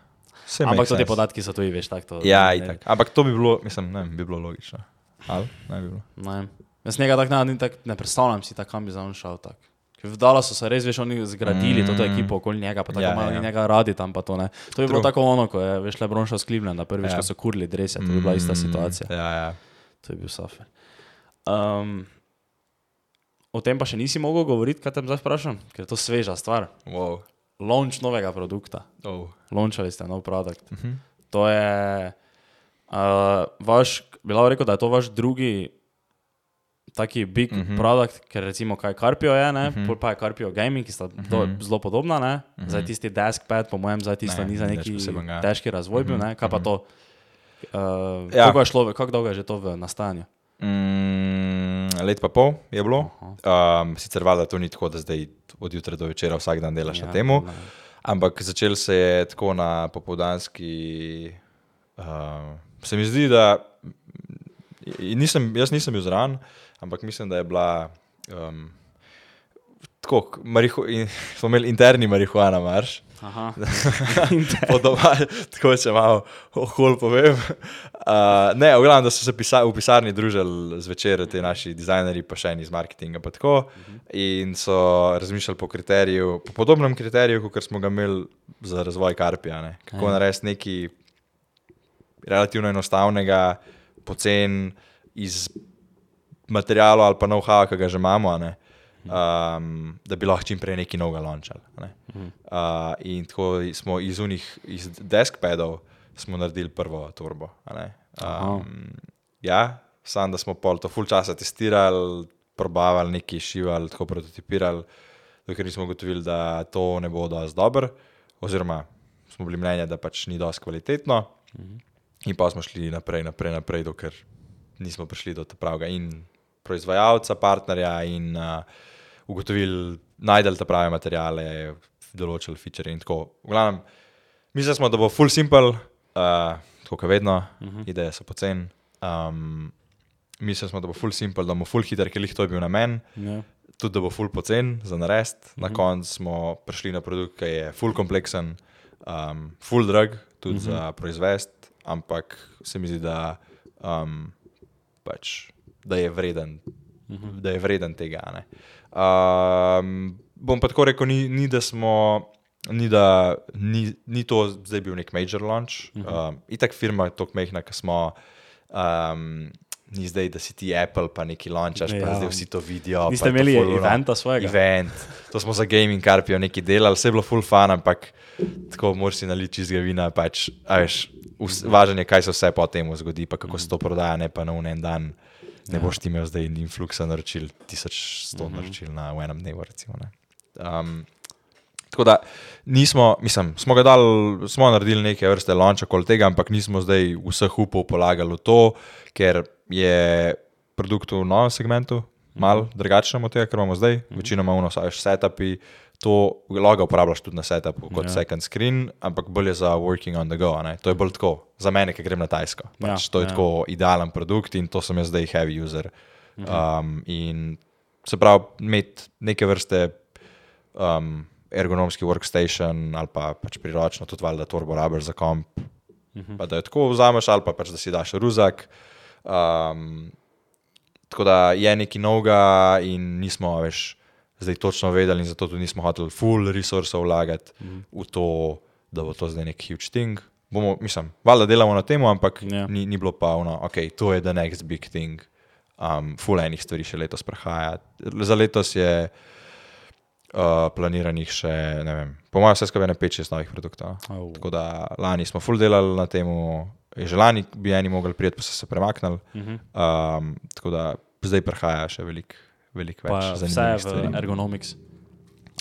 Speaker 2: Ampak to
Speaker 1: sense.
Speaker 2: podatki so tuji, veš, tako.
Speaker 1: Ja, itak. Ampak to bi bilo, mislim, ne, bi bilo logično. Ali? Ne bi bilo.
Speaker 2: Ne. Jaz njega tako ne, tak, ne predstavljam si, tako kam bi za on šel. Tak. V Dallasu so res, veš, oni zgradili mm. to ekipo okoli njega, pa tako
Speaker 1: Ja,
Speaker 2: ja, imajo
Speaker 1: ja.
Speaker 2: ja. njega radi tam, pa to ne. To bi bilo tako ono, ko je, veš, Lebron šel s Clevelanda, prvič,
Speaker 1: Ja.
Speaker 2: ja. ko so kurili drese, to bi bila ista situacija.
Speaker 1: Ja, ja.
Speaker 2: To je bil safer. Um, o tem pa še nisi mogel govoriti, kaj te zdaj vprašam, ker je to sveža stvar.
Speaker 1: Wow.
Speaker 2: Launch novega produkta.
Speaker 1: Oh.
Speaker 2: Launchali ste nov produkt. Uh
Speaker 1: Mhm.
Speaker 2: -huh. To je uh, vaš, bilo rekel, da je to vaš drugi taki big uh
Speaker 1: Mhm.
Speaker 2: -huh. produkt, ker recimo kaj Carpio je, ne, uh -huh. pa je Carpio Gaming, ki sta uh -huh. do, zelo podobna, ne. Uh -huh. Zdaj tisti deskpad, po mojem, zdaj tisto
Speaker 1: Ne,
Speaker 2: ni za neki
Speaker 1: posebnega.
Speaker 2: težki razvoj bil, ne. Kaj pa to? Uh,
Speaker 1: Ja.
Speaker 2: Kako je šlo, kako dolgo je že to v nastajanju?
Speaker 1: Mm, let pa pol je bilo. Um, sicer valjda to ni tako, da zdaj od jutra do večera vsak dan delaš ja, na tem. Ampak začel se je tako na popoldanski. Uh, se mi zdi, da nisem, jaz nisem bil zraven, ampak mislim, da je bila. Um, tako, in, [laughs] smo imeli interni marihuana marš.
Speaker 2: Aha. [laughs]
Speaker 1: Po doma- tako če malo ohol povem. Uh, ne, v glavnem, da so se pisa, v pisarni družili zvečer, ti naši dizajnerji, pa še eni iz marketinga. Tako, in so razmišljali po kriteriju, po podobnem kriteriju, kot smo ga imeli za razvoj Karpija. Ne. Kako
Speaker 2: Ja.
Speaker 1: narediti nekaj relativno enostavnega, pocen iz materijalov ali pa know-how, ki ga že imamo. ne. Um, da bi lahko čim prej nekaj novega launčali. a ne. Uh, in tako smo iz unih, iz deskpadov, smo naredili prvo turbo. Um, ja, sam da smo pol to full časa testirali, probavali, nekaj šivali, tako prototipirali, dokler nismo ugotovili, da to ne bo dovolj dobro, oziroma smo bili mnenja, da pač ni dovolj kvalitetno. In pa smo šli naprej, naprej, naprej, dokler nismo prišli do pravega in proizvajalca, partnerja in uh, ugotovili, najdel te prave materiale, določili feature in tako. V glavnem, mislili smo, da bo full simple, uh, tako kot vedno, uh -huh. ideje so pocen. Um, mislili smo, da bo full simple, da bomo full hiter, ker jih to je bil namen.
Speaker 2: Ja.
Speaker 1: Tudi da bo full pocen za narediti. Uh -huh. Na koncu smo prišli na produkt, ki je full kompleksen, um, full drag, tudi uh -huh. za proizvest, ampak se mi zdi, da, um, pač, da, je, vreden, uh -huh. da je vreden tega. ne. Um, bom pa tako rekel, ni, ni da smo. Ni, da, ni, ni to zdaj bil nek major launch. Uh -huh. um, itak firma je tako mehna, ki smo. Um, ni zdaj, da si ti Apple, pa neki launchaš, ja. pa
Speaker 2: Ja.
Speaker 1: zdaj vsi to vidijo.
Speaker 2: Niste
Speaker 1: je to
Speaker 2: imeli eventa svojega?
Speaker 1: Event. To smo za gaming karpijo nekaj delali, vse je bilo full fun, ampak tako moraš si naliti iz vina. Pač, veš, važno je, kaj se vse po tem zgodi, pa kako se to prodaja, ne pa na en dan. Ne boš ti imel zdaj influxa naročil, 1100 naročil na v enem dnevu. Recimo, ne. um, tako da nismo, mislim, smo ga dali, smo naredili neke vrste launch okoli tega, ampak nismo zdaj vseh upov polagali v to, ker je produkt v novem segmentu, malo drugačen od tega, kar imamo zdaj. Večinoma imamo vse setupi, to logo uporabljaš tudi na setupu kot
Speaker 2: Ja.
Speaker 1: ja. second screen, ampak bolj je za working on the go. ne. To je bolj tako, za mene, ki grem na Tajsko. Pač
Speaker 2: Ja,
Speaker 1: to je
Speaker 2: ja.
Speaker 1: tako idealen produkt in to sem jaz zdaj heavy user. Um, in se pravi, imeti neke vrste um, ergonomski workstation ali pa pač priročno, tudi valjda turbo rabiš za komp. Pa da jo tako vzameš, ali pa pač da si daš ruzak. Um, tako da je nekaj novega, in nismo več zdaj točno vedeli, in zato tudi nismo hoteli full resursov vlagati mm. v to, da bo to zdaj nek huge thing. Bomo, mislim, valjda delamo na tem, ampak
Speaker 2: Ja.
Speaker 1: ni, ni bilo pa ono, ok, to je the next big thing. Um, full enih stvari še letos prihaja. Za letos je uh, planiranih še, ne vem, po mojem, vse skupaj ne 5-6 novih produktov.
Speaker 2: Au.
Speaker 1: Tako da lani smo full delali na tem, že lani bi eni mogli priti, pa so se premaknili. Um, tako da zdaj prihaja še veliko velik
Speaker 2: Pa
Speaker 1: več
Speaker 2: vse je v ergonomics.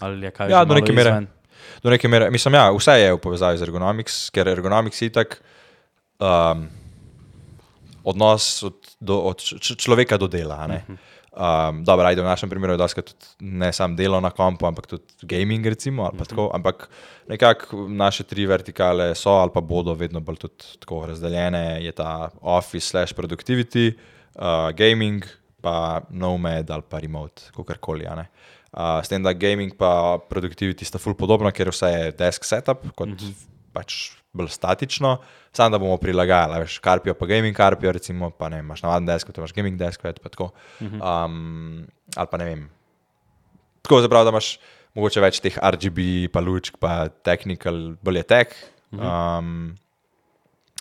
Speaker 2: Ali je kaj
Speaker 1: Ja, do neke mere.
Speaker 2: izven?
Speaker 1: Do neke mere, mislim, ja, vse je v povezavi z ergonomics, ker ergonomics je tak um, odnos od, do, od človeka do dela. ne. Um, dobro, ajde, v našem primeru je dosti tudi ne samo delo na kompu, ampak tudi gaming, recimo, ali pa tako. Ampak nekako naše tri vertikale so ali pa bodo vedno bolj tudi tako razdeljene. Je ta office slash productivity, uh, gaming, pa nomad ali pa remote, kakorkoli. Uh, s tem, da gaming pa productivity sta ful podobna, ker vse je desk setup, kot uh -huh. pač bolj statično, samo da bomo prilagajali, veš, karpijo pa gaming karpijo, recimo, pa ne imaš navaden desk, imaš gaming desk, pa tako. Um, ali pa ne vem. Tako zapravo, da imaš mogoče več teh RGB, pa lučk, pa technical, bolj je tech. Um,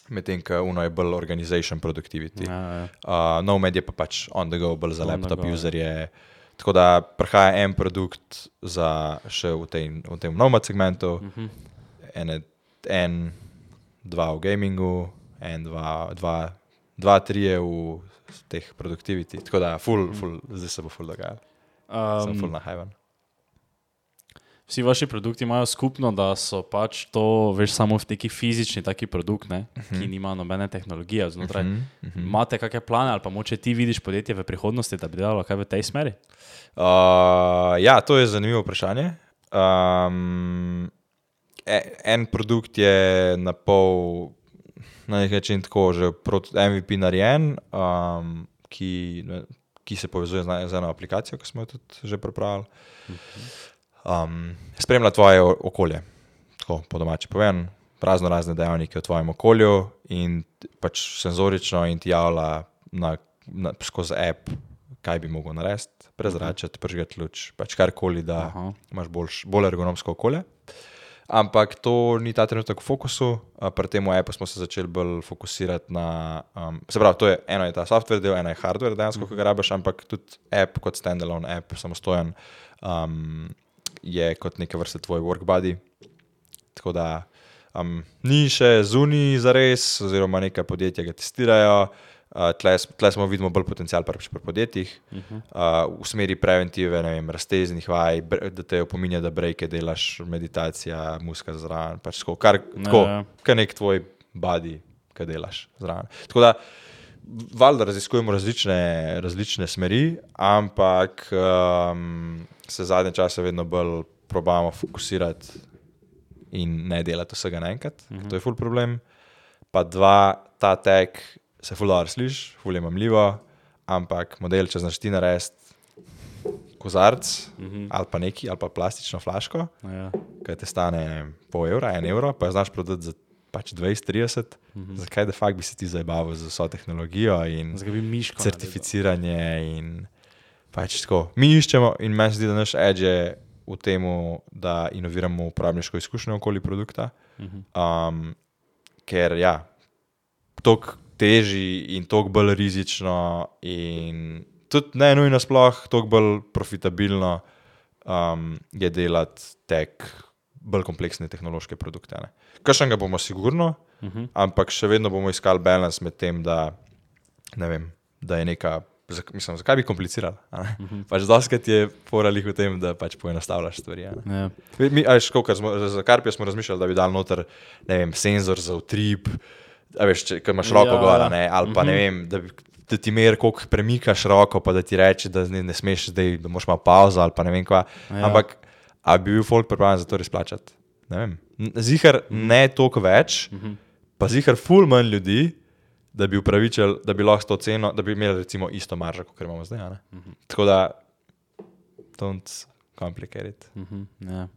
Speaker 1: Medtem ko uno je bolj organization productivity.
Speaker 2: Ja, ja.
Speaker 1: Uh, no, med je pa pač on the go, bolj za
Speaker 2: On
Speaker 1: laptop
Speaker 2: go, ja.
Speaker 1: userje. Tako da prihaja en produkt za še v, tej, v tem novem segmentu, uh -huh. ene, en, dva v gamingu, en, dva, dva, dva trije v teh produktiviti. Tako da, full, full, zdaj se bo full dogajalo. Sem full
Speaker 2: Um,
Speaker 1: na hajvan.
Speaker 2: Vsi vaši produkti imajo skupno, da so pač to, veš, samo neki fizični taki produkt, ne, uh -huh. ki nima nobene tehnologije znotraj. Uh
Speaker 1: Mhm,
Speaker 2: -huh. Imate kakšne plane ali pa moče ti vidiš podjetje v prihodnosti, da bi delalo kaj v tej smeri?
Speaker 1: Uh, ja, to je zanimivo vprašanje. Um, en produkt je na pol, na nek način tako, že MVP narejen, um, ki, ki se povezuje z, z eno aplikacijo, ki smo jo tudi že pripravili. Um, spremlja tvoje okolje, tako po domači povem, razno razne dejavnike v tvojem okolju in pač senzorično in ti javlja na, na, skozi app, kaj bi mogel narediti, prezračati, pržgati luč, pač karkoli, da
Speaker 2: Aha.
Speaker 1: imaš boljš, bolj ergonomsko okolje. Ampak to ni ta trenutek v fokusu, pri tem appu smo se začeli bolj fokusirati na. Um, se pravi, to je eno je ta software del, eno je hardware dejansko, ki ga rabiš, ampak tudi app kot standalone app, samostojen, um, je kot neke vrste tvoj work body. Tako da um, ni še zunaj za res, oziroma neka podjetja ga testirajo. Uh, tle smo vidimo bolj potencial pri, pri podjetjih, uh -huh. uh, v smeri preventive, ne vem, razteznih vaj, da te opominja, da brejke delaš, meditacija, muska zraven, pač tako, kar, tako,
Speaker 2: ja.
Speaker 1: kar nek tvoj body, ki delaš zraven. Tako da, valjda raziskujemo različne, različne smeri, ampak um, se zadnje čase vedno bolj probujemo fokusirati in ne delati vsega naenkrat, uh -huh. to je full problem. Pa dva, ta tek se full dobro sliši, full je mamljivo, ampak model, če znaš ti narediti kozarc uh -huh. ali pa neki, ali pa plastično flaško,
Speaker 2: Ja.
Speaker 1: ki te stane pol evra, en evro, pa jo znaš prodati za pač 20-30, uh -huh. zakaj de fakt bi se ti zabaval z vso tehnologijo in
Speaker 2: miško.
Speaker 1: certificiranje in pač tako. Mi iščemo in meni se zdi, da naš edge je v tem, da inoviramo uporabniško izkušnjo okoli produkta, um, ker ja, toliko teži in toliko bolj rizično in tudi ne nujno sploh toliko bolj profitabilno um, je delati tek bolj kompleksne tehnološke produkte. Kakšen ga bomo sigurno, uh -huh. ampak še vedno bomo iskali balans med tem, da, vem, da je neka. Mislim, zakaj bi komplicirali? Uh -huh. pač Doskrat je poralih v tem, da pač poenostavljaš stvari.
Speaker 2: Ja.
Speaker 1: Mi- Mi, a veš, kako, smo, za Karpijo smo razmišljali, da bi dal noter vem, senzor za utrip, veš, če imaš roko
Speaker 2: Ja.
Speaker 1: ne, ali pa ne vem, da, bi, da ti mer, koliko premikaš roko, pa da ti reče, da ne, ne smeš zdaj, da moraš malo pauzo ali pa ne vem kva.
Speaker 2: Ja.
Speaker 1: Ampak, a bi bil folk pripravljen za to res plačati? Ne vem. Zihar ne toliko več, pa zihar ful manj ljudi, da bi upravičili, da bi lahko to ceno, da bi imeli recimo isto maržo, kot imamo zdaj. a ne. Tako da, don't complicate it.
Speaker 2: Mhm, ja.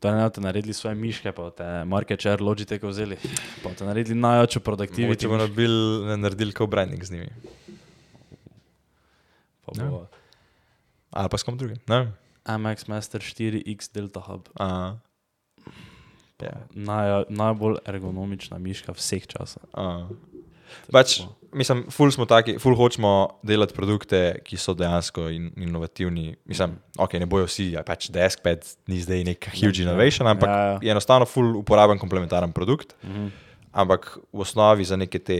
Speaker 2: To je ne, da te naredili svoje miške, pa te market share Logitech vzeli, pa te naredili največjo produktivnost.
Speaker 1: bomo naredili, naredili kot branding z njimi. Ja.
Speaker 2: Bo
Speaker 1: Ali pa s kom drugim. Ne.
Speaker 2: MX Master 4X Delta Hub.
Speaker 1: A, ja.
Speaker 2: Naj, najbolj ergonomična miška vseh časov.
Speaker 1: Pač, mislim, ful smo taki, ful hočemo delati produkte, ki so dejansko in, inovativni. Mislim, ok, ne bojo vsi, ja, pač deskpad ni zdaj neka huge innovation, ampak
Speaker 2: ja.
Speaker 1: ja. je enostavno ful uporaben komplementaren produkt.
Speaker 2: Mhm.
Speaker 1: Ampak v osnovi za neke te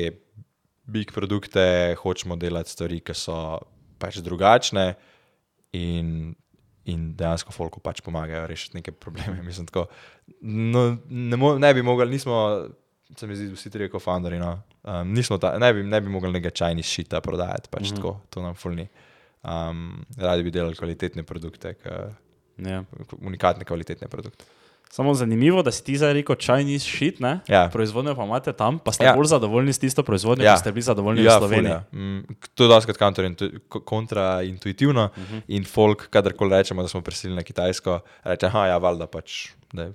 Speaker 1: big produkte hočemo delati stvari, ki so pač drugačne in, in dejansko folku pač pomagajo rešiti neke probleme. [laughs] Mislim, tako, no, ne, mo, ne bi mogli, nismo, se mi zdi, vsi trije kofounderji. No, um, nismo ta, ne, bi, ne bi mogli nekaj čajnih šita prodajati, pač mm -hmm. tako, to nam fulni. Um, radi bi delali kvalitetne produkte, k,
Speaker 2: Ja.
Speaker 1: unikatne kvalitetne produkte.
Speaker 2: Samo zanimivo, da si ti zdaj rekel Chinese shit, ne?
Speaker 1: Ja.
Speaker 2: Proizvodnjo pa imate tam, pa ste
Speaker 1: Ja.
Speaker 2: bolj zadovoljni s tisto proizvodnjo,
Speaker 1: Ja.
Speaker 2: ja. kot ste bili zadovoljni v
Speaker 1: ful,
Speaker 2: Sloveniji.
Speaker 1: Ja. Mm, to je dosti kontraintuitivno uh
Speaker 2: Mhm.
Speaker 1: -huh. in folk, kadarkoli rečemo, da smo prisilili na Kitajsko, reče, ah, ja, valjda pač,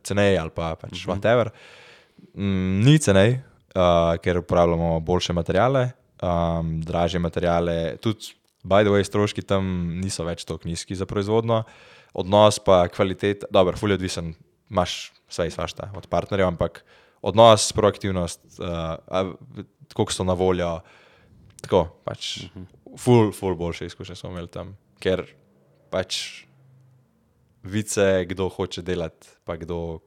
Speaker 1: ceneje ali pa pač uh
Speaker 2: Mhm.
Speaker 1: -huh. whatever. Mm, ni cenej, uh, ker uporabljamo boljše materiale, um, dražje materiale. Tudi, by the way, stroški tam niso več tako nizki za proizvodno. Odnos pa kvalitet, dobro, fulj odvisen, imaš vse izvašta od partnerjev, ampak odnos, proaktivnost, uh, koliko so na voljo, tako pač, ful, ful boljše izkušnje smo imeli tam, ker pač vice, kdo hoče delati, pa kdo,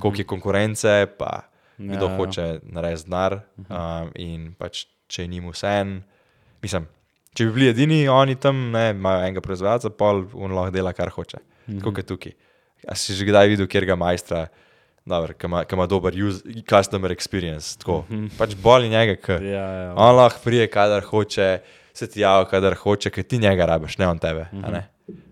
Speaker 1: koliko je konkurence, pa kdo
Speaker 2: Ja, ja.
Speaker 1: hoče narediti denar. Um, in pač, če je njim vsem, mislim, če bi bili edini, oni tam ne, imajo enega proizvajalca, pol on lahko dela, kar hoče.
Speaker 2: Mhm.
Speaker 1: Tako kot tukaj. A si že kdaj videl, kjer ga majstra, ki ima, ima dober use, customer experience. Tako. Pač boli njega, ker.
Speaker 2: Ja, ja.
Speaker 1: on lahko prije, kadar hoče, se ti javi, kadar hoče, ker ti njega rabiš, ne on tebe. a ne.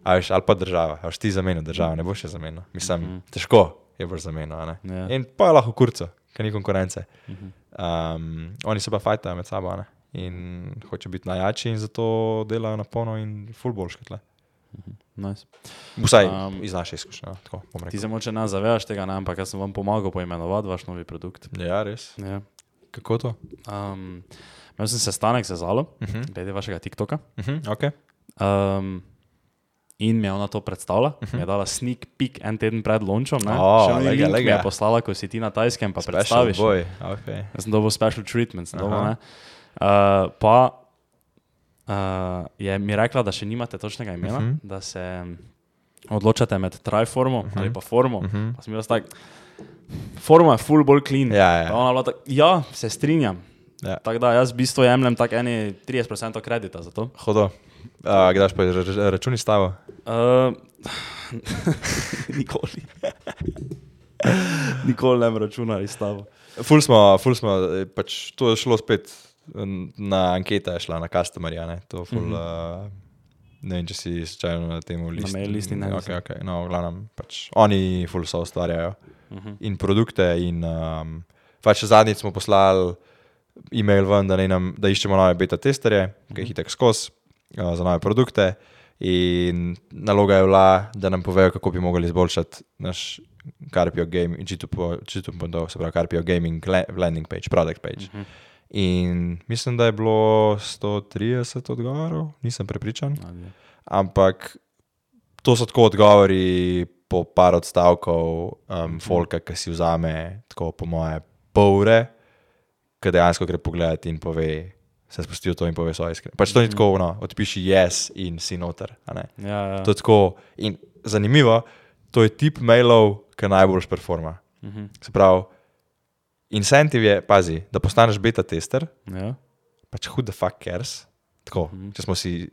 Speaker 1: A veš, ali pa država, a veš ti zamenil državo, ne boš še zamenil. Mislim, težko je boš zamenil. a ne.
Speaker 2: Ja.
Speaker 1: In pa lahko kurco, ker ni konkurence. Um, oni se pa fajtajo med sabo in hoče biti najjači in zato delajo na polno in full boljše tle.
Speaker 2: Nice.
Speaker 1: Vsaj
Speaker 2: Um,
Speaker 1: iz naše izkušnje. no, tako
Speaker 2: Ti se moče ne zavedaš tega, ne? ampak jaz sem vam pomagal poimenovati vaš novi produkt.
Speaker 1: Ja, res.
Speaker 2: Ja.
Speaker 1: Kako to?
Speaker 2: Um, imel sem sestanek z Zalo, uh
Speaker 1: Mhm.
Speaker 2: -huh. glede vašega TikToka.
Speaker 1: Uh -huh, okay.
Speaker 2: Um, in mi je ona to predstavila, uh -huh. mi je dala sneak peek en teden pred launchom. ne.
Speaker 1: O,
Speaker 2: Še
Speaker 1: lega,
Speaker 2: link mi je
Speaker 1: lega.
Speaker 2: poslala, ko si ti na tajskem, pa
Speaker 1: Special
Speaker 2: predstaviš.
Speaker 1: boy. Okay.
Speaker 2: Jaz sem dobil special treatment, sem dobil. Uh, pa uh, je mi rekla, da še nimate točnega imena, uh
Speaker 1: Mhm.
Speaker 2: -huh. da se odločate med triformom uh -huh. ali pa formom. Uh
Speaker 1: Mhm.
Speaker 2: -huh. Pa sem bil jaz tak, forma je full bolj clean.
Speaker 1: Ja, ja.
Speaker 2: Tak, ja, se strinjam.
Speaker 1: Ja.
Speaker 2: Tako da jaz v bistvu jemljem tak eni 30% kredita za to.
Speaker 1: Hodo. Uh, kdaj pa je računi stavo?
Speaker 2: Uh, nikoli. [laughs] nikoli ne bi računal iz tava.
Speaker 1: Ful smo, ful smo, eh, pač to je šlo spet na ankete, je šla na customerja. Ne, to ful, mm -hmm. uh, ne vem, če si slučajno na tem listu.
Speaker 2: mail listi ne,
Speaker 1: Okay,
Speaker 2: mislim.
Speaker 1: okay. No, v glavnem, pač oni ful so ustvarjajo
Speaker 2: Uh -huh.
Speaker 1: in produkte. In, um, pač zadnjič smo poslali e-mail ven, da, nam, da iščemo nove beta testerje, ki jih hitek skozi uh, za nove produkte. In naloga je bila, da nam povejo, kako bi mogli izboljšati naš Carpio Gaming, G2.0, se pravi Carpio Gaming la- landing page, product page. Uh -huh. In mislim, da je bilo 130 odgovorov, nisem prepričan. Ampak to so tako odgovori po par odstavkov um, folka, ki si vzame, tako po moje, pol ure, ki dejansko gre pogledat in pove, se spusti v to in pove svoje iskrene. Pač to ni tako, no, odpiši yes in si noter.
Speaker 2: Ja, ja.
Speaker 1: To je tako. In zanimivo, to je tip mailov, ki najbolj performa.
Speaker 2: Mhm.
Speaker 1: Se pravi, incentiv je, pazi, da postaneš beta tester,
Speaker 2: Ja,
Speaker 1: pač who the fuck cares, tako, če smo, si,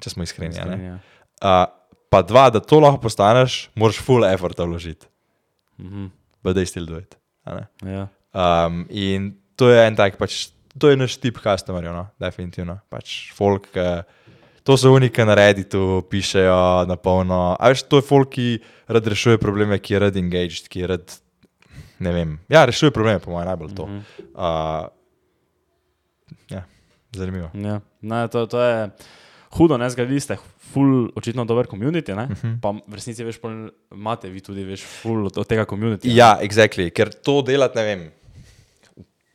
Speaker 1: če smo iskreni. a ne.
Speaker 2: strinjam.
Speaker 1: Uh, pa dva, da to lahko postaneš, moraš full effort vložiti,
Speaker 2: Mhm.
Speaker 1: but they still do it.
Speaker 2: Ja.
Speaker 1: Um, in to je en tak, pač, to je naš tip customerjev, no, definitivno. Pač folk, uh, to so oni, ki na Redditu pišejo na polno. A veš, to je folk, ki rad rešuje probleme, ki je rad engaged, ki je rad, ne vem, ja, rešuje probleme, po mojem, najbolj to. Uh, ja, zanimivo.
Speaker 2: Ja. Ne, to, to je hudo, ne zgradili ste ful, očitno dober komunity, uh
Speaker 1: Mhm.
Speaker 2: -huh. pa v resnici veš, imate vi tudi veš ful od, od tega komunity.
Speaker 1: Ja, exactly, ker to delati, ne vem,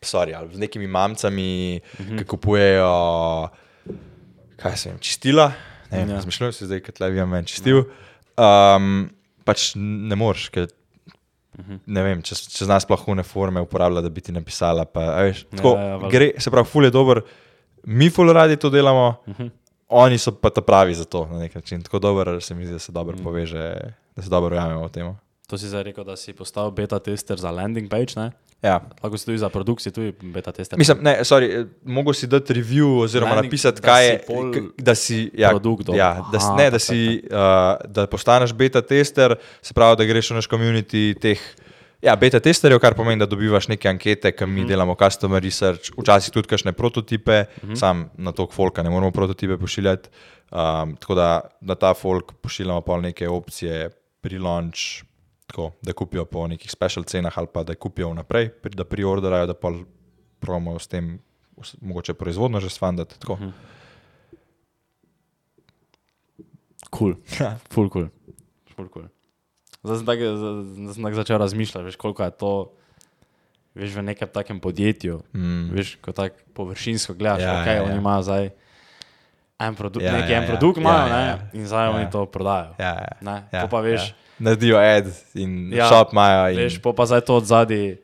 Speaker 1: sorry, ali z nekimi mamcami, uh -huh. ki kupujejo, kaj se jim, čistila. Ne vem,
Speaker 2: Ja.
Speaker 1: ja. Zmišljujem si zdaj, kot le vijem meni čistil. Um, pač ne moreš, ker ne vem, če, če znaš sploh une forme uporabljati, da bi ti napisala. Pa, veš, tako,
Speaker 2: ja, valjda.
Speaker 1: gre, se pravi, ful je dober, mi ful radi to delamo, uh -huh. oni so pa ta pravi za to na nek način. Tako dober se mi zdi, da se dobro poveže, da se dobro ujamemo v tem.
Speaker 2: To si zdaj rekel, da si postal beta tester za landing page, ne?
Speaker 1: Ja.
Speaker 2: Lahko si tudi za produkcijo, tudi beta tester.
Speaker 1: Mislim, ne, sorry, eh, mogo si dati review oziroma
Speaker 2: Landing-
Speaker 1: napisati, kaj je,
Speaker 2: pol
Speaker 1: da si, ja,
Speaker 2: produkt
Speaker 1: ja, da,
Speaker 2: Aha,
Speaker 1: ne, da, si, uh, da postaneš beta tester, se pravi, da greš v naš community teh. Ja, beta testerjev, kar pomeni, da dobivaš neke ankete, ki mi delamo customer research, včasih tudi kakšne prototipe, sam na to folka ne moramo prototipe pošiljati. Um, tako da na ta folk pošiljamo pa neke opcije pri launch, tako, da kupijo po nekih special cenah ali pa da kupijo vnaprej, da priorderajo, da pa pravimo s tem mogoče proizvodno že svandati. Tako.
Speaker 2: Cool. Ful cool. Ful cool. Zdaj sem tako sem tako začel razmišljati, veš, koliko je to veš, v nekem takem podjetju,
Speaker 1: Mm.
Speaker 2: veš, ko tako površinsko gledaš,
Speaker 1: Ja,
Speaker 2: ja, okay,
Speaker 1: ja,
Speaker 2: oni
Speaker 1: ja.
Speaker 2: imajo zdaj en produkt,
Speaker 1: Ja,
Speaker 2: ja, neki
Speaker 1: ja,
Speaker 2: en
Speaker 1: ja.
Speaker 2: produkt
Speaker 1: Ja,
Speaker 2: imajo,
Speaker 1: ja,
Speaker 2: ja,
Speaker 1: ja.
Speaker 2: in zdaj
Speaker 1: Ja.
Speaker 2: oni to prodajo.
Speaker 1: Ja, ja.
Speaker 2: Ne,
Speaker 1: ja,
Speaker 2: to pa veš,
Speaker 1: Ja. Naredijo ad in ja. Shop imajo. In...
Speaker 2: Veš, pa zdaj to od zadaj.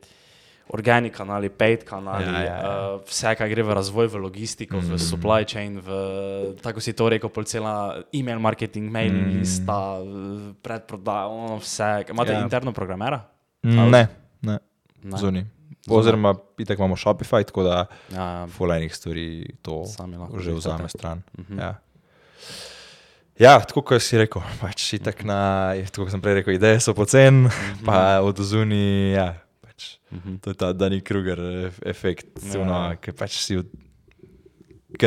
Speaker 2: Organic kanali, paid kanali,
Speaker 1: Ja,
Speaker 2: ja,
Speaker 1: ja.
Speaker 2: Uh, vse, kar gre v razvoj, v logistiko, mm. v supply chain, v, tako si to rekel, cela e-mail marketing, mailing mm. lista, eh, predprodaja, ono vse. Imate
Speaker 1: Ja.
Speaker 2: interno programera?
Speaker 1: Mm, ne, ne,
Speaker 2: Ne.
Speaker 1: zunaj. Oziroma, itek imamo Shopify, tako da
Speaker 2: Ja, ja.
Speaker 1: fulajnih stvari to
Speaker 2: Sami
Speaker 1: že vzame stran.
Speaker 2: Mhm.
Speaker 1: Ja. Ja, tako kot si rekel, pač itak na, tako kot sem prej rekel, ideje so pocen, pa od zunaj, ja, pač,
Speaker 2: Mhm.
Speaker 1: to je ta Dani Kruger ef- efekt,
Speaker 2: Ja.
Speaker 1: ja. ki pač si, ki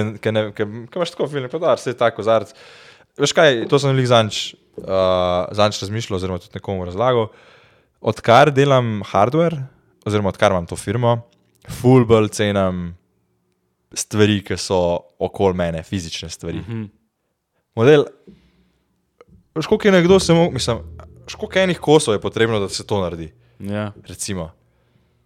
Speaker 1: imaš tako film, pa da se tako zarc. Veš kaj, to sem jih zanč, uh, zanč razmišljal, oziroma tudi nekomu razlagal. Odkar delam hardware, oziroma odkar imam to firmo, full bolj cenim stvari, ki so okoli mene, fizične stvari.
Speaker 2: Mhm.
Speaker 1: Model, koliko je nekdo se mu, mislim, koliko enih kosov je potrebno, da se to naredi.
Speaker 2: Ja.
Speaker 1: Recimo.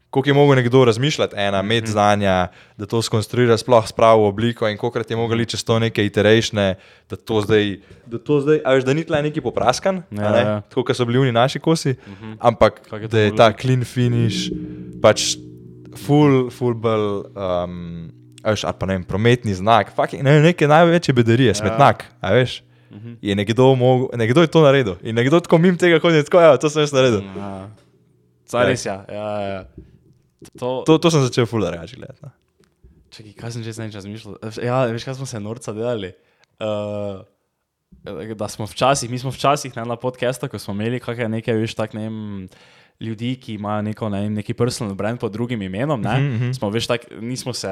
Speaker 1: Koliko je mogel nekdo razmišljati, ena, imeti znanja, da to skonstruira, sploh spravo obliko, in koliko je mogel iti čez to neke iteratione, da to zdaj, da to zdaj, a veš, da ni tle neki popraskan,
Speaker 2: Ja,
Speaker 1: a ne,
Speaker 2: ja.
Speaker 1: tako kot so bili oni naši kosi, ampak
Speaker 2: Kako je to
Speaker 1: da je ta clean finish, pač full, full bolj, um, veš, ali pa ne vem, prometni znak, fucking, ne neke največje bedarije, smetnak, a veš. Je nekdo, mogel, nekdo je to naredil in nekdo tako mim tega hodi, tako, ja, to sem jaz naredil.
Speaker 2: Ja. Zdaj res ja. ja, ja. To,
Speaker 1: To, to sem začel fularjači gledati. no.
Speaker 2: Čakaj, kaj sem že zdaj razmišljal? Ja, veš, kaj smo se norca delali. Uh, da smo včasih, mi smo včasih ne, na podkastu, ko smo imeli kakšne neke, veš, tak, ne vem, ljudi, ki imajo neko, ne neki personal brand pod drugim imenom. Ne,
Speaker 1: Mhm, mhm.
Speaker 2: Smo veš, tak, nismo se,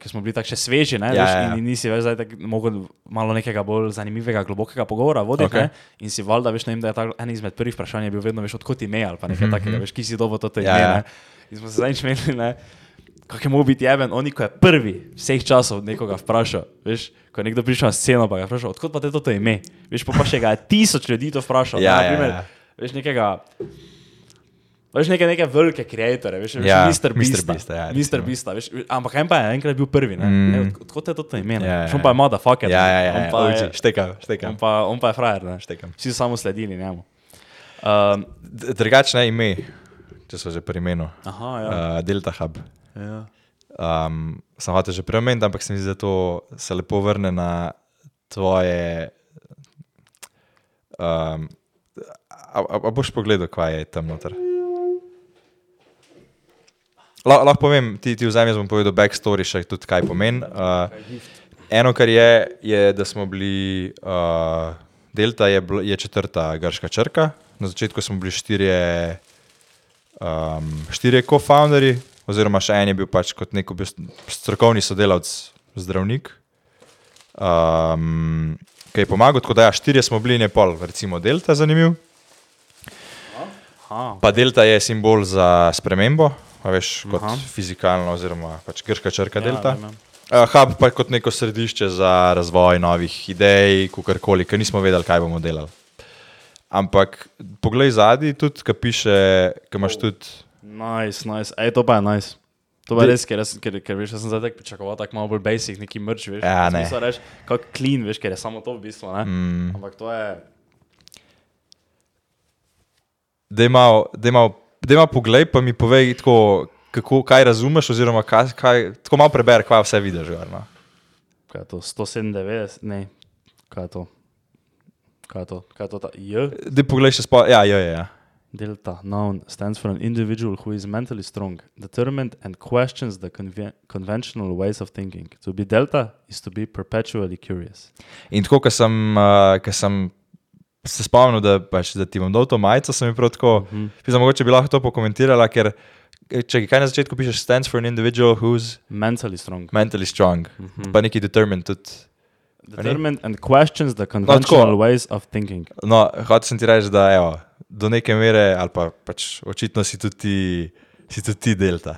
Speaker 2: ker smo bili tako še sveži, ne,
Speaker 1: Ja,
Speaker 2: veš,
Speaker 1: ja, ja.
Speaker 2: in, nisi več tako mogel malo nekega bolj zanimivega, globokega pogovora voditi. Okay. In si valjda, veš, ne vem, da je tak, en izmed prvih vprašanj je bil vedno, veš, odkot ime ali pa nekaj
Speaker 1: Mhm,
Speaker 2: takega, veš, ki si dobo to ime.
Speaker 1: Ja, ja.
Speaker 2: ne. In smo se zdaj imeli, ne. Kako je mogel biti jeven, oni, ko je prvi vseh časov nekoga vprašal. Veš, ko je nekdo prišel na sceno, pa ga je vprašal, odkot pa te to ime. Veš, pa, pa še ga je tisoč ljudi to vprašal.
Speaker 1: Ja,
Speaker 2: ne,
Speaker 1: ja,
Speaker 2: naprimer,
Speaker 1: ja.
Speaker 2: Veš, nekega. Veš, neke, neke velike kreatorje, veš,
Speaker 1: Ja,
Speaker 2: veš, Mr.
Speaker 1: Mr.
Speaker 2: Beast.
Speaker 1: Beasta, ja,
Speaker 2: Mr. Beast, veš, ampak en pa je enkrat bil prvi, ne?
Speaker 1: Mm.
Speaker 2: ne od- odkot je to ime?
Speaker 1: Ja, ja,
Speaker 2: Ja, on pa je motherfucker.
Speaker 1: Ja, ja, ja,
Speaker 2: On
Speaker 1: ja,
Speaker 2: pa je-
Speaker 1: štekam, štekam.
Speaker 2: On pa, on pa je frajer, ne?
Speaker 1: štekam.
Speaker 2: Vsi so samo sledili njemu. Um,
Speaker 1: Drugačne ime, če so že pri imenu.
Speaker 2: aha, ja.
Speaker 1: Uh, Delta Hub.
Speaker 2: ja.
Speaker 1: Um, sem hotel že preomeniti, ampak se mi zdi, da to se lepo vrne na tvoje. Um, a, a, a boš pogledal, kaj je tam noter? La- Lahko povem, ti, ti vzemi, jaz bom povedal backstory, še tudi kaj pomeni. Uh, eno, kar je, je, da smo bili, uh, Delta je, bl- je četrta grška črka, na začetku smo bili štirje, um, štirje co-founderji, oziroma še en je bil pač kot nek strokovni sodelavec, zdravnik, um, ki je pomagal. Tako da, ja, štirje smo bili, ne pol, recimo Delta, zanimiv. Pa Delta je simbol za spremembo, veš, kot
Speaker 2: Aha.
Speaker 1: fizikalno, oziroma pač grška črka
Speaker 2: Ja,
Speaker 1: Delta.
Speaker 2: vem, vem.
Speaker 1: Uh, hub pa kot neko središče za razvoj novih idej, kakorkoli, ker nismo vedeli, kaj bomo delali. Ampak poglej zadnji, tudi, ki piše, ki imaš tudi.
Speaker 2: Nice, nice. Ej, to pa je nice. To je res, ker, ker, ker veš, sem zdaj pričakoval, tako malo bolj basic, neki mrč, veš.
Speaker 1: Ja, ne.
Speaker 2: Reči, kako clean, veš, ker je samo to v bistvu, ne?
Speaker 1: Mm,
Speaker 2: Ampak to je,
Speaker 1: da ima pogled, pa mi povej, tako, kako, kaj razumeš, oziroma kaj, kaj, tako malo preberi, kaj vse vidiš. Gor, no.
Speaker 2: kaj je to, 197, ne, kaj je to? Kaj je to? Kaj je to ta J?
Speaker 1: Da poglej še spol. Ja, ja, ja.
Speaker 2: Delta, noun, stands for an individual who is mentally strong, determined, and questions the conve conventional ways of thinking. To be delta is to be perpetually curious.
Speaker 1: In tako, ko sem, uh, sem se spomnil, da, pač, da ti bom dal to majico, sem jim prav tako.
Speaker 2: Mhm.
Speaker 1: Pisa, mogoče bi lahko to pokomentirala, ker če kaj na začetku pišeš, stands for an individual who's
Speaker 2: Mentally strong.
Speaker 1: mentally strong,
Speaker 2: Mhm.
Speaker 1: pa neki determined tudi.
Speaker 2: Determined and questions the conventional ways of thinking.
Speaker 1: No, hotel sem ti reči, da evo, do neke mere, ali pa pač očitno si tudi ti, si tudi ti delta?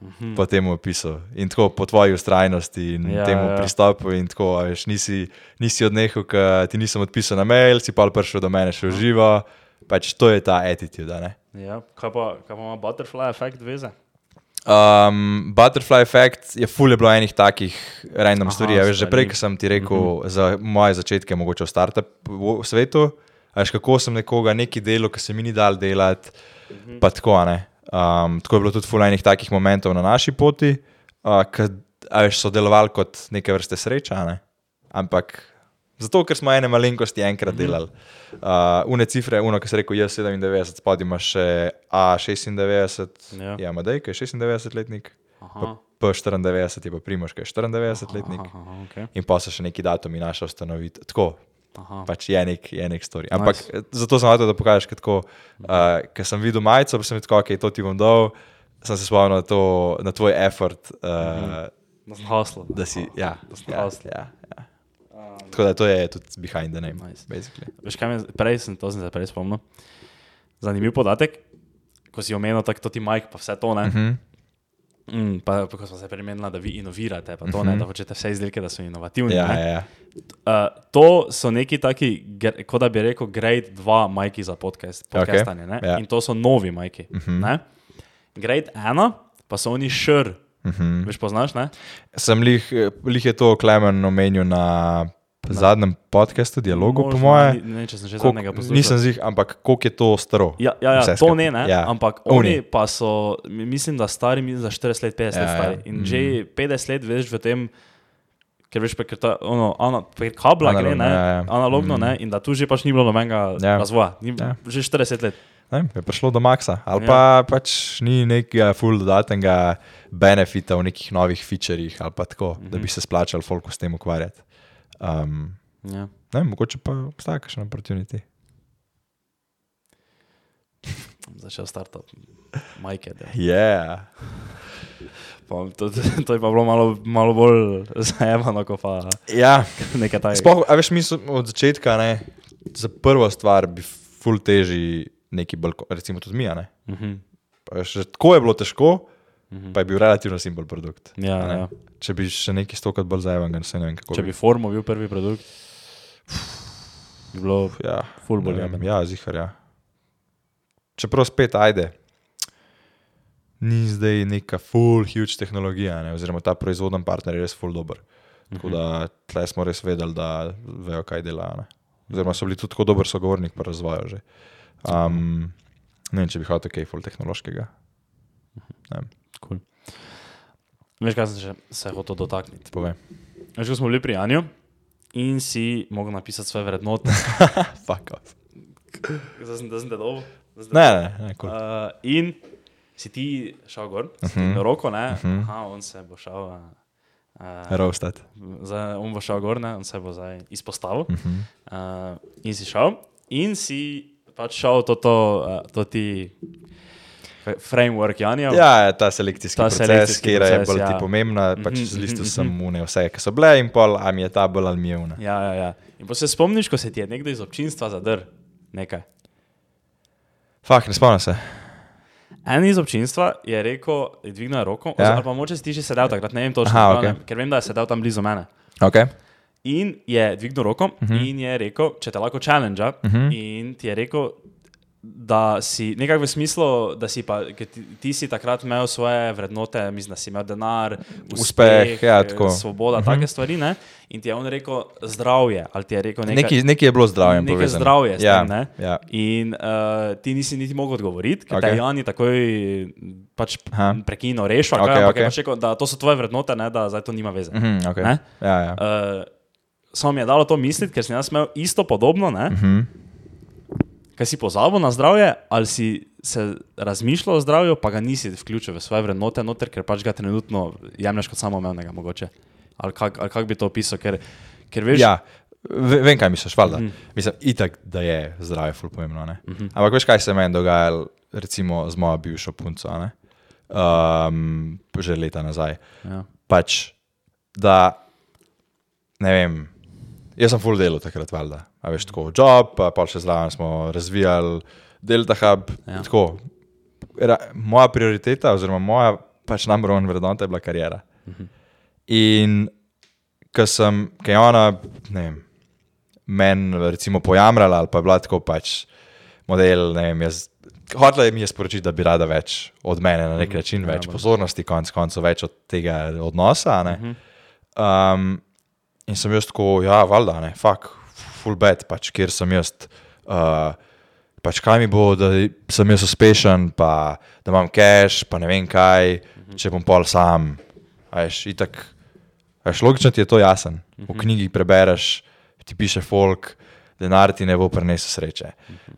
Speaker 2: Mhm.
Speaker 1: po tem opisu in tako po tvoji ustrajnosti in
Speaker 2: Ja,
Speaker 1: ja, temu
Speaker 2: ja.
Speaker 1: ja. pristopu. In tako, a veš, nisi, nisi odnehal, ti nisem odpisal na mail, si pa prišel do mene še v živo. Pač to je ta attitude.
Speaker 2: Ja, kaj pa, kaj pa ima butterfly efekt veze?
Speaker 1: Um, Butterfly Effect je fulje bilo enih takih random
Speaker 2: Aha,
Speaker 1: stvari. a Veš, že prej, sem ti rekel, uh -huh. za moje začetke, mogoče v startup svetu, a veš, kako sem nekoga neki delo, ki se mi ni dal delati, uh -huh. pa tako. ne. Um, tako je bilo tudi fulje enih takih momentov na naši poti, uh, ki so delovali kot neke vrste sreča. Ne? Ampak zato, ker smo ene malenkosti enkrat delali. Uh, une cifre, uno, ki se rekel, jaz 97, spodaj imaš še A96,
Speaker 2: Ja.
Speaker 1: ja, Madej, ki je 96-letnik.
Speaker 2: Aha.
Speaker 1: P94 je pa Primoš, ki je 94-letnik.
Speaker 2: Aha, aha, okay.
Speaker 1: In pa so še neki datumi naša ustanovitev. Tako,
Speaker 2: aha.
Speaker 1: pač je nek, je nek story. Ampak nice. zato sem hotel, da pokažeš, ker tako, uh, ker sem videl majico, pa sem rekel, ok, to ti bom dal, sem se spomnil na, to, na tvoj effort, uh,
Speaker 2: Da sem haslo.
Speaker 1: da si, ja,
Speaker 2: Da sem
Speaker 1: ja,
Speaker 2: hustle.
Speaker 1: ja, ja. Tako da to je tudi behind the name,
Speaker 2: Nice.
Speaker 1: basically.
Speaker 2: Veš, kaj me, prej sem to sem se prej spomnil. Zanimiv podatek, ko si omenil tako ti Mike, pa vse to ne.
Speaker 1: Mhm.
Speaker 2: Mm, pa, pa ko smo se premenili, da vi inovirate, pa to ne, da hočete vse izdelke, da so inovativni.
Speaker 1: Ja,
Speaker 2: ne.
Speaker 1: ja, ja.
Speaker 2: Uh, to so neki taki, kot da bi rekel, grade 2 majki za podcast, podcastanje. Okay.
Speaker 1: ja.
Speaker 2: In to so novi majki. Uh
Speaker 1: Mhm.
Speaker 2: -huh. Grade 1 pa so oni šr. Uh
Speaker 1: Mhm.
Speaker 2: -huh. Veš, poznaš, ne?
Speaker 1: Sem lih, lih je to Klemen omenil na zadnjem podkastu, dialogu, po
Speaker 2: Možno,
Speaker 1: moje.
Speaker 2: ni- Ne, če sem že
Speaker 1: Koliko-
Speaker 2: zadnjega poslušal.
Speaker 1: Nisem zih, ampak koliko je to staro?
Speaker 2: Ja, ja, ja to ne, ne
Speaker 1: Ja.
Speaker 2: ampak
Speaker 1: Oni.
Speaker 2: oni pa so, mi- mislim, da stari, mislim, da 40 let, 50
Speaker 1: Ja,
Speaker 2: let
Speaker 1: ja.
Speaker 2: stari. In
Speaker 1: Mhm.
Speaker 2: že 50 let veš v tem, ker veš, ker ta, ono, ana, prek kabla gre,
Speaker 1: Analogno,
Speaker 2: ne,
Speaker 1: ja, ja.
Speaker 2: analogno, ne, in da tu že pač ni bilo nobenega
Speaker 1: Ja.
Speaker 2: razvoja, ni,
Speaker 1: Ja.
Speaker 2: že 40 let.
Speaker 1: Ne, je prišlo do maksa, ali
Speaker 2: Ja.
Speaker 1: pa pač ni nekega full dodatnega benefita v nekih novih featurjih, ali pa tako, mm -hmm. da bi se splačal folku s tem ukvarjati. Um,
Speaker 2: Ja.
Speaker 1: ne, mogoče pa obstaja kakšna opportunity. [laughs]
Speaker 2: Začel startup, majke.
Speaker 1: Yeah.
Speaker 2: Pa, to, to je pa bilo malo, malo bolj zajemano, kot pa
Speaker 1: Ja,
Speaker 2: nekaj takega.
Speaker 1: sploh, a veš, mi od začetka, ne, za prvo stvar bi full teži neki bolj, recimo tudi mi, ne.
Speaker 2: Mhm.
Speaker 1: Pa veš, tako je bilo težko,
Speaker 2: Mhm.
Speaker 1: pa je bil relativno simpel produkt.
Speaker 2: Ja,
Speaker 1: ne.
Speaker 2: ja.
Speaker 1: Če bi še neki stokrat bolj zajeven, ne vem kako.
Speaker 2: Če bi Formo bil prvi produkt, bi bilo
Speaker 1: ja,
Speaker 2: ful bolj.
Speaker 1: Ja, zihar, ja. Čeprav spet ajde. Ni zdaj neka full huge tehnologija, ne? oziroma ta proizvodni partner je res full dober. Tako da tle smo res vedeli, da vejo, kaj delajo. Ne? Oziroma so bili tudi tako dober sogovornik pri razvoju že. Um, ne vem, če bi hotel kaj full tehnološkega. Ne
Speaker 2: Cool. Veš, kaj sem še se hotel dotakniti?
Speaker 1: povej.
Speaker 2: Veš, ko smo bili pri Anju in si mogel napisati svoje vrednote, [laughs]
Speaker 1: Fuck off.
Speaker 2: zdaj sem, da sem te dobil.
Speaker 1: Ne, ne, ne, cool.
Speaker 2: Uh, in si ti šel gor, uh -huh. na roko, ne? Uh -huh. Aha, on se bo šel. Uh,
Speaker 1: Roasted.
Speaker 2: zdaj, on bo šel gor, ne? on se bo zdaj izpostavil. Uh
Speaker 1: Mhm.
Speaker 2: -huh. uh, in si šel, in si pač šel to, to, uh, to ti framework Janja.
Speaker 1: Ja, ja, ta selekcijski
Speaker 2: Ta
Speaker 1: proces,
Speaker 2: selekcijski
Speaker 1: ki je
Speaker 2: proces,
Speaker 1: bolj
Speaker 2: ja.
Speaker 1: ti pomembna, pač
Speaker 2: Mhm,
Speaker 1: zlistil
Speaker 2: mhm,
Speaker 1: sem une vse, ki so bile in pol, a mi je ta bolj ali mi je una.
Speaker 2: Ja, ja, ja. In pa se spomniš, ko se ti je nekdo iz občinstva zadrl nekaj.
Speaker 1: Fak, ne spomnim se.
Speaker 2: En iz občinstva je rekel, je dvignil roko,
Speaker 1: Ja.
Speaker 2: pa moče si ti še sedel takrat, ne vem točno,
Speaker 1: Aha,
Speaker 2: okay. ker vem, da je sedel tam blizu mene.
Speaker 1: Okay.
Speaker 2: In je dvignil roko uh
Speaker 1: Mhm.
Speaker 2: -huh. in je rekel, če te lahko challenge, uh. -huh. in ti je rekel, da si nekako v smislu, da si pa, ti, ti si takrat imel svoje vrednote, mislim, da si imel denar, uspeh,
Speaker 1: Uspeh, ja, tako.
Speaker 2: svoboda, uh -huh. take stvari, ne? In ti je on rekel zdravje, ti je rekel nekaj.
Speaker 1: Neki, neki je bilo zdravje.
Speaker 2: Nekaj
Speaker 1: povezano.
Speaker 2: zdravje
Speaker 1: ja,
Speaker 2: tem, ne?
Speaker 1: Ja.
Speaker 2: In uh, ti nisi niti mogel odgovoriti, ker okay. Te Jani takoj pač prekinil, rešil, okay,
Speaker 1: okej.
Speaker 2: okay. pač rekel, da to so tvoje vrednote, ne, da zdaj to nima veze.
Speaker 1: Mhm, okay.
Speaker 2: Ne?
Speaker 1: ja, ja.
Speaker 2: Uh, samo mi je dalo to misliti, ker sem jaz imel isto podobno, ne?
Speaker 1: Mhm.
Speaker 2: Kaj si pozabil na zdravje, ali si se razmišljal o zdravju, pa ga nisi vključil v svoje vrednote, noter, ker pač ga trenutno jemliš kot samoumevnega, mogoče. Ali kako kak bi to opisal, ker, ker veš,
Speaker 1: ja. ve- Vem, kaj misliš, valjda. Mm. Mislim, itak, da je zdravje ful pomembno. Mm -hmm. Ampak veš, kaj se je meni dogajalo, recimo z mojo bivšo punco, a ne? um, že leta nazaj.
Speaker 2: ja.
Speaker 1: Pač, da ne vem, jaz sem full delo takrat, valjda. A veš, tako job, pa pa še zraven smo razvijali Delta Hub.
Speaker 2: Ja.
Speaker 1: Ja. Tako, ra, moja prioriteta, oziroma moja pač number one vrednota je bila karijera.
Speaker 2: Mhm.
Speaker 1: In ko sem, ki je ona, ne vem, meni recimo pojamrala ali pa je bila tako pač model, ne vem, jaz hotela je mi je sporočiti, da bi rada več od mene na nek način,
Speaker 2: ja,
Speaker 1: več
Speaker 2: bolj.
Speaker 1: pozornosti, konec koncev, več od tega odnosa. ne. Um, in sem jaz tako, ja, valjda, ne, fuck, full bed, pač kjer sem jaz. Uh, Pač kaj mi bo, da sem jaz uspešen, pa da imam cash, pa ne vem kaj, če bom pol sam. Veš, itak, veš, logično ti je to jasen. V knjigi prebereš, ti piše folk, denar ti ne bo prinesel sreče.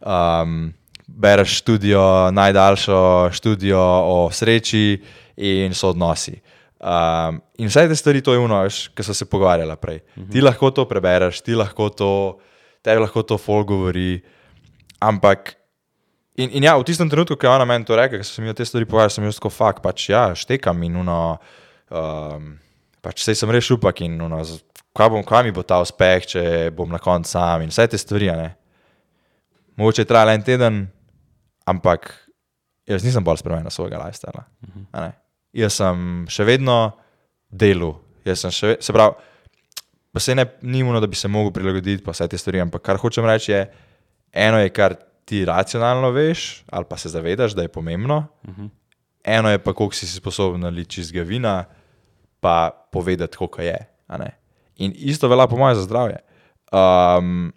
Speaker 1: Um, bereš študijo, najdaljšo študijo o sreči in so odnosi. Um, in vse te stvari, to je uno, ki so se pogovarjali prej. Ti lahko to prebereš, ti lahko to, tebi lahko to folk govori. Ampak, in, in ja, v tistem trenutku, ko je ona meni to rekla, ko sem jim te stvari povedal, sem jaz tako fakt, pač ja, štekam in uno, um, pač sej sem res šupak in uno, kaj, bom, kaj mi bo ta uspeh, če bom na koncu sam in vse te stvari, ne. Mogoče je trajalo en teden, ampak jaz nisem bolj spremenil svojega lifestyla. a ne. Jaz sem še vedno delu, še se pravi, pa se ne, ni muno, da bi se mogel prilagoditi, pa vse te stvari, ampak kar hočem reči je, eno je, kar ti racionalno veš, ali pa se zavedaš, da je pomembno, uh -huh. eno je pa, koliko si sposoben naliti čizga vina, pa povedati, koliko je. In isto velja po mojem za zdravje. Um,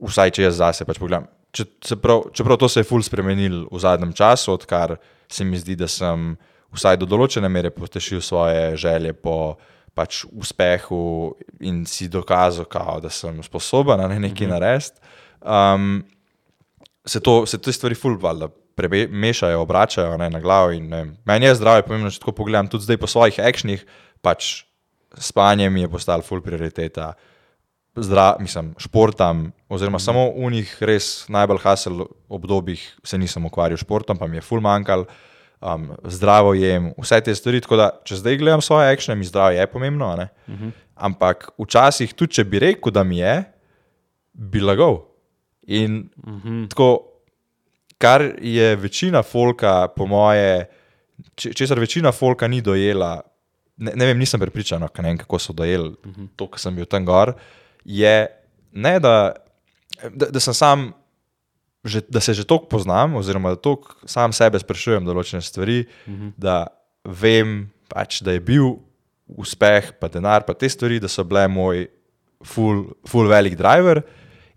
Speaker 1: vsaj če jaz zase pač pogledam. Če, prav, čeprav to se je ful spremenil v zadnjem času, odkar se mi zdi, da sem vsaj do določene mere potešil svoje želje po pač uspehu in si dokazal, kao, da sem sposoben na nekaj mm -hmm. narediti. Um, se, to, se te stvari ful valjda premešajo, obračajo ne, na glavo. In, ne, meni je zdravje pomembno, če tako pogledam, tudi zdaj po svojih akšnih, pač spanje mi je postalo ful prioriteta. Zdra, mislim, športam, oziroma mm. samo v njih res najbolj hasel obdobjih se nisem ukvarjal s športom, pa mi je ful manjkal, um, zdravo jem, vse te stvari. Tako da, če zdaj gledam svoje akšne, mi zdravje je pomembno. Mm -hmm. Ampak včasih, tudi če bi rekel, da mi je, bi lagal. In mm -hmm. tako, kar je večina folka, po moje, če- česar večina folka ni dojela, ne, ne vem, nisem prepričan, no, ne vem, kako so dojeli uh -huh. to, kar sem bil tam gor, je ne, da, da, da sem sam. Že, da se že toliko poznam, oziroma da toliko sam sebe sprašujem določene stvari, uh -huh. da vem, pač, da je bil uspeh, pa denar, pa te stvari, da so bile moj full, full velik driver.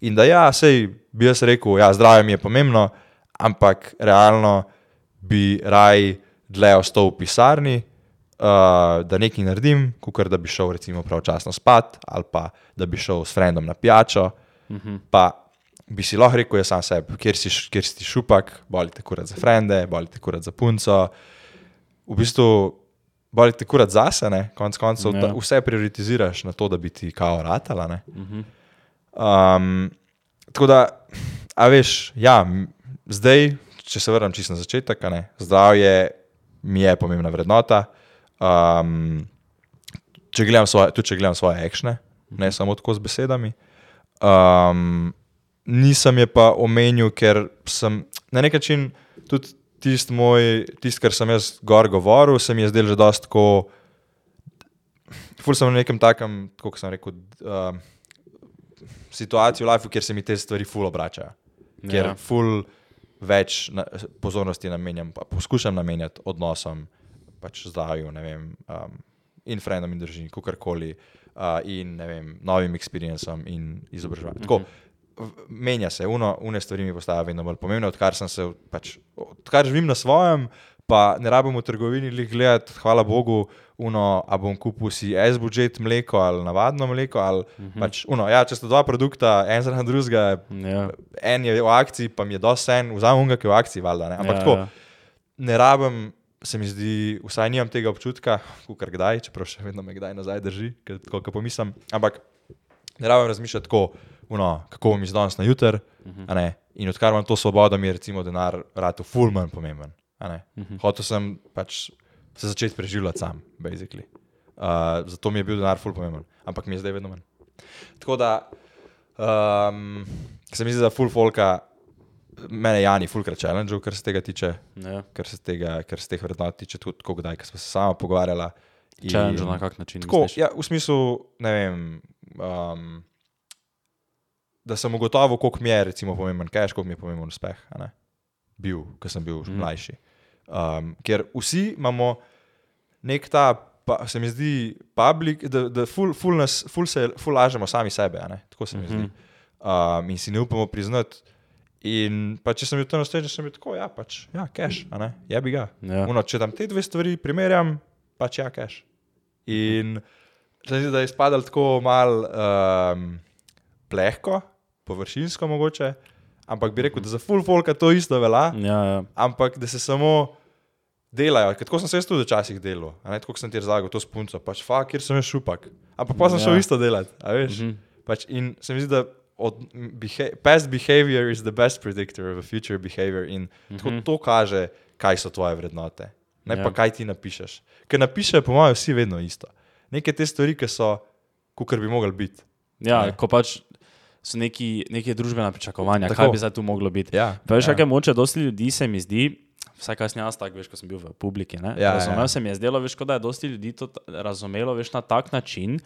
Speaker 1: In da ja, sej bi jaz rekel, ja, zdravje mi je pomembno, ampak realno bi raj dlje ostal v pisarni, uh, da nekaj naredim, kot da bi šel recimo pravčasno spat ali pa da bi šel s frendom na pijačo. Uh -huh. Pa bi si lahko rekel, jaz sam sebi, kjer si, kjer si šupak, bolite kurat za frende, bolite kurat za punco. V bistvu bolite kurat zase, ne, konc koncev,
Speaker 2: Ja.
Speaker 1: vse prioritiziraš na to, da bi ti kao ratala. Ne. Um, tako da, a veš, ja, zdaj, če se vrnem čisto na začetek, ne, zdravje mi je pomembna vrednota. Um, če gledam svoje, tudi če gledam svoje akšne, ne samo tako z besedami. Um, nisem je pa omenil, ker sem na nek način tudi tisti moj, tisti, kar sem jaz gor govoril, se mi je zdel že dosti tako. Ful sem v nekem takem, kako sem rekel, uh, situaciji v lifeu, kjer se mi te stvari ful obračajo. Ker
Speaker 2: Ja.
Speaker 1: ful več na, pozornosti namenjam, pa poskušam namenjati odnosom, pač zdravju, ne vem, um, in frendom in družini, kakorkoli, uh, in ne vem, novim experiencem in izobraževanjem. Tako, v- menja se, uno, une stvari mi postajajo vedno bolj pomembne, odkar sem se, pač, odkar živim na svojem, pa ne rabim v trgovini lih gledati, hvala Bogu, uno, a bom kupil si S-budget mleko ali navadno mleko, ali uh -huh. pač, uno, ja, če sta dva produkta, en zraven drugega,
Speaker 2: Ja.
Speaker 1: en je v akciji, pa mi je dosti en, vzamem unga, ki je v akciji, valjda, ne. Ampak
Speaker 2: Ja,
Speaker 1: ja, tako,
Speaker 2: ja.
Speaker 1: ne rabim, se mi zdi, vsaj nimam tega občutka, kar kdaj, čeprav še vedno me kdaj nazaj drži, ker tako ko pomislim. Ampak ne rabim razmišljati tako, uno, kako bom iz danes na juter. Uh -huh. In odkar imam to svobodo, mi je recimo denar rado ful manj pomemben. Uh -huh. Hotel sem pač se začeti preživljati sam, basically. Uh, zato mi je bil denar ful pomemben, ampak mi je zdaj vedno manj. Tako da um, se mi zdi, da ful folka, mene Jani fulkrat challenge, kar se tega tiče
Speaker 2: Ja.
Speaker 1: kar se, tega, kar se teh vrednot tiče, tudi tako kdaj, ker smo se sama pogovarjala. In-
Speaker 2: Challenge na kak način?
Speaker 1: Tako,
Speaker 2: misliš?
Speaker 1: ja, v smislu, ne vem, um, da sem ugotovil, koliko mi je recimo, pomemben cash, koliko mi je pomemben uspeh. bil, ko sem bil mm. mlajši. Um, ker vsi imamo nek ta, pa, se mi zdi, public, da, da ful, ful, nas, ful, se, ful lažemo sami sebe, tako se mi mm -hmm. zdi. Um, in si ne upamo priznati. In pa, če sem bil tam na stežu, sem bil tako, ja, pač, ja, ne, ja bi ga.
Speaker 2: Ja.
Speaker 1: Uno, če tam te dve stvari primerjam, pač ja, cash. In se mi zdi, da je izpadal tako mal um, plehko, površinsko mogoče, ampak bi rekel, da za full folka to isto velja,
Speaker 2: Ja, ja.
Speaker 1: ampak da se samo delajo. Tako sem se jaz tudi včasih delal, tako sem ti razlagal, to spunco, pač fa, kjer sem jaz šupak. Ampak pa sem
Speaker 2: Ja.
Speaker 1: šel isto delati, a veš.
Speaker 2: Mhm.
Speaker 1: Pač in se mi zdi, da od, beha past behavior is the best predictor of a future behavior in tako to kaže, kaj so tvoje vrednote. Ne
Speaker 2: Ja.
Speaker 1: pa kaj ti napišeš. Ker napišejo, po mojem, vsi vedno isto. Neke te stvari, ki so, kot bi mogli biti.
Speaker 2: ja
Speaker 1: Ne.
Speaker 2: ko pač so neki, neke družbena pričakovanja,
Speaker 1: Tako.
Speaker 2: kaj bi zdaj tu moglo biti.
Speaker 1: Ja,
Speaker 2: veš,
Speaker 1: ja.
Speaker 2: ja. kaj moče, dosti ljudi se mi zdi, vsaj sem jaz tak, veš, ko sem bil v publiki. Ne?
Speaker 1: Ja,
Speaker 2: Razumel
Speaker 1: ja.
Speaker 2: sem je zdelo, veš, da je dosti ljudi to razumelo, veš, na tak način,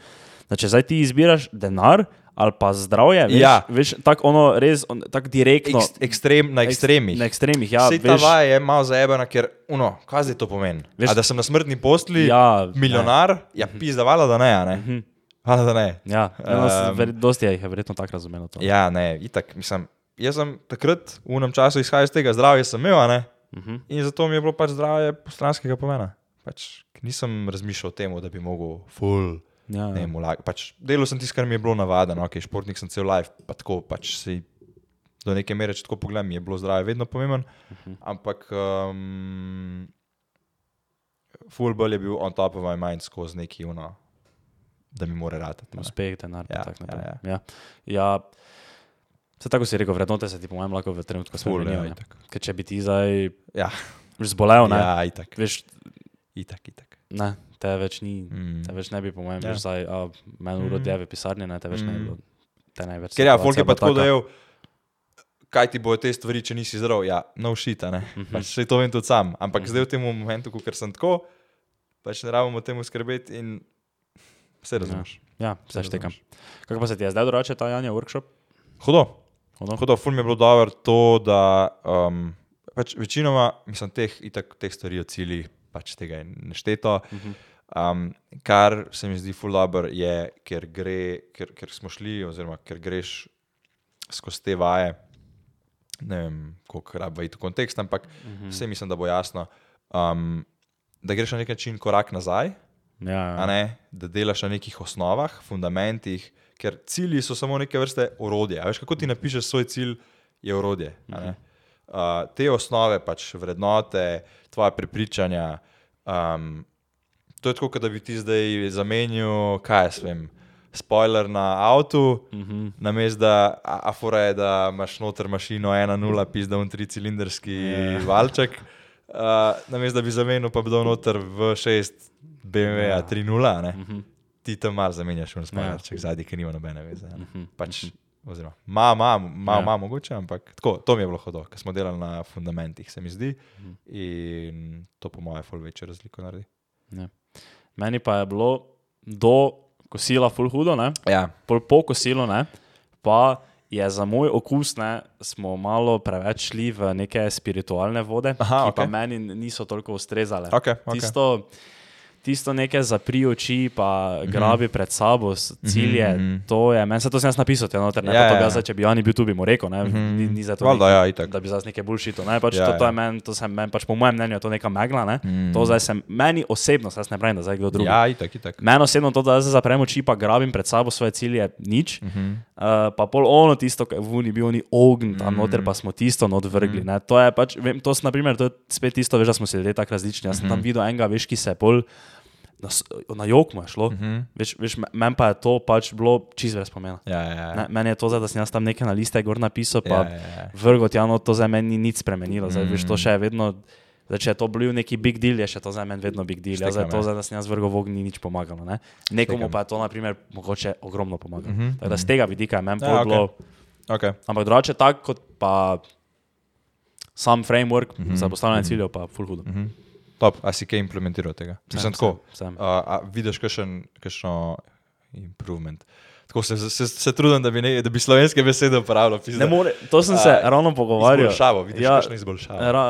Speaker 2: da če zdaj ti izbiraš denar ali pa zdravje, veš,
Speaker 1: Ja.
Speaker 2: veš tako ono res, on, tako direktno.
Speaker 1: Ekst, ekstrem, na ekstremih.
Speaker 2: Na ekstremih, ja.
Speaker 1: Vse ta vaja je malo zaebana, ker, uno, kaj zdaj to pomeni?
Speaker 2: Veš-
Speaker 1: A da sem na smrtni postli,
Speaker 2: Ja,
Speaker 1: milijonar, ne. ja, pizda, valjda, da ne, ne.
Speaker 2: Mhm.
Speaker 1: Valjda, da ne.
Speaker 2: Ja, um, ver, dosti jih je verjetno tako razumelo. To.
Speaker 1: Ja, ne, itak, mislim, jaz sem takrat v unem času izhajal iz tega zdravja, sem imel, a ne.
Speaker 2: Uh -huh.
Speaker 1: In zato mi je bilo pač zdravje postranskega pomena. Pač nisem razmišljal o tem, da bi mogel full.
Speaker 2: ja, ja.
Speaker 1: mulag, pač delal sem tisto, kar mi je bilo navadno, okay, športnik sem cel life, pa tako pač si do neke mere, če tako pogledam, je bilo zdravje vedno pomemben, uh -huh. ampak um, full bolj je bil on top of my mind skozi neki uno, da mi mora ratati.
Speaker 2: Uspeh, denar.
Speaker 1: Ja,
Speaker 2: Ja, tak,
Speaker 1: ja,
Speaker 2: ja, ja. ja. Se tako si rekel, vrednote se ti po mojem lahko v trenutku
Speaker 1: ja,
Speaker 2: spremenijo.
Speaker 1: itak.
Speaker 2: Ker če bi ti zdaj
Speaker 1: Ja,
Speaker 2: zbolel, ne,
Speaker 1: ja, itak,
Speaker 2: veš,
Speaker 1: itak, itak.
Speaker 2: ne, te več ni.
Speaker 1: Mm.
Speaker 2: Te več ne bi, po mojem,
Speaker 1: Ja.
Speaker 2: ja. zdaj, a meni uro dje v pisarni, ne, te več mm. ne bi
Speaker 1: Mm.
Speaker 2: bilo. Te ne več.
Speaker 1: Ker ja, folk je pa tako dojel, kaj ti bojo te stvari, če nisi zdrav. Ja, no shit, a ne.
Speaker 2: Mhm.
Speaker 1: Pač se to vem tudi sam. Ampak zdaj v tem momentu, ko sem tako, pač ne rabimo temu skrbeti in vse razumeš.
Speaker 2: Ja,
Speaker 1: Saj
Speaker 2: vse štekam. Kako pa se ti je zdaj drugače ta Janja workshop?
Speaker 1: Hudo.
Speaker 2: Hudo?
Speaker 1: Hudo, ful mi je bilo dobro to, da um, pač večinoma, mislim, teh, itak, teh stvari o ciljih, pač tega je nešteto. Um, kar se mi zdi ful dobro je, ker, gre, ker, ker smo šli, oziroma ker greš skozi te vaje, ne vem, koliko rabi iti v kontekst, ampak vse mislim, da bo jasno, um, da greš na nek način korak nazaj,
Speaker 2: Ja, ja.
Speaker 1: ne, da delaš na nekih osnovah, fundamentih, ker cilji so samo neke vrste orodje. A veš, kako ti napišeš svoj cilj, je orodje. a ne. Uh, te osnove, pač vrednote, tvoje prepričanja. Um, to je tako, da bi ti zdaj zamenil, kaj jaz vem, spoiler na avtu,
Speaker 2: Uh -huh.
Speaker 1: namesto da a- afora je, da imaš noter mašino 1.0, pizda un tricilinderski
Speaker 2: Ja.
Speaker 1: valček, uh, namesto da bi zamenil, pa bi dal noter v 6 BMW
Speaker 2: Ja.
Speaker 1: 3.0, ne.
Speaker 2: Uh -huh.
Speaker 1: ti tam malo zamenjaš, un
Speaker 2: Ja.
Speaker 1: spoilerček zadnji, ki nima nobene veze. ne.
Speaker 2: Mhm,
Speaker 1: Pač, oziroma, ima, ima, ima,
Speaker 2: Ja.
Speaker 1: ima mogoče, ampak tako, to mi je bilo hodo, ker smo delali na fundamentih, se mi zdi.
Speaker 2: Mhm.
Speaker 1: In to po mojem ful večjo razliko naredi.
Speaker 2: Ja. Meni pa je bilo do kosila full hudo, ne?
Speaker 1: Ja,
Speaker 2: pol po kosilu, ne, pa je za moj okus, ne, smo malo preveč šli v neke spiritualne vode,
Speaker 1: Aha,
Speaker 2: ki pa
Speaker 1: okej.
Speaker 2: meni niso toliko ustrezale.
Speaker 1: okay, okay.
Speaker 2: Tisto, tisto neke zapri oči, pa grabi pred sabo cilje,
Speaker 1: mhm.
Speaker 2: to je, meni se to sem jaz napisal, te noter, ne
Speaker 1: Ja,
Speaker 2: pa to
Speaker 1: ja, ja.
Speaker 2: jaz, zdaj, če bi Jani bil tu, bi mu rekel, ne, ni, ni za to,
Speaker 1: Valjda,
Speaker 2: neki-
Speaker 1: ja, itak.
Speaker 2: da bi zdaj nekaj bullshito, ne, pač
Speaker 1: Ja,
Speaker 2: to, to
Speaker 1: ja.
Speaker 2: je meni, to sem meni, pač po mojem mnenju je to neka megla, ne,
Speaker 1: Mm.
Speaker 2: to zdaj sem, meni osebno, zdaj ne pravim, da zdaj kdo drugi.
Speaker 1: Ja, itak, itak.
Speaker 2: Meni osebno to, da zdaj zaprem oči in grabim pred sabo svoje cilje, nič. Uh
Speaker 1: Mhm.
Speaker 2: Uh, pa pol ono tisto, kar je v Uni bil ni ogen, tam noter pa smo tisto not vrgli. Mm. To je pač, vem, to, so, naprimer, to je spet isto, veš, da smo se ljudje tako različni. Jaz sem tam videl enega, veš, ki se je pol. Na, na jok mu je šlo, uh -huh. veš, veš, me- meni pa je to pač bilo čisto brez pomena.
Speaker 1: Ja, ja, ja.
Speaker 2: Ne, meni je to, zdaj, da sem jaz tam nekaj na liste gor napisal, pa
Speaker 1: Ja, ja, ja.
Speaker 2: vrgo tjano, to za meni ni nič spremenilo. Zdaj, veš, to še je vedno, zdaj, če je to bil neki big deal, je še to za meni vedno big deal. Zdaj,
Speaker 1: Štekam,
Speaker 2: to,
Speaker 1: ja.
Speaker 2: zdaj, da sem jaz vrgo v ognju, ni nič pomagalo. Ne? Nekomu
Speaker 1: Štekam.
Speaker 2: pa je to, na primer, mogoče ogromno pomagalo. Uh
Speaker 1: Mhm,
Speaker 2: -huh, Tako da z tega vidika je meni
Speaker 1: Ja,
Speaker 2: ja,
Speaker 1: okej.
Speaker 2: bilo.
Speaker 1: Okay.
Speaker 2: Ampak drugače tako kot pa sam framework uh
Speaker 1: Mhm,
Speaker 2: -huh, za postavljanje ciljev, pa full hudo. Uh -huh.
Speaker 1: Top, a si kaj implementiral tega? Mislim, tako.
Speaker 2: Sem, sem.
Speaker 1: Uh, a vidiš kakšen, kakšno improvement. Tako se, se, se trudim, da bi, ne, da bi slovenske besede uporabljal.
Speaker 2: Ne more, to sem se
Speaker 1: A,
Speaker 2: ravno pogovarjal.
Speaker 1: Izboljšavo, vidiš,
Speaker 2: Ja,
Speaker 1: kakšno izboljšavo.
Speaker 2: Ra,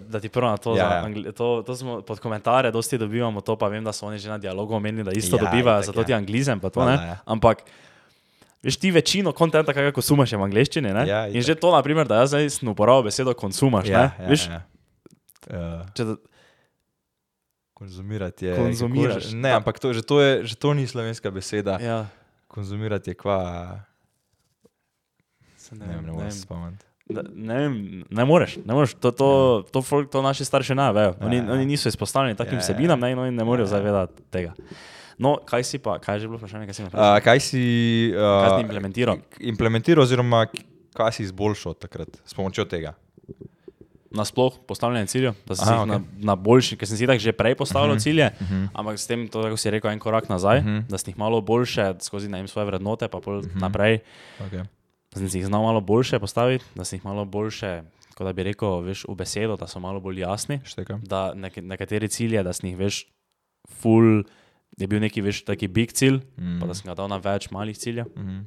Speaker 2: da ti prvo na to,
Speaker 1: Ja,
Speaker 2: ja, to, to smo pod komentarje dosti dobivamo, to pa vem, da so oni že na dialogu omenili, da isto
Speaker 1: Ja,
Speaker 2: dobivajo, zato
Speaker 1: ja.
Speaker 2: ti anglizem pa to
Speaker 1: Valjda,
Speaker 2: ne.
Speaker 1: ja.
Speaker 2: Ampak veš ti večino kontenta, kaj konsumaš je v angleščini, ne?
Speaker 1: Ja,
Speaker 2: In že to, naprimer, da jaz zdaj uporabil besedo konsumaš,
Speaker 1: Ja,
Speaker 2: ne?
Speaker 1: ja,
Speaker 2: Veš,
Speaker 1: ja. Uh,
Speaker 2: da,
Speaker 1: konzumirati je.
Speaker 2: Konzumiraš,
Speaker 1: kako Ne, ampak to, že, to je, že to ni slovenska beseda. Ja.
Speaker 2: Ja,
Speaker 1: Konzumirati je kva.
Speaker 2: se
Speaker 1: Ne, vem, ne
Speaker 2: ne
Speaker 1: se spomniti.
Speaker 2: Da, ne, vem, ne moreš, ne moreš. To, to, to, folk, to naši starši ne vejo. Oni,
Speaker 1: Ja,
Speaker 2: ja,
Speaker 1: ja.
Speaker 2: oni niso izpostavljeni takim
Speaker 1: Ja,
Speaker 2: ja,
Speaker 1: ja.
Speaker 2: vsebinam ne, oni ne morejo
Speaker 1: Ja, ja.
Speaker 2: zavedati tega. No, kaj si pa, kaj je že bilo vprašanje, kaj si me
Speaker 1: Uh,
Speaker 2: vprašal?
Speaker 1: kaj si,
Speaker 2: Kaj
Speaker 1: uh,
Speaker 2: implementiral?
Speaker 1: implementiral, oziroma kaj si izboljšal takrat s pomočjo tega?
Speaker 2: Nasploh postavljanje ciljev, da si
Speaker 1: Aha,
Speaker 2: jih
Speaker 1: okej.
Speaker 2: na, na boljši, ker sem si tako že prej postavljal uh -huh, cilje, uh
Speaker 1: mhm.
Speaker 2: -huh. ampak s tem, to, kako si rekel, en korak nazaj, uh
Speaker 1: Mhm.
Speaker 2: -huh. da si jih malo boljše, skozi ne vem, svoje vrednote, pa pol uh -huh. naprej,
Speaker 1: Okay.
Speaker 2: da sem si jih znal malo boljše postaviti, da si jih malo boljše, kot da bi rekel, veš, v besedo, da so malo bolj jasni.
Speaker 1: Štekam.
Speaker 2: da nek nekateri cilje, da sem jih veš, full, je bil neki veš, taki big cilj, mm. pa da sem ga dal na več malih ciljev.
Speaker 1: Mhm.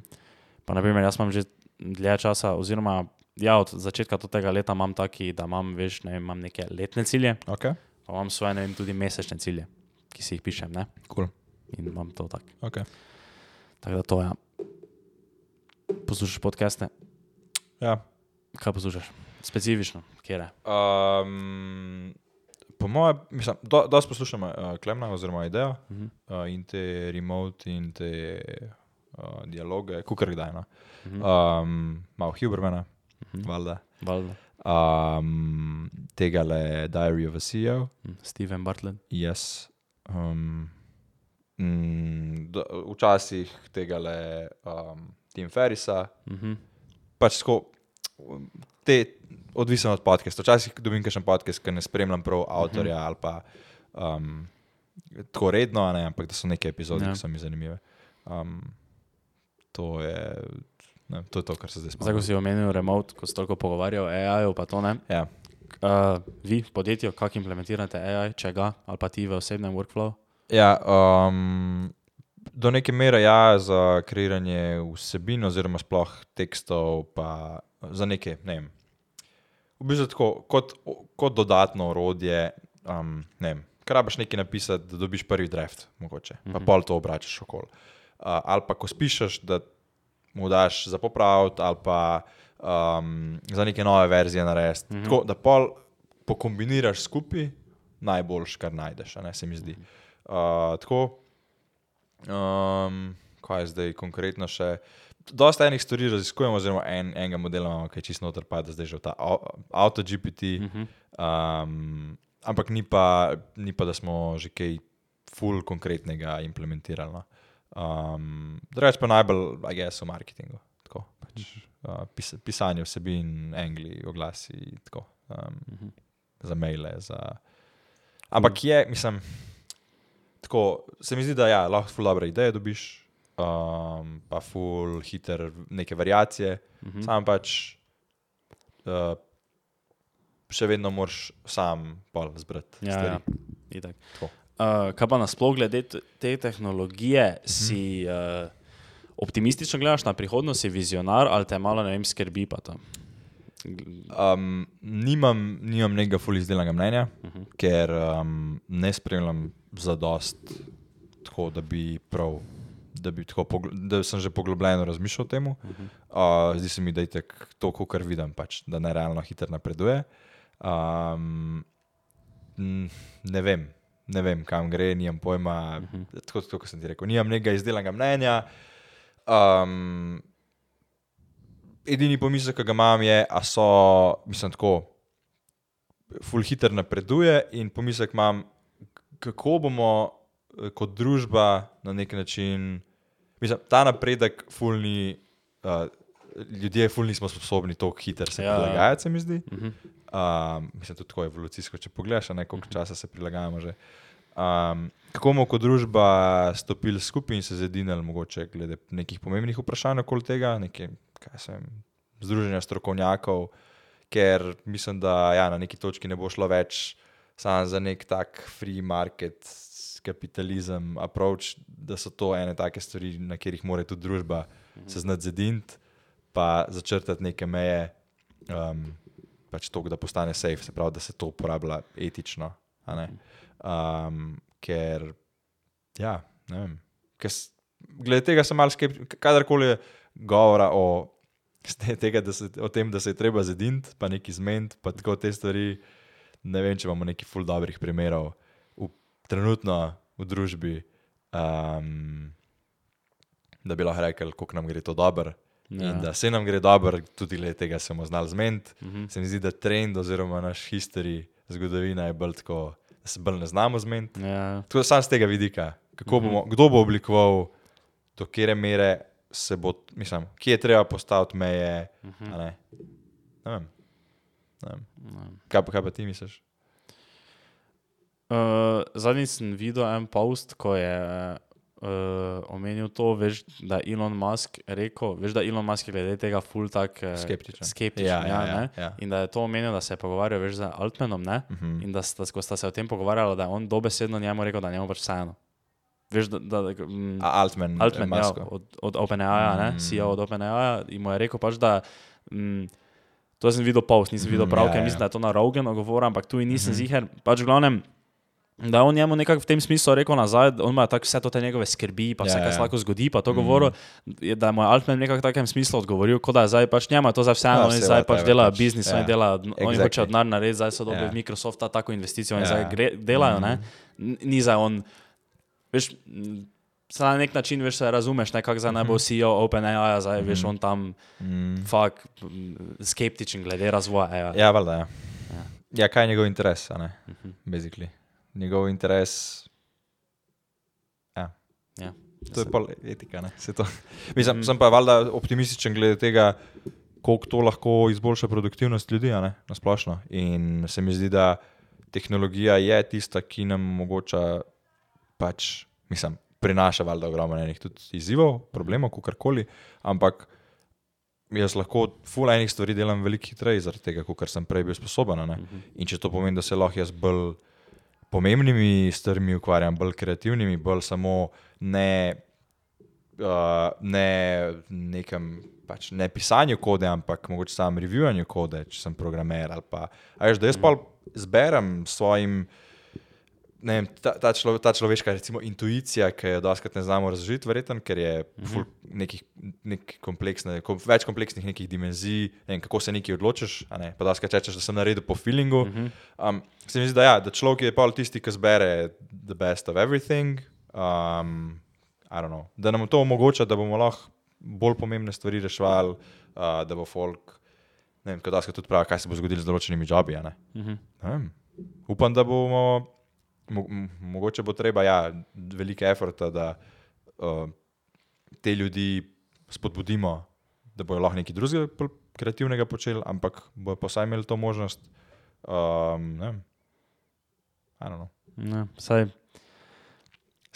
Speaker 2: Pa naprimer, jaz imam že dlje časa, oziroma ja, od začetka tega leta imam taki, da imam, veš, ne vem, imam neke letne cilje,
Speaker 1: Okay.
Speaker 2: pa imam svoje, ne vem, tudi mesečne cilje, ki si jih pišem, ne?
Speaker 1: Cool.
Speaker 2: In imam to tako.
Speaker 1: Okay.
Speaker 2: Tako da to je. Ja. Poslušaš podcaste?
Speaker 1: Ja.
Speaker 2: Kaj poslušaš? Specifično, kje je?
Speaker 1: Um, po mojem, mislim, do, dosti poslušam uh, Klemna oziroma Idejo
Speaker 2: Uh -huh.
Speaker 1: uh, in te remote in te uh, dialoge, kukar kdaj. No.
Speaker 2: Mhm.
Speaker 1: Um, malo Hubermana,
Speaker 2: Mhm.
Speaker 1: valjda.
Speaker 2: Valjda.
Speaker 1: Um, tega le Diary of a CEO,
Speaker 2: Mhm. Steven Bartlett.
Speaker 1: jaz. Um, mm, do, včasih tega le um, Tim Ferrisa,
Speaker 2: -huh.
Speaker 1: pač tako, te, odvisno od podcasta. Včasih dobim kakšen podcast, ki ne spremljam prav avtorja -huh. ali pa um, tako redno, ne, ampak da so neke epizode,
Speaker 2: ja.
Speaker 1: ki so mi zanimive. Um, to, je, ne, to je to, kar se zdaj
Speaker 2: Zdaj, ko
Speaker 1: spomnim.
Speaker 2: si omenil remote, ko si toliko pogovarjal o AI-ju, pa to ne.
Speaker 1: Ja.
Speaker 2: Uh, vi podjetju, kako implementirate AI, če ga, ali pa ti v osebnem workflowu?
Speaker 1: Ja, um, do neke mere ja, za kreiranje vsebin, oziroma sploh tekstov, pa za neke, ne vem. V bistvu tako, kot, kot dodatno orodje, um, ne vem, krabaš nekaj napisati, da dobiš prvi draft, mogoče, pa
Speaker 2: Mhm.
Speaker 1: pol to obračaš okoli. Uh, ali pa ko spišeš, da mu daš za popraviti, ali pa um, za neke nove verzije narediti.
Speaker 2: Mhm.
Speaker 1: Tako da pol pokombiniraš skupaj, najboljš, kar najdeš, ne se mi zdi. Uh, tako, um, kaj je zdaj konkretno še? Dosta enih stvari raziskujemo, oziroma en, enega modela imamo, ki je čisto noter, pa da zdaj že v ta AutoGPT.
Speaker 2: Uh -huh.
Speaker 1: Um, ampak ni pa, ni pa, da smo že kaj ful konkretnega implementirali. No. Um, Drugač pa najbolj, a guess, v marketingu. Tako, pač, uh, pis, pisanje vsebin, angli, oglasi, tako, um,
Speaker 2: Uh -huh.
Speaker 1: za maile. Za... Ampak je, mislim, tako, se mi zdi, da ja, lahko ful dobre ideje dobiš, um, pa ful hiter neke variacije.
Speaker 2: Uh -huh.
Speaker 1: Sam pač uh, še vedno moraš sam pol zbrati
Speaker 2: Ja, ja. Itak.
Speaker 1: Tako.
Speaker 2: Uh, kaj pa nasploh glede te tehnologije, si uh, optimistično gledaš na prihodnost, si vizionar ali te malo ne vem, skrbi pa to?
Speaker 1: Um, nimam, nimam nekega ful izdelanega mnenja, uh
Speaker 2: Mhm.
Speaker 1: -huh. ker um, ne spremljam za dost tako, da bi prav. Da, bi tako, pogl- da sem že poglobljeno razmišljal o tem. Uh -huh. uh, zdi se mi, da je to, kar vidim, pač, da ne realno hitro napreduje. Um, ne vem, ne vem, kam gre, nimam pojma. Uh -huh. Tako kot sem ti rekel, nimam nekega izdelanega mnenja. Um, edini pomislek, ki ga imam, je, da so, mislim, tako, full hiter napreduje in pomislek imam, kako bomo eh, kot družba na nek način, mislim, ta napredek, fulni, uh, ljudje, fulni smo sposobni tako hiter se
Speaker 2: Ja, ja.
Speaker 1: prilagajati, se mi zdi.
Speaker 2: Uh -huh.
Speaker 1: Um, mislim, tudi tako evolucijsko, če pogledaš, ne koliko časa se prilagajamo že. Um, kako bomo kot družba stopili skupaj in se zedinili, mogoče glede nekih pomembnih vprašanj okoli tega, neke, kaj se vem, združenja strokovnjakov, ker mislim, da ja, na neki točki ne bo šlo več samo za nek tak free market, kapitalizem, approach, da so to ene take stvari, na katerih mora tudi družba se znati zediniti, pa začrtati neke meje, um, pač to, da postane safe, se pravi, da se to uporablja etično. Um, ker, ja, ne vem. Ker Glede tega sem malo skeptičen, kadarkoli je govora o, tega, se, o tem, da se je treba zediniti, pa nekaj zmeniti, pa tako te stvari. Ne vem, če imamo nekaj ful dobrih primerov v, trenutno v družbi, um, da bi lahko rekli, kako nam gre to dobro. Ja.
Speaker 2: Ja.
Speaker 1: In da se nam gre dobro, tudi glede tega se bomo znali zmeniti.
Speaker 2: Uh -huh.
Speaker 1: Se mi zdi, da trend oziroma naš history, zgodovina je bolj tako, da se bolj ne znamo zmeniti.
Speaker 2: ja.
Speaker 1: Tako da sam z tega vidika, kako bomo, kdo bo oblikoval, do kere mere se bo, mislim, kje je treba postaviti meje. a Ne? Ne vem. Ne vem. Kaj, pa- kaj pa ti misliš?
Speaker 2: Uh, zadnjič sem videl en post, ko je uh, omenil to, veš, da je Elon Musk rekel, veš, da Elon Musk je glede tega ful tak uh,
Speaker 1: Skeptičen.
Speaker 2: skeptičen
Speaker 1: Ja,
Speaker 2: ja,
Speaker 1: ja, ja, ja.
Speaker 2: In da je to omenil, da se je pogovarjal veš, z Altmanom ne?
Speaker 1: Uh -huh.
Speaker 2: in da sta, ko sta se o tem pogovarjala, da je on dobesedno njemu rekel, da njemu pač vseeno. Veš, da, da, da mm,
Speaker 1: Altman,
Speaker 2: Altman, ja, od, od OpenAI,
Speaker 1: Mm.
Speaker 2: mm. CEO od OpenAI, in mu je rekel pač, da. Mm, to sem videl post, nisem videl
Speaker 1: Mm,
Speaker 2: prav,
Speaker 1: ja,
Speaker 2: ker
Speaker 1: ja.
Speaker 2: mislim, da je to na Rogenu govoril, ampak tu nisem
Speaker 1: Mhm.
Speaker 2: ziger. Pač v glavnem. Da je on njemu nekako v tem smislu rekel nazaj, on ima tako vse to te njegove skrbi, pa
Speaker 1: Ja,
Speaker 2: vse, kar
Speaker 1: ja.
Speaker 2: se lahko zgodi, pa to
Speaker 1: Mm.
Speaker 2: govoril, je, da mu je Altman nekako v takem smislu odgovoril, kot da je zdaj pač njemu je to za vseeno,
Speaker 1: Ja,
Speaker 2: oni zdaj pač delajo
Speaker 1: pač,
Speaker 2: biznis,
Speaker 1: ja.
Speaker 2: oni delajo, oni
Speaker 1: Exactly.
Speaker 2: hočejo denar narediti, zdaj so dobili
Speaker 1: Ja.
Speaker 2: od Microsofta tako investicijo in
Speaker 1: Ja.
Speaker 2: zdaj gre, delajo, ne.
Speaker 1: Mhm.
Speaker 2: Ni zdaj on, veš, se na nek način veš, razumeš, ne, kako zdaj naj bo CEO OpenAI, zdaj veš, on tam
Speaker 1: Mm.
Speaker 2: fakt skeptičen glede razvoja. AI.
Speaker 1: Ja, valjda. Ja. ja, kaj je njegov interes? ne? Basically. Njegov interes. Ja.
Speaker 2: Ja.
Speaker 1: To je pa etika. [laughs] Mislim, mm. Sem pa valjda optimističen glede tega, koliko to lahko izboljša produktivnost ljudi na splošno. In se mi zdi, da tehnologija je tista, ki nam omogoča, pač, mislim, prinaša valjda ogromno enih tudi izzivov, problemov, kakorkoli, ampak jaz lahko ful enih stvari delam veliko hitreje, zaradi tega, kot sem prej bil sposoben. a ne. In če to pomeni, da se lahko jaz bolj pomembnimi stvarmi ukvarjam, bolj kreativnimi, bolj samo ne, uh, ne nekem. Pač ne pisanju kode, ampak mogoče samo reviwanju kode, če sem programer. Pa, a veš, da jaz pa zberem svojim, ne vem, ta, ta, člo, ta človeška recimo, intuicija, ki jo doskrat ne znamo razložiti, verjetno, ker je ful nekih, nek kompleksne, kom, več kompleksnih nekih dimenzij, ne vem, kako se nekaj odločiš. a Ne? Pa doskrat rečeš, da sem naredil po feelingu. Um, se mi zdi, da, ja, da človek je pa tisti, ki zbere the best of everything. Um, I don't know, da nam to omogoča, da bomo lahko bolj pomembne stvari reševali, uh, da bo folk. Ne vem, kaj tudi pravi, kaj se bo zgodilo z določenimi jobi. Ne?
Speaker 2: Mhm.
Speaker 1: Ne vem. Upam, da bomo, mo, mogoče bo treba ja, velike eforta, da uh, te ljudi spodbudimo, da bojo lahko nekaj drugega kreativnega počeli, ampak bojo pa vsaj imeli to možnost. Um, ne vem. Know.
Speaker 2: Ne, saj,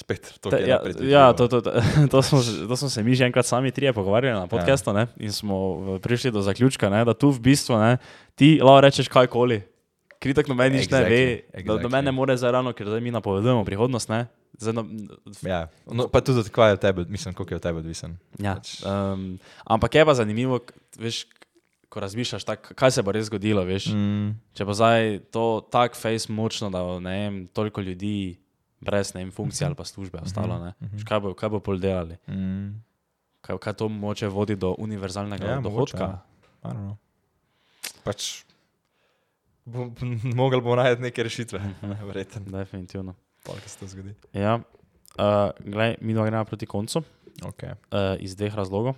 Speaker 1: Spet to,
Speaker 2: te, ja, ja, to, to, to, [laughs] to, smo, to smo se mi že enkrat sami trije pogovarjali na podkastu ja. in smo prišli do zaključka, ne, da tu v bistvu ne, ti lahko rečeš kajkoli. Kritik noben nič ne ve,
Speaker 1: Exactly,
Speaker 2: exactly, da
Speaker 1: exactly.
Speaker 2: do mene ne more zdaj ravno, ker zdaj mi napovedujemo prihodnost. Ne, zdaj, no,
Speaker 1: Ja. No, pa tudi, kaj je od tebe, mislim, koliko je od tebe odvisen.
Speaker 2: ja,
Speaker 1: Pač-
Speaker 2: um, ampak je pa zanimivo, veš, ko razmišljaš, tak, kaj se bo res zgodilo. Veš,
Speaker 1: Mm,
Speaker 2: Če bo zdaj to tako face močno, da bo ne vem, toliko ljudi brez ne vem, funkcije ali pa službe ostalo, ne, Veš, kaj, bo, kaj bo pol delali?
Speaker 1: mm,
Speaker 2: Kaj, kaj to moče vodi do univerzalnega
Speaker 1: Ja,
Speaker 2: ja,
Speaker 1: mogoče,
Speaker 2: dohodka?
Speaker 1: ja. Pač, bo, mogel bo najti neke rešitve, [laughs] verjetno,
Speaker 2: Definitivno.
Speaker 1: kaj se to zgodi.
Speaker 2: Ja. Uh, glej, mi dva gremo proti koncu
Speaker 1: Okay.
Speaker 2: uh, iz dveh razlogov.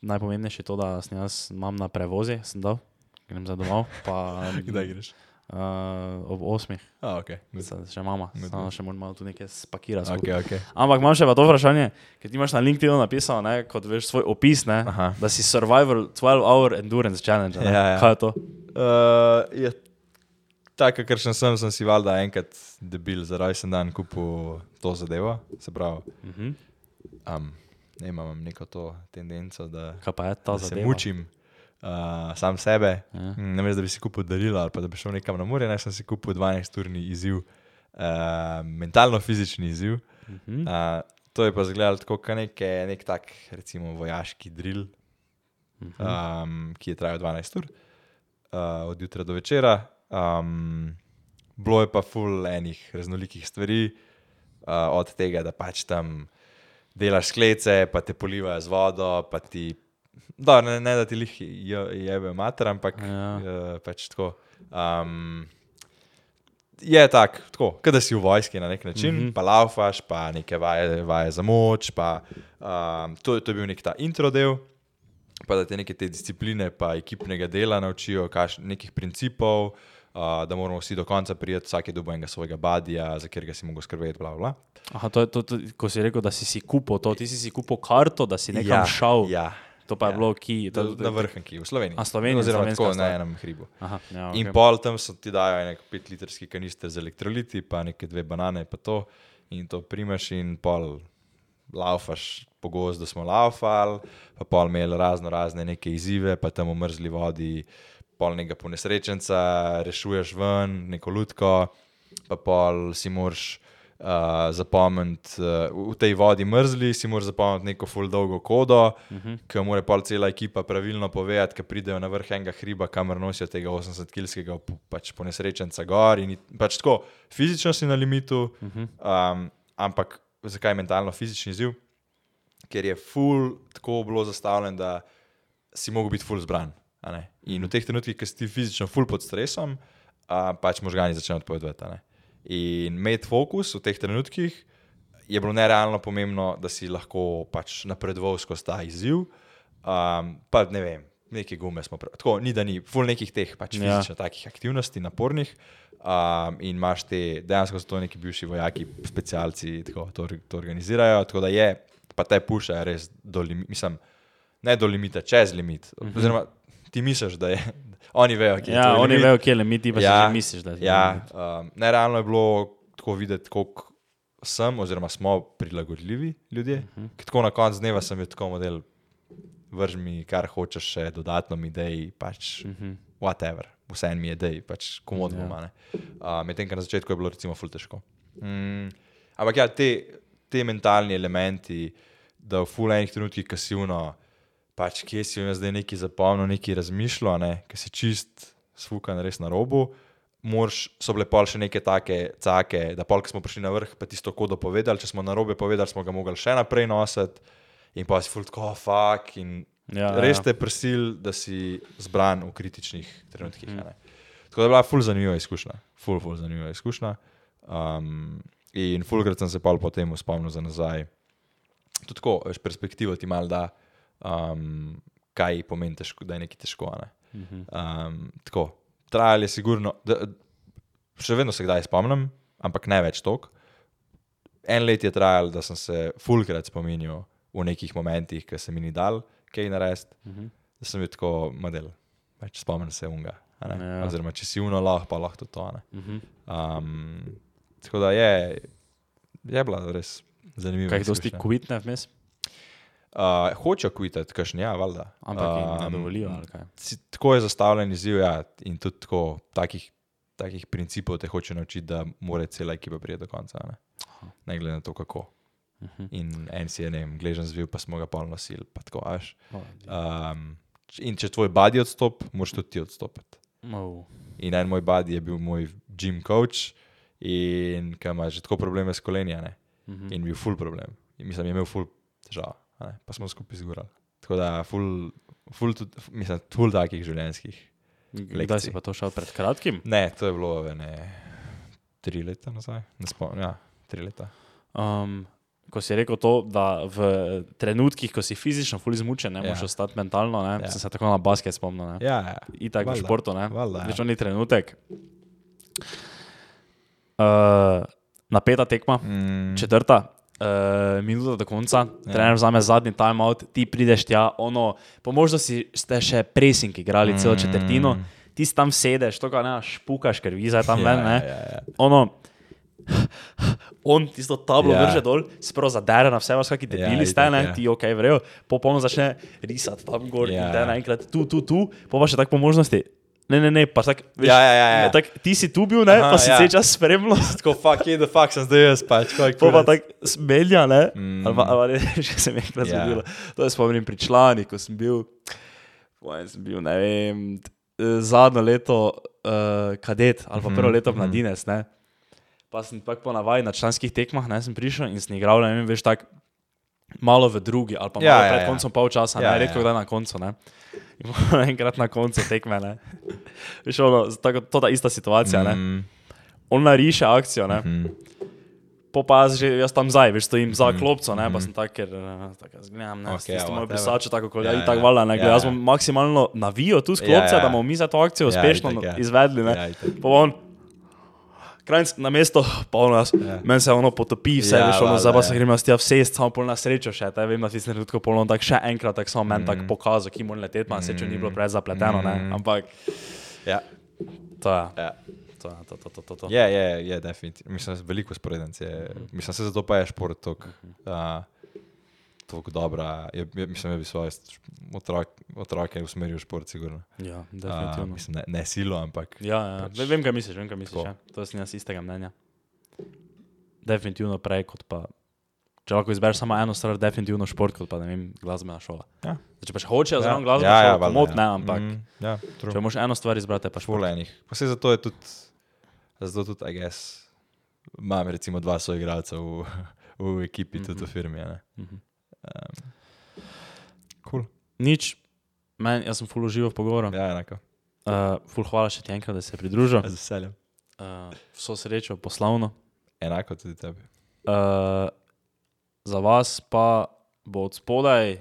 Speaker 2: Najpomembnejše je to, da sem jaz imam na prevozi, sem dal, grem za domov. Pa, [laughs]
Speaker 1: Kdaj greš?
Speaker 2: Uh, ob osmih,
Speaker 1: A, ok.
Speaker 2: Se- še mama, samo še moram malo tu nekaj spakirati.
Speaker 1: okay, okay.
Speaker 2: Ampak imam še pa to vprašanje, ker ti imaš na LinkedInu napisano, ne, kot veš svoj opis, ne,
Speaker 1: Aha.
Speaker 2: da si survival 12 hour endurance challenge. Ne?
Speaker 1: Ja, ja.
Speaker 2: Kaj je to?
Speaker 1: Uh, je, tako, ker sem, sem, sem si valjda enkrat debil za rojsten dan kupil to zadevo. Se pravi,
Speaker 2: Mhm.
Speaker 1: um, ne imam neko to tendenco, da,
Speaker 2: Kaj pa je ta
Speaker 1: da se
Speaker 2: zadeva?
Speaker 1: mučim uh, sam sebe.
Speaker 2: Ja.
Speaker 1: Mm, Namesto da bi si kupil darilo ali pa da bi šel nekam na more, naj sem si kupil 12-urni izziv uh, mentalno-fizični izziv.
Speaker 2: Uh -huh.
Speaker 1: Uh, to je pa izgledalo tako, kot nek, nek tak, recimo, vojaški drill, um, ki je trajal 12 ur, uh, od jutra do večera. Um, bilo je pa full enih raznolikih stvari, uh, od tega, da pač tam delaš sklece, pa te polivajo z vodo, pa ti. Da, ne, ne da ti jih jebe mater, ampak
Speaker 2: Ja.
Speaker 1: uh, pač tako. Um, je tak, tako, kot da si v vojski na nek način, mm. -hmm. pa laufaš, pa neke vaje, vaje za moč. Pa, um, to, to je bil nek ta intro del, pa da te neke te discipline, pa ekipnega dela naučijo, kaš, nekih principov, uh, da moramo vsi do konca prijeti, vsak je dobil enega svojega badija, za katerega si mogel skrbeti. Bla, bla.
Speaker 2: Aha, to je to, to, ko si rekel, da si si kupil to, ti si si kupil karto, da si nekam šel.
Speaker 1: Ja,
Speaker 2: To pa je
Speaker 1: ja.
Speaker 2: bilo ki.
Speaker 1: na,
Speaker 2: To,
Speaker 1: na vrhnki v Sloveniji.
Speaker 2: A, Slovenija,
Speaker 1: Oziroma tako na enem hribu.
Speaker 2: Aha, ja,
Speaker 1: In
Speaker 2: okay.
Speaker 1: pol tam so ti dajo nek petlitrski kanister z elektroliti, pa neke dve banane, pa to. In to primeš in pol laufaš po gozdu, smo laufali, pa pol imeli razno razne neke izzive, pa tam v mrzli vodi, pol nekega ponesrečenca, rešuješ ven, neko lutko, pa pol si moraš. Uh, zapomniti uh, v tej vodi mrzli, si moraš zapomniti neko full dolgo kodo, uh
Speaker 2: Mhm.
Speaker 1: -huh. ki mora pol cela ekipa pravilno povedati, ki pridejo na vrh enega hriba, kamor nosijo tega 80-kilskega pač ponesrečenca gor. In pač tako, fizično si na limitu, uh. -huh. um, ampak zakaj mentalno-fizični izziv? Ker je full tako bilo zastavljen, da si mogel biti full zbran. a. In v teh trenutkih, ki si ti fizično full pod stresom, uh, pač možgani začnejo odpovedovati. In imeti fokus v teh trenutkih je bilo nerealno pomembno, da si lahko pač napredoval skozi ta izziv. Um, pa ne vem, neke gume smo prav. Tako, ni da ni, full nekih teh pač
Speaker 2: Ja.
Speaker 1: fizično takih aktivnosti, napornih. Um, in imaš te, dejansko so to neki bivši vojaki, specialci, tako to, to organizirajo. Tako da je, pa te pušajo res do limita, mislim, ne do limita, čez limit. -huh. Oziroma, ti misliš, da je, oni vejo, kje je.
Speaker 2: Ja,
Speaker 1: tvoj
Speaker 2: oni
Speaker 1: limit.
Speaker 2: vejo, kje je limit, ti pa ja, si misliš, da je
Speaker 1: Ja, um, nerealno je bilo tako videti, koliko sem, oziroma smo prilagodljivi ljudje. Uh
Speaker 2: Mhm.
Speaker 1: -huh. Tako na koncu dneva sem bil tako model, vrž mi, kar hočeš, še dodatno mi dej, pač uh
Speaker 2: Mhm.
Speaker 1: -huh. whatever, vse en mi je dej, pač komod
Speaker 2: Ja.
Speaker 1: bomo. Uh, Medtem, ker na začetku je bilo recimo ful težko. Mm, ampak ja, te, te mentalni elementi, da v ful enih trenutkih kasivno, pač kje si jim zdaj neki zapomnil, neki razmišljal, ne, ki si čist sfukan res na robu. Morš, so bile pol še neke take cake, da pol, ko smo prišli na vrh, pa tisto kodo povedali, če smo na robe povedali, smo ga mogli še naprej nositi. In pa si fulk, oh, fuck. In
Speaker 2: Ja,
Speaker 1: res
Speaker 2: ja.
Speaker 1: te prisil, da si zbran v kritičnih trenutkih. Mm. Tako da je bila ful zanimiva izkušnja, ful, ful zanimiva izkušnja. Um, in fulkrat sem se pa potem spomnil za nazaj. Tudi tako, veš, perspektivo ti mal da, um, kaj pomeni, težko, da je nekaj težko. Ne? Um, tako, trajalo je sigurno, da, še vedno se kdaj spomnim, ampak ne več tok. En let je trajalo, da sem se fulkrat spominjal v nekih momentih, ki se mi ni dal kaj narediti, da sem bil tako model, več spomnim se unga.
Speaker 2: Ja.
Speaker 1: Oziroma, če si uno lahko, pa lahko to. ne.
Speaker 2: Mhm.
Speaker 1: Um, tako da je, je bila res zanimiva.
Speaker 2: Kaj dosti
Speaker 1: izkušnja.
Speaker 2: kvitne vmes,
Speaker 1: Uh, hočejo kvitati, kakšni, ja, valjda.
Speaker 2: ampak jim ne
Speaker 1: Um,
Speaker 2: dovolijo. kaj?
Speaker 1: si- Tako je zastavljen izziv, ja, in tudi tako, takih, takih principov te hoče naučiti, da mora cela ekipa priti do konca. Ne, ne glede na to, kako.
Speaker 2: Uh -huh.
Speaker 1: In en si je, ne vem, gležen zvil, pa smo ga polno sil. pa tako, a veš.
Speaker 2: oh,
Speaker 1: Um, in če tvoj badi odstop, moraš tudi ti odstopiti.
Speaker 2: oh.
Speaker 1: In en moj badi je bil moj gym coach, in ki ima že tako probleme s koleni, a ne.
Speaker 2: Mhm.
Speaker 1: in bil full problem. In mislim, je imel full težav, a ne, pa smo skupaj zgorali. Tako da, full, full, tudi, mislim, full takih življenjskih.
Speaker 2: Kdaj si pa to šel pred kratkim?
Speaker 1: Ne, to je bilo ne, tri leta nazaj, ne spomnim. Ja, tri leta.
Speaker 2: Um, ko si rekel to, da v trenutkih, ko si fizično fully izmučen, ne
Speaker 1: Ja.
Speaker 2: moreš ostati mentalno, ne,
Speaker 1: Ja.
Speaker 2: sem se tako na basket spomnil. Ne.
Speaker 1: Ja, ja.
Speaker 2: Itak v
Speaker 1: Valjda,
Speaker 2: športu, ne.
Speaker 1: valjda, ja.
Speaker 2: Več ni trenutek. Uh, napeta tekma,
Speaker 1: Mm,
Speaker 2: četrta. Uh, minuta do konca, ja. trener vzame zadnji timeout, ti prideš tja, ono, po možnosti ste še presing igrali mm. celo četrtino, ti tam sedeš, to ga ne špukaš, ker viza je tam ven, ne.
Speaker 1: Ja, ja, ja.
Speaker 2: Ono, on tisto tablo
Speaker 1: Ja.
Speaker 2: yeah. vrže dol, se pravi zadere na vse vas, kakšni debili
Speaker 1: Ja,
Speaker 2: ste, ne,
Speaker 1: ja.
Speaker 2: ti ok, vrejo, popolno začne risati tam gor
Speaker 1: Ja.
Speaker 2: in te naenkrat tu, tu, tu, pa pa še tako po možnosti. Ne, ne, ne, pa tak, veš,
Speaker 1: Ja, ja, ja, ja.
Speaker 2: Tak, ti si tu bil, ne,
Speaker 1: Aha,
Speaker 2: pa si
Speaker 1: ja.
Speaker 2: vse čas spremljal. [laughs]
Speaker 1: Tako, fuck, je, the fuck sem zdaj jaz, pač.
Speaker 2: To pa tako smelja, ne?
Speaker 1: Mm.
Speaker 2: Ali pa, ali pa ne, [laughs] že se mi je enkrat
Speaker 1: Ja.
Speaker 2: zgodilo. To je spomnim pri člani, ko sem bil, pojem, sem bil, ne vem, eh, zadnjo leto uh, kadet ali pa
Speaker 1: Mhm,
Speaker 2: prvo leto
Speaker 1: mhm.
Speaker 2: mladinec, ne? Pa sem tako ponavadi na članskih tekmah, ne, sem prišel in sem igral, ne vem, veš, tako malo v drugi ali pa malo
Speaker 1: Ja,
Speaker 2: ja,
Speaker 1: ja,
Speaker 2: pred
Speaker 1: ja.
Speaker 2: koncem pol časa,
Speaker 1: Ja,
Speaker 2: ne,
Speaker 1: ja,
Speaker 2: redko
Speaker 1: ja.
Speaker 2: kdaj na koncu, ne. In pol [laughs] enkrat na koncu tekme, ne. Veš, ono, tako, to ta ista situacija, ne.
Speaker 1: Mm,
Speaker 2: On nariše akcijo, ne.
Speaker 1: mm,
Speaker 2: Po pa jaz, že, jaz tam zdaj, veš, stojim za klopco, ne, pa
Speaker 1: mhm.
Speaker 2: sem tak, ker jaz gledam, ne,
Speaker 1: Ok,
Speaker 2: okay, tisto moj pisač, tako kot
Speaker 1: Ja,
Speaker 2: ja,
Speaker 1: ja,
Speaker 2: tako
Speaker 1: ja.
Speaker 2: valjda, ne,
Speaker 1: Ja,
Speaker 2: ja, jaz
Speaker 1: ja.
Speaker 2: bom maksimalno navijo tu z
Speaker 1: Ja,
Speaker 2: klopce,
Speaker 1: ja.
Speaker 2: da bomo mi za to akcijo
Speaker 1: Ja,
Speaker 2: uspešno
Speaker 1: itak, ja.
Speaker 2: izvedli, ne.
Speaker 1: Ja,
Speaker 2: krajnc na mesto, pa ono jaz,
Speaker 1: Ja.
Speaker 2: meni se ono potopi, vse,
Speaker 1: Ja,
Speaker 2: veš, ono, zdaj pa
Speaker 1: ja.
Speaker 2: se gremo s tja vsest, samo pol na srečo še, te vem, da ti se trenutko polno, tako še enkrat, tako samo meni tako
Speaker 1: Mhm.
Speaker 2: pokazal, ki mora leteti, na srečo ni bilo
Speaker 1: Mhm.
Speaker 2: preveč zapleteno, ne,
Speaker 1: Mhm.
Speaker 2: ampak
Speaker 1: Ja,
Speaker 2: to je,
Speaker 1: ja.
Speaker 2: to to, to, to, to, to.
Speaker 1: Je, je, je, definitivno. Mislim, da je veliko sporednic. Je, mislim, se zato pa je šport tako uh, tako dobra. Je, je, mislim, da bi svoje otrok, otroke usmeril v šport, sigurno.
Speaker 2: Ja, definitivno.
Speaker 1: mislim, ne, ne silo, ampak.
Speaker 2: Ja, ja.
Speaker 1: Pač-
Speaker 2: Pač, vem, kaj misliš, vem, kaj misliš.
Speaker 1: Tako.
Speaker 2: Ja. To sem jaz istega mnenja. Definitivno prej kot pa. Če lahko izbereš samo eno stvar, definitivno šport, kot pa ne vem, glasbena šola.
Speaker 1: Ja.
Speaker 2: Če pa še hočeš zraven glasbena
Speaker 1: ja, ja,
Speaker 2: šola, komot
Speaker 1: ja.
Speaker 2: ne, ampak
Speaker 1: Mm, ja, true.
Speaker 2: če moraš eno stvar izbrati, pa šport.
Speaker 1: Špolenih. Pa se zato je tudi, zato tudi, I guess, imam recimo dva soigralca v, [laughs] v ekipi, mm -hmm. tudi v firmi. a Ne?
Speaker 2: Mhm.
Speaker 1: Um, cool.
Speaker 2: Nič, meni, jaz sem full užival v pogovoru.
Speaker 1: Ja, enako.
Speaker 2: Uh, full hvala še ti enkrat, da si se pridružil.
Speaker 1: Z veseljem.
Speaker 2: Uh, vso srečo, poslovno.
Speaker 1: Enako tudi tebi.
Speaker 2: Uh, za vas pa bo od spodaj,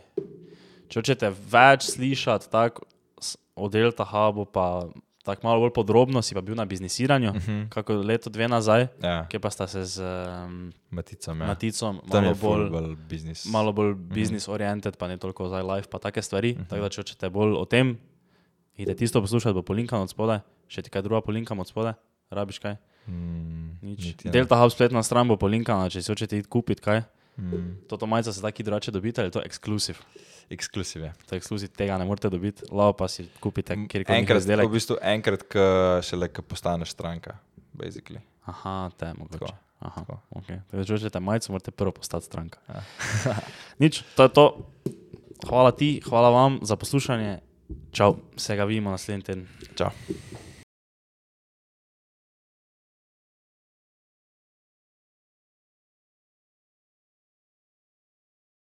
Speaker 2: če hočete več slišati tak, s- o Delta Hubu, pa tako malo bolj podrobno, si pa bil na biznisiranju,
Speaker 1: Uh -huh.
Speaker 2: kako leto, dve nazaj,
Speaker 1: Ja,
Speaker 2: kjer pa sta se z um,
Speaker 1: maticam. Ja.
Speaker 2: Maticom malo
Speaker 1: je bolj,
Speaker 2: bolj,
Speaker 1: biznis.
Speaker 2: malo bolj business oriented, pa ne toliko zdaj live, pa take stvari.
Speaker 1: Mhm.
Speaker 2: Tako da, če hočete bolj o tem, idete tisto poslušati, bo polinkano od spodaj, še ti kaj druga polinkam od spodaj, rabiš kaj?
Speaker 1: Mm.
Speaker 2: Delta Hub spletna stran bo polinkana, če si hočete iti kupiti kaj.
Speaker 1: Mm,
Speaker 2: Toto majico se taki drugače dobite, ali je to ekskluziv.
Speaker 1: Ekskluziv je.
Speaker 2: To je ekskluziv, tega ne morete dobiti, lao pa si kupite kjerkoli
Speaker 1: Enkrat, v
Speaker 2: izdelek.
Speaker 1: bistvu enkrat, ko šele ko postaneš stranka. Basically.
Speaker 2: Aha, te mogoče.
Speaker 1: Tako,
Speaker 2: Aha,
Speaker 1: tako.
Speaker 2: okay. Tako da, če hočete majico, morate prvo postati stranka.
Speaker 1: Ja. [laughs]
Speaker 2: Nič, to je to. Hvala ti, hvala vam za poslušanje. Čau, se ga vidimo naslednji teden.
Speaker 1: Čau.